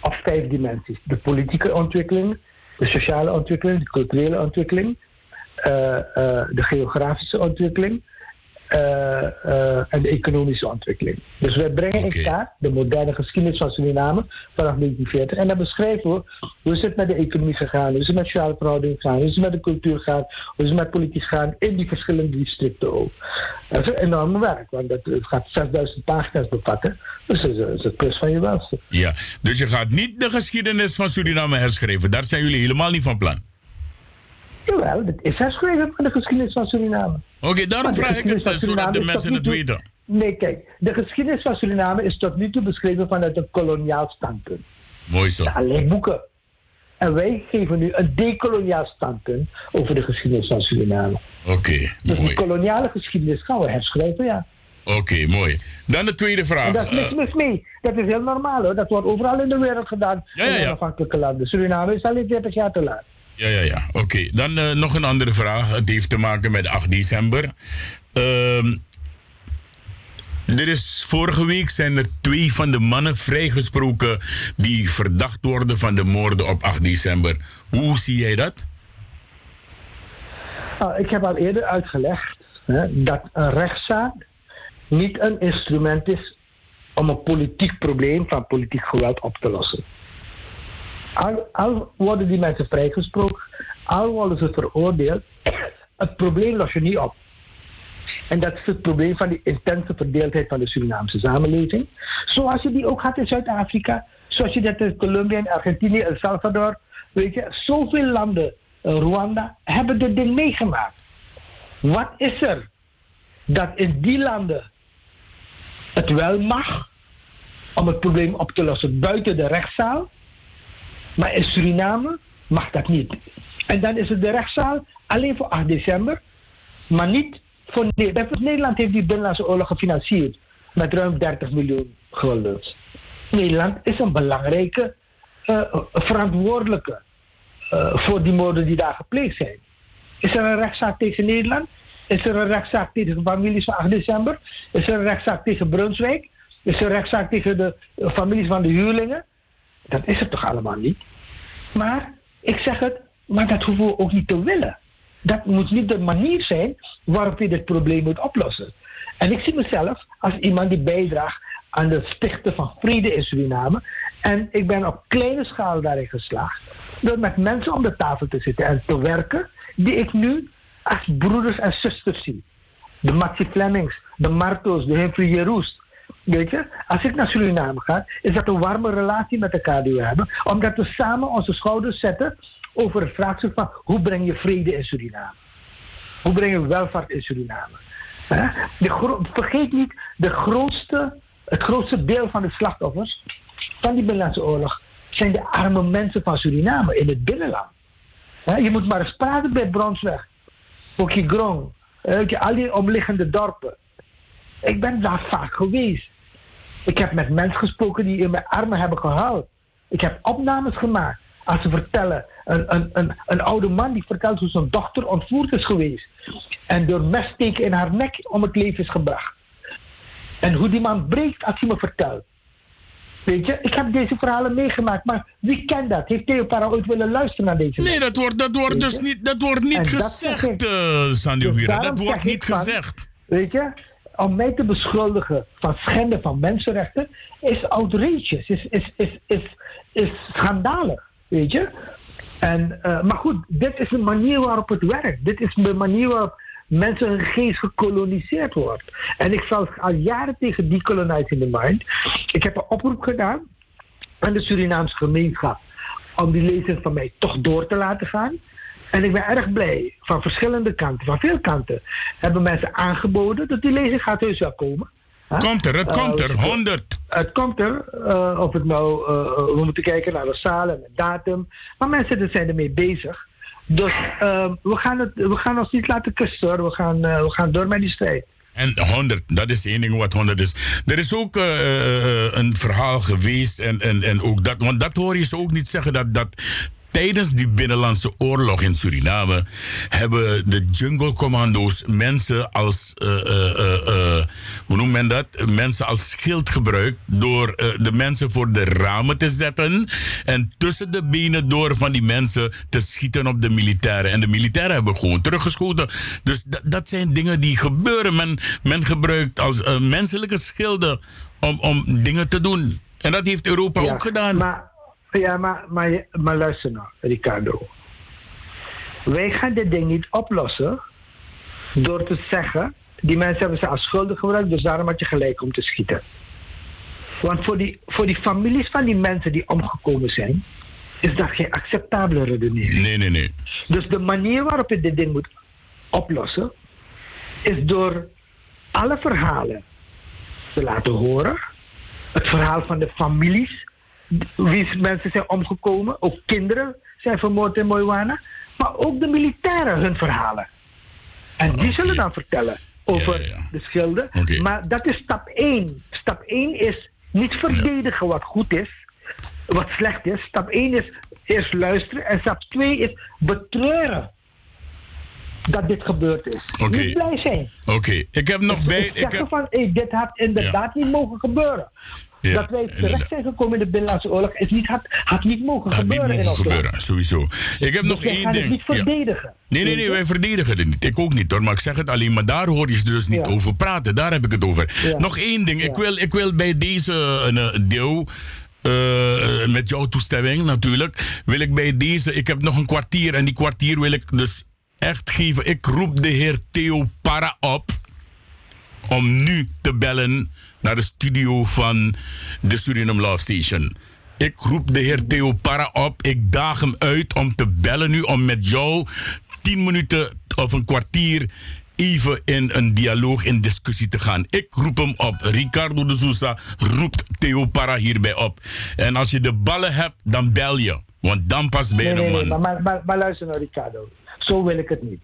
op vijf dimensies. De politieke ontwikkeling, de sociale ontwikkeling, de culturele ontwikkeling, uh, uh, de geografische ontwikkeling en de economische ontwikkeling. Dus wij brengen in kaart de moderne geschiedenis van Suriname vanaf 1940 en dan beschrijven we hoe is het met de economie gegaan, hoe is het met sociale verhoudingen gegaan, hoe is het met de cultuur gegaan, hoe is het met politiek gegaan in die verschillende districten ook. Dat is een enorme werk, want dat, het gaat 6000 pagina's bevatten, dus dat is, dat is het plus van je welste. Ja, dus je gaat niet de geschiedenis van Suriname herschrijven. Daar zijn jullie helemaal niet van plan. Jawel, het is herschreven van de geschiedenis van Suriname. Oké, daarom Maar de vraag ik het, van zodat de mensen het weten. Nee, kijk, de geschiedenis van Suriname is tot nu toe beschreven vanuit een koloniaal standpunt. Mooi zo. Alleen boeken. En wij geven nu een decoloniaal standpunt over de geschiedenis van Suriname. Oké, Dus mooi. koloniale geschiedenis gaan we herschrijven, ja. Oké, mooi. Dan de tweede En vraag. daar is Eh, mis mee. Dat is heel normaal hoor. Dat wordt overal in de wereld gedaan. Ja, ja, in ja. onafhankelijke landen. Suriname is alleen 40 jaar te laat. Ja, ja, ja. Oké, dan eh, nog een andere vraag. Het heeft te maken met 8 december. Ehm, er is vorige week zijn er twee van de mannen vrijgesproken die verdacht worden van de moorden op 8 december. Hoe zie jij dat? Nou, ik heb al eerder uitgelegd hè, dat een rechtszaak niet een instrument is om een politiek probleem van politiek geweld op te lossen. Al, al worden die mensen vrijgesproken, al worden ze veroordeeld, het probleem los je niet op. En dat is het probleem van die intense verdeeldheid van de Surinaamse samenleving. Zoals je die ook had in Zuid-Afrika, zoals je dat in Colombia en Argentinië, El Salvador, weet je, zoveel landen, eh, Rwanda, hebben dit ding meegemaakt. Wat is er dat in die landen het wel mag om het probleem op te lossen buiten de rechtszaal, maar in Suriname mag dat niet. En dan is het de rechtszaal alleen voor 8 december, maar niet voor Nederland. Nederland heeft die binnenlandse oorlog gefinancierd met ruim 30 miljoen gulden. Nederland is een belangrijke eh, verantwoordelijke eh, voor die moorden die daar gepleegd zijn. Is er een rechtszaak tegen Nederland? Is er een rechtszaak tegen de families van 8 december? Is er een rechtszaak tegen Brunswijk? Is er een rechtszaak tegen de eh, families van de huurlingen? Dat is het toch allemaal niet? Maar ik zeg het, maar dat hoeven we ook niet te willen. Dat moet niet de manier zijn waarop je dit probleem moet oplossen. En ik zie mezelf als iemand die bijdraagt aan het stichten van vrede in Suriname. En ik ben op kleine schaal daarin geslaagd. Door met mensen om de tafel te zitten en te werken, die ik nu als broeders en zusters zie. De Maxi Flemings, de Martos, de Humphrey Jeroes. Weet je, als ik naar Suriname ga, is dat een warme relatie met elkaar die we hebben. Omdat we samen onze schouders zetten over het vraagstuk van hoe breng je vrede in Suriname? Hoe breng je welvaart in Suriname? De vergeet niet, de grootste, het grootste deel van de slachtoffers van die Binnenlandse oorlog zijn de arme mensen van Suriname in het binnenland. Je moet maar eens praten bij Bronsweg, Pokigrong, al die omliggende dorpen. Ik ben daar vaak geweest. Ik heb met mensen gesproken die in mijn armen hebben gehuild. Ik heb opnames gemaakt. Als ze vertellen, een, een, een, een oude man die vertelt hoe zijn dochter ontvoerd is geweest. En door messteken in haar nek om het leven is gebracht. En hoe die man breekt als hij me vertelt. Weet je, ik heb deze verhalen meegemaakt, maar wie kent dat? Heeft Theo Para ooit willen luisteren naar deze Nee, dat wordt, dat wordt dus niet, dat wordt niet gezegd, uh, Sandy dus Dat wordt niet gezegd. Weet je, om mij te beschuldigen van schenden van mensenrechten is outrageous, is, is, is, is, is schandalig, weet je. En, uh, maar goed, dit is de manier waarop het werkt. Dit is de manier waarop mensen hun geest gekoloniseerd wordt. En ik zal al jaren tegen decolonizing the mind. Ik heb een oproep gedaan aan de Surinaamse gemeenschap om die lezing van mij toch door te laten gaan. En ik ben erg blij, van verschillende kanten, van veel kanten, hebben mensen aangeboden dat die lezing gaat heus wel komen. Komt er, het komt er, 100. Het komt er, uh, of het nou, uh, we moeten kijken naar de zalen en de datum. Maar mensen zijn ermee bezig. Dus uh, we, gaan het, we gaan ons niet laten kussen hoor. We gaan, we gaan door met die strijd. En 100, dat is één ding wat 100 is. Er is ook een verhaal geweest en, en, en ook dat, want dat hoor je ze ook niet zeggen dat, dat tijdens die binnenlandse oorlog in Suriname hebben de jungle commando's mensen als, uh, uh, hoe noemt men dat? Mensen als schild gebruikt door de mensen voor de ramen te zetten en tussen de benen door van die mensen te schieten op de militairen. En de militairen hebben gewoon teruggeschoten. Dus dat zijn dingen die gebeuren. Men, men gebruikt als menselijke schilden om, om dingen te doen. En dat heeft Europa ook gedaan. Maar ja, maar, maar, maar luister nou, Ricardo. Wij gaan dit ding niet oplossen door te zeggen, die mensen hebben ze als schuldig gebruikt, dus daarom had je gelijk om te schieten. Want voor die, voor die families van die mensen die omgekomen zijn, is dat geen acceptabele redenering. Nee, nee, nee. Dus de manier waarop je dit ding moet oplossen, is door alle verhalen te laten horen. Het verhaal van de families wie mensen zijn omgekomen. Ook kinderen zijn vermoord in Moiwana. Maar ook de militairen hun verhalen. En die zullen dan vertellen over de schilden. Maar dat is stap 1. Stap 1 is niet verdedigen wat goed is, wat slecht is. Stap 1 is eerst luisteren. En stap 2 is betreuren dat dit gebeurd is. Niet blij zijn. Oké, ik heb nog dus bij. Ik heb... van, hey, dit had inderdaad niet mogen gebeuren. Dat wij terecht zijn gekomen in de Binnenlandse Oorlog is niet, had, had niet mogen had gebeuren. Niet mogen gebeuren, sowieso. Ik heb dus nog één ding. niet verdedigen. Nee, nee, nee, wij verdedigen het niet. Ik ook niet hoor, maar ik zeg het alleen. Maar daar hoor je ze dus niet over praten. Daar heb ik het over. Nog één ding. Ik, wil, ik wil bij deze uh, deel. Uh, met jouw toestemming natuurlijk, wil ik bij deze, ik heb nog een kwartier en die kwartier wil ik dus echt geven. Ik roep de heer Theo Para op om nu te bellen naar de studio van de Suriname Love Station. Ik roep de heer Theo Para op. Ik daag hem uit om te bellen nu, om met jou tien minuten of een kwartier even in een dialoog, in discussie te gaan. Ik roep hem op. Ricardo de Sousa roept Theo Para hierbij op. En als je de ballen hebt, dan bel je. Want dan pas ben je nee, een man. Nee, maar, maar, maar, luister nou, Ricardo. Zo wil ik het niet.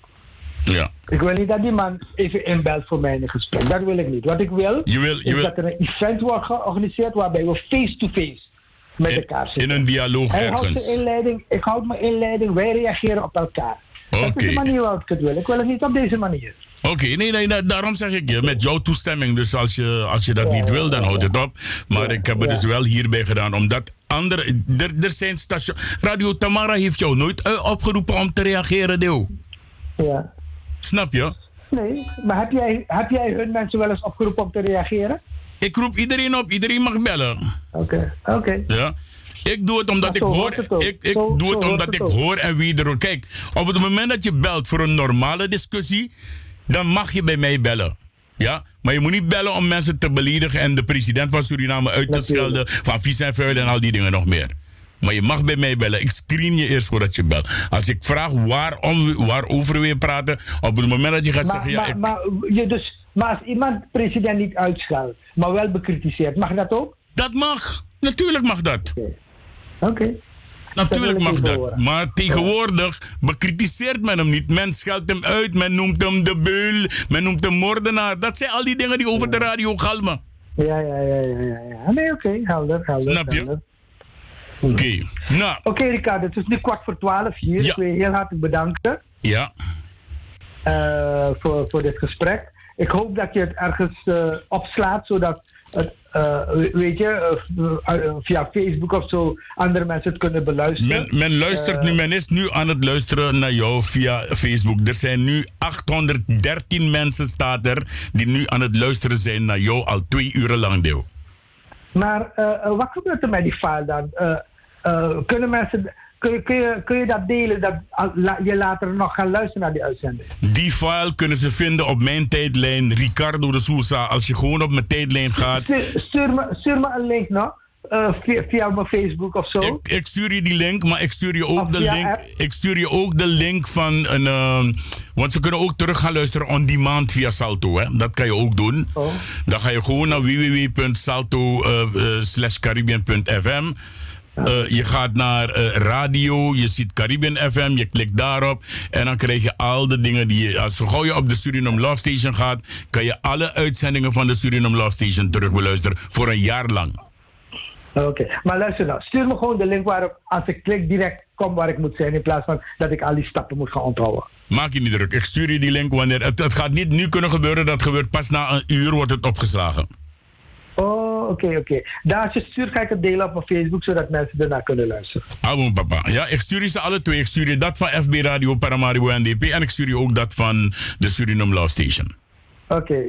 Ja. Ik wil niet dat die man even inbelt voor mij in een gesprek. Dat wil ik niet. Wat ik wil, je wil je is wil... dat er een event wordt georganiseerd waarbij we face-to-face met in, elkaar zitten. In een dialoog Hij ergens. Houdt zijn inleiding, ik houd mijn inleiding, wij reageren op elkaar. Okay. Dat is de manier waarop ik het wil. Ik wil het niet op deze manier. Oké, nee, nee, da- daarom zeg ik je, met jouw toestemming. Dus als je, als je dat niet wil, dan houd het op. Maar ik heb het dus wel hierbij gedaan, omdat andere... Er, er zijn stations... Radio Tamara heeft jou nooit eh, opgeroepen om te reageren, Deel. Ja. Snap je? Nee, maar heb jij, heb jij hun mensen wel eens opgeroepen om te reageren? Ik roep iedereen op, iedereen mag bellen. Oké, oké. Ja. Ik doe het omdat ik hoor. Ik, ik Zo- doe het omdat het ik ook. hoor en wie er. Kijk, op het moment dat je belt voor een normale discussie, dan mag je bij mij bellen. Ja? Maar je moet niet bellen om mensen te beledigen en de president van Suriname uit te schelden, van vies en vuil en al die dingen nog meer. Maar je mag bij mij bellen. Ik screen je eerst voordat je belt. Als ik vraag waarom, waarover we praten, op het moment dat je gaat Maar, zeggen, ja, maar, ik, maar, je dus, maar als iemand president niet uitscheldt, maar wel bekritiseert, mag dat ook? Dat mag. Natuurlijk mag dat. Oké. Natuurlijk mag dat. Maar tegenwoordig bekritiseert men hem niet. Men scheldt hem uit. Men noemt hem de beul. Men noemt hem moordenaar. Dat zijn al die dingen die over de radio galmen. Ja, ja, ja, ja, ja. Nee, oké, helder, helder. Snap je? helder. Oké. Nou, Oké, Ricardo, het is nu kwart voor twaalf hier. Ja. Ik wil je heel hartelijk bedanken ja. eh, voor, voor dit gesprek. Ik hoop dat je het ergens eh, opslaat, zodat het, eh, weet je, via Facebook of zo andere mensen het kunnen beluisteren. Men, men luistert nu. Men is nu aan het luisteren naar jou via Facebook. Er zijn nu 813 mensen, staat er, die nu aan het luisteren zijn naar jou al twee uren lang, deel. Maar eh, eh, wat gebeurt er met die file dan? Eh, kunnen mensen, kun, je, kun, je, kun je dat delen dat la- je later nog gaat luisteren naar die uitzending? Die file kunnen ze vinden op mijn tijdlijn, Ricardo de Sousa. Als je gewoon op mijn tijdlijn gaat. Stuur, stuur, me, stuur me een link nog, eh, via, via mijn Facebook of zo. Ik, ik stuur je die link, maar ik stuur je ook Of de link. app? Ik stuur je ook de link van een. ehm, want ze kunnen ook terug gaan luisteren on demand via Salto. Hè? Dat kan je ook doen. Oh. Dan ga je gewoon naar www.salto-caribbean.fm. Eh, je gaat naar eh, radio, je ziet Caribbean FM, je klikt daarop en dan krijg je al de dingen die je. Als zo gauw je op de Suriname Love Station gaat, kan je alle uitzendingen van de Suriname Love Station terug beluisteren voor een jaar lang. Oké, maar luister nou, stuur me gewoon de link waarop als ik klik direct kom waar ik moet zijn in plaats van dat ik al die stappen moet gaan onthouden. Maak je niet druk. Ik stuur je die link wanneer. Het, het gaat niet nu kunnen gebeuren. Dat gebeurt pas na een uur wordt het opgeslagen. Oh, oké, oké. Daar als je stuurt ga ik het delen op mijn Facebook zodat mensen ernaar kunnen luisteren. Abon papa. Ja, ik stuur je ze alle twee. Ik stuur je dat van FB Radio Paramaribo NDP. En ik stuur je ook dat van de Suriname Love Station. Oké.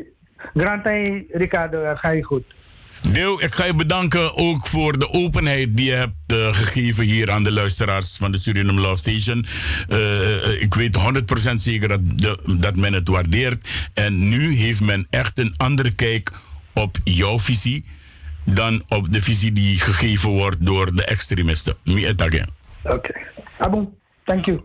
Grantay, Ricardo, ga je goed. Deel, ik ga je bedanken ook voor de openheid die je hebt eh, gegeven hier aan de luisteraars van de Suriname Love Station. Eh, eh, ik weet 100% zeker dat, de, dat men het waardeert. En nu heeft men echt een andere kijk op jouw visie dan op de visie die gegeven wordt door de extremisten. Oké. Abon, thank you.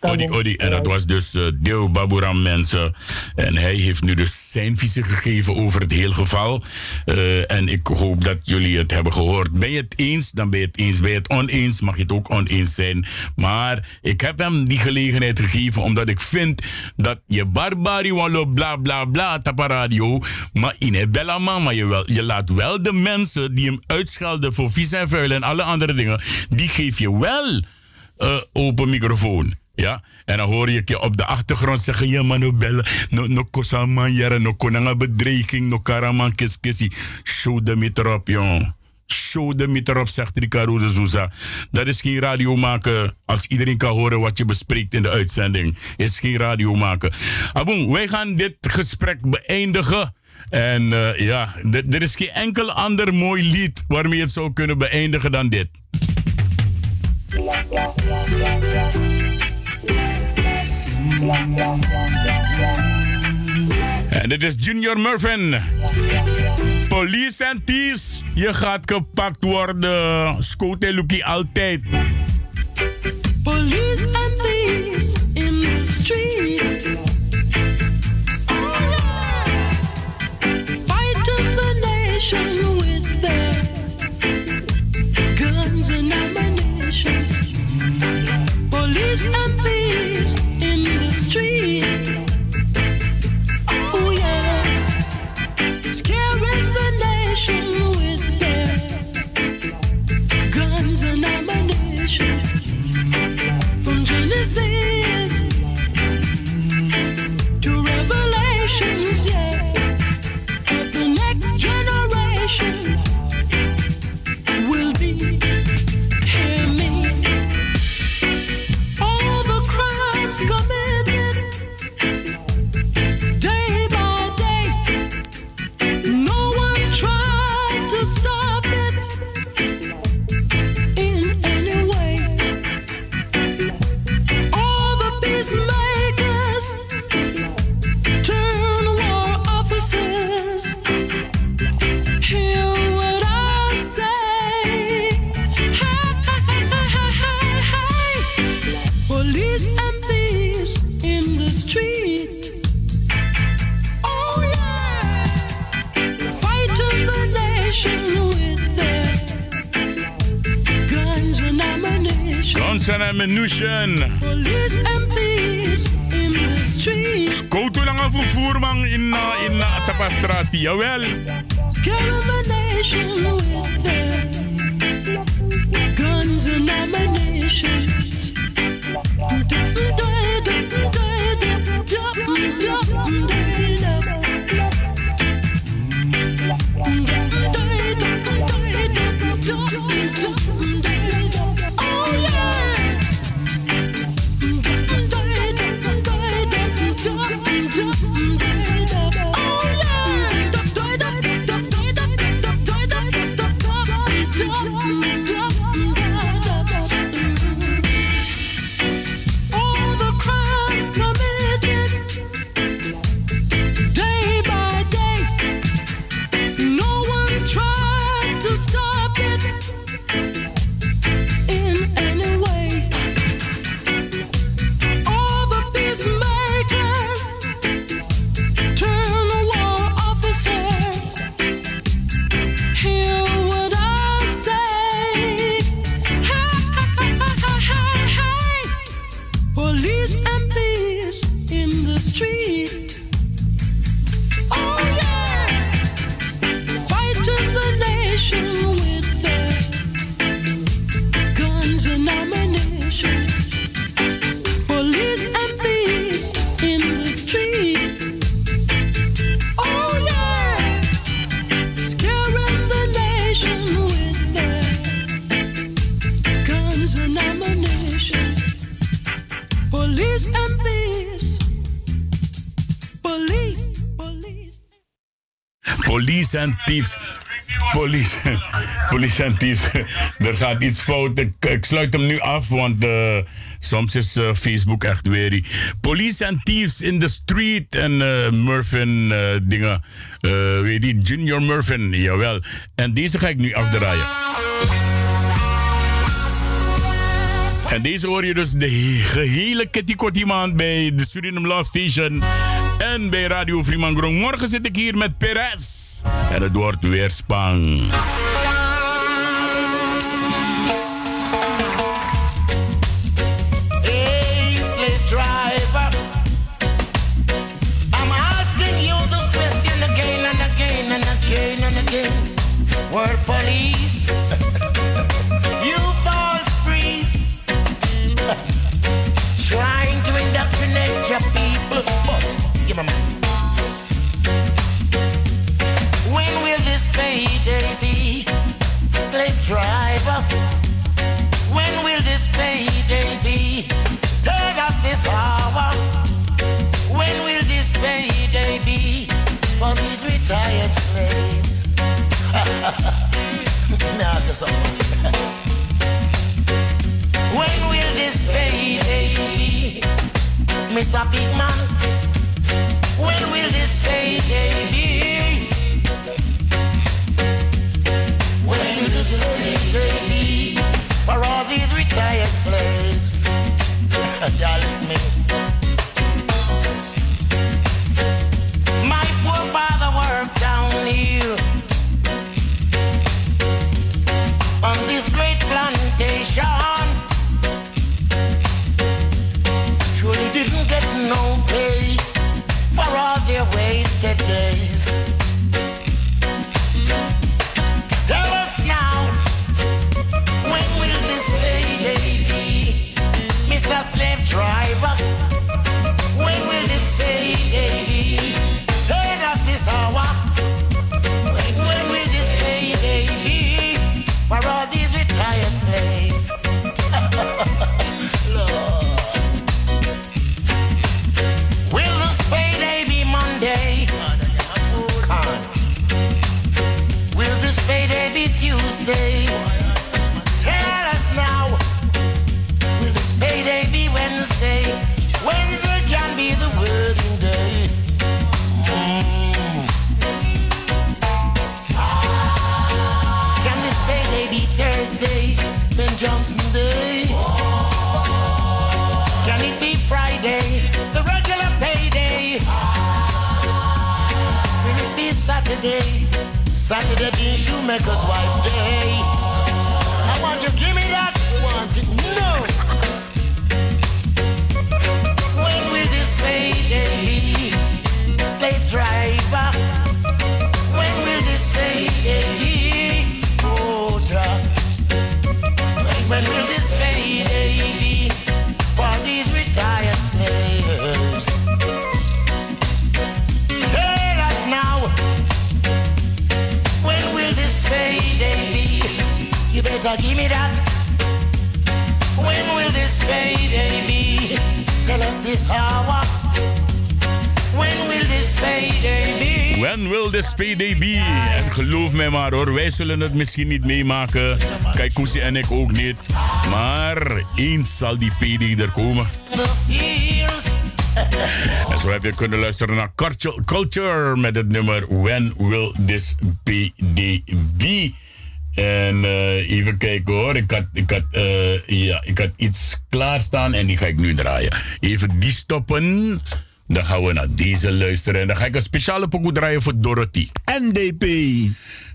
Odi, Odi. En dat was dus eh Deo Baburam mensen. En hij heeft nu dus zijn visie gegeven over het hele geval. Eh, en ik hoop dat jullie het hebben gehoord. Ben je het eens, dan ben je het eens. Ben je het oneens, mag je het ook oneens zijn. Maar ik heb hem die gelegenheid gegeven omdat ik vind dat je barbari wallo bla bla bla tapa radio. Maar in het bella mama je wel. Je laat wel de mensen die hem uitschelden voor vies en vuil en alle andere dingen. Die geef je wel eh, open microfoon. Ja, en dan hoor je je op de achtergrond zeggen: Ja, man, no bellen, no, no kosaman jaren, no konanga bedreiging, no karaman kiskisi. Show de meter op, jong. Show de meter op, zegt Ricardo de Souza. Dat is geen radio maken als iedereen kan horen wat je bespreekt in de uitzending. Is geen radio maken. Aboen, wij gaan dit gesprek beëindigen. En eh, ja, er is geen enkel ander mooi lied waarmee je het zou kunnen beëindigen dan dit. En dit is Junior Murphin. Police en thieves. Je gaat gepakt worden. Scote altijd. Police street. Koutu lang een vervoerman in, uh, in uh, Tapastraat, jawel. Scaring the nation with their guns and ammunition. Police en. Police, en er gaat iets fout. Ik, ik sluit hem nu af, want eh, soms is eh, Facebook echt weer. Police and thieves in the street. En eh Murphin dingen. Weet je, Junior Murphin, jawel. En deze ga ik nu afdraaien. En deze hoor je dus de he- gehele Kitty Kotti maand bij de Suriname Love Station en bij Radio Fremangrom. Morgen zit ik hier met Perez en het wordt weer spang. Hey, slave retired slaves? now, say something. when will this payday be? Mr. Big Man, when will this payday be? When will this payday be for all these retired slaves? Y'all listening? Be Wednesday? Can be the working day. Mm. Can this payday be Thursday? Ben Johnson Day? Can it be Friday? The regular payday? Will it be Saturday? Saturday being shoemaker's wife day. Give me that. When will this payday be? Tell us this hour. When will this payday be? When will this payday be? En geloof mij maar hoor, wij zullen het misschien niet meemaken. Kijk, Koesie en ik ook niet. Maar eens zal die payday er komen. En zo heb je kunnen luisteren naar Culture met het nummer When Will This Payday Be? En eh, even kijken hoor, ik had, ik, had, eh, ja, ik had iets klaarstaan en die ga ik nu draaien. Even die stoppen. Dan gaan we naar deze luisteren. En dan ga ik een speciale pokoe draaien voor Dorothy. NDP.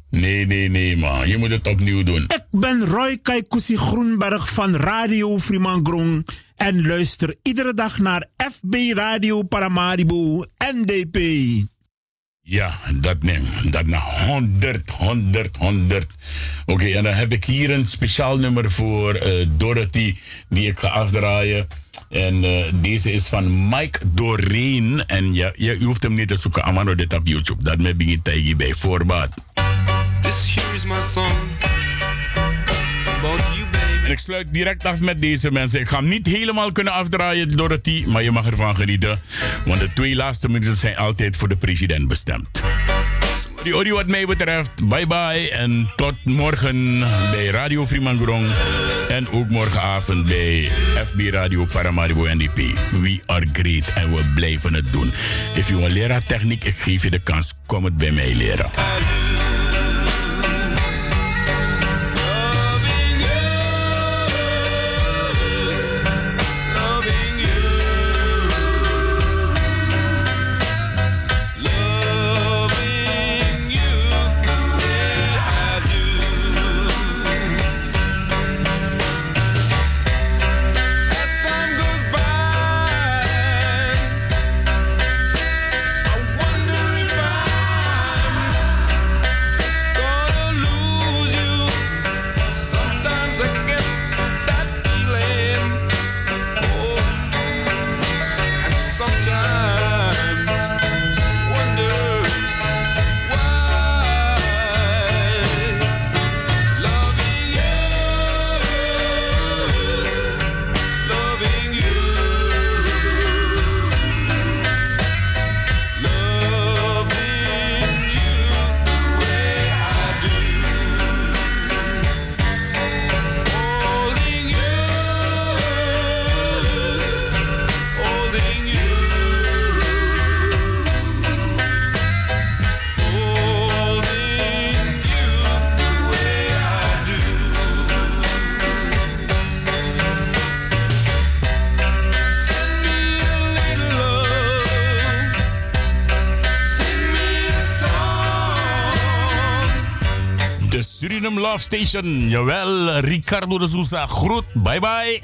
Nee, nee, nee man. Je moet het opnieuw doen. Ik ben Roy Kaikousi Groenberg van Radio Frimangrong en luister iedere dag naar FB Radio Paramaribo NDP. Ja, dat neem. Dat naar 100, 100, 100. Oké, en dan heb ik hier een speciaal nummer voor eh, Dorothy, die ik ga afdraaien. En eh, deze is van Mike Doreen. En ja, u hoeft hem niet te zoeken, Amano dit op YouTube. Dat me begint tegen bij voorbaat. This here is my song. Ik sluit direct af met deze mensen. Ik ga hem niet helemaal kunnen afdraaien, Dorothy, maar je mag ervan genieten. Want de twee laatste minuten zijn altijd voor de president bestemd. Die audio wat mij betreft, bye bye. En tot morgen bij Radio Fremangorong. En ook morgenavond bij FB Radio Paramaribo NDP. We are great en we blijven het doen. If je een leraar techniek, ik geef je de kans. Kom het bij mij leren. Love Station. Jawel, Ricardo de Souza. Groet. Bye bye.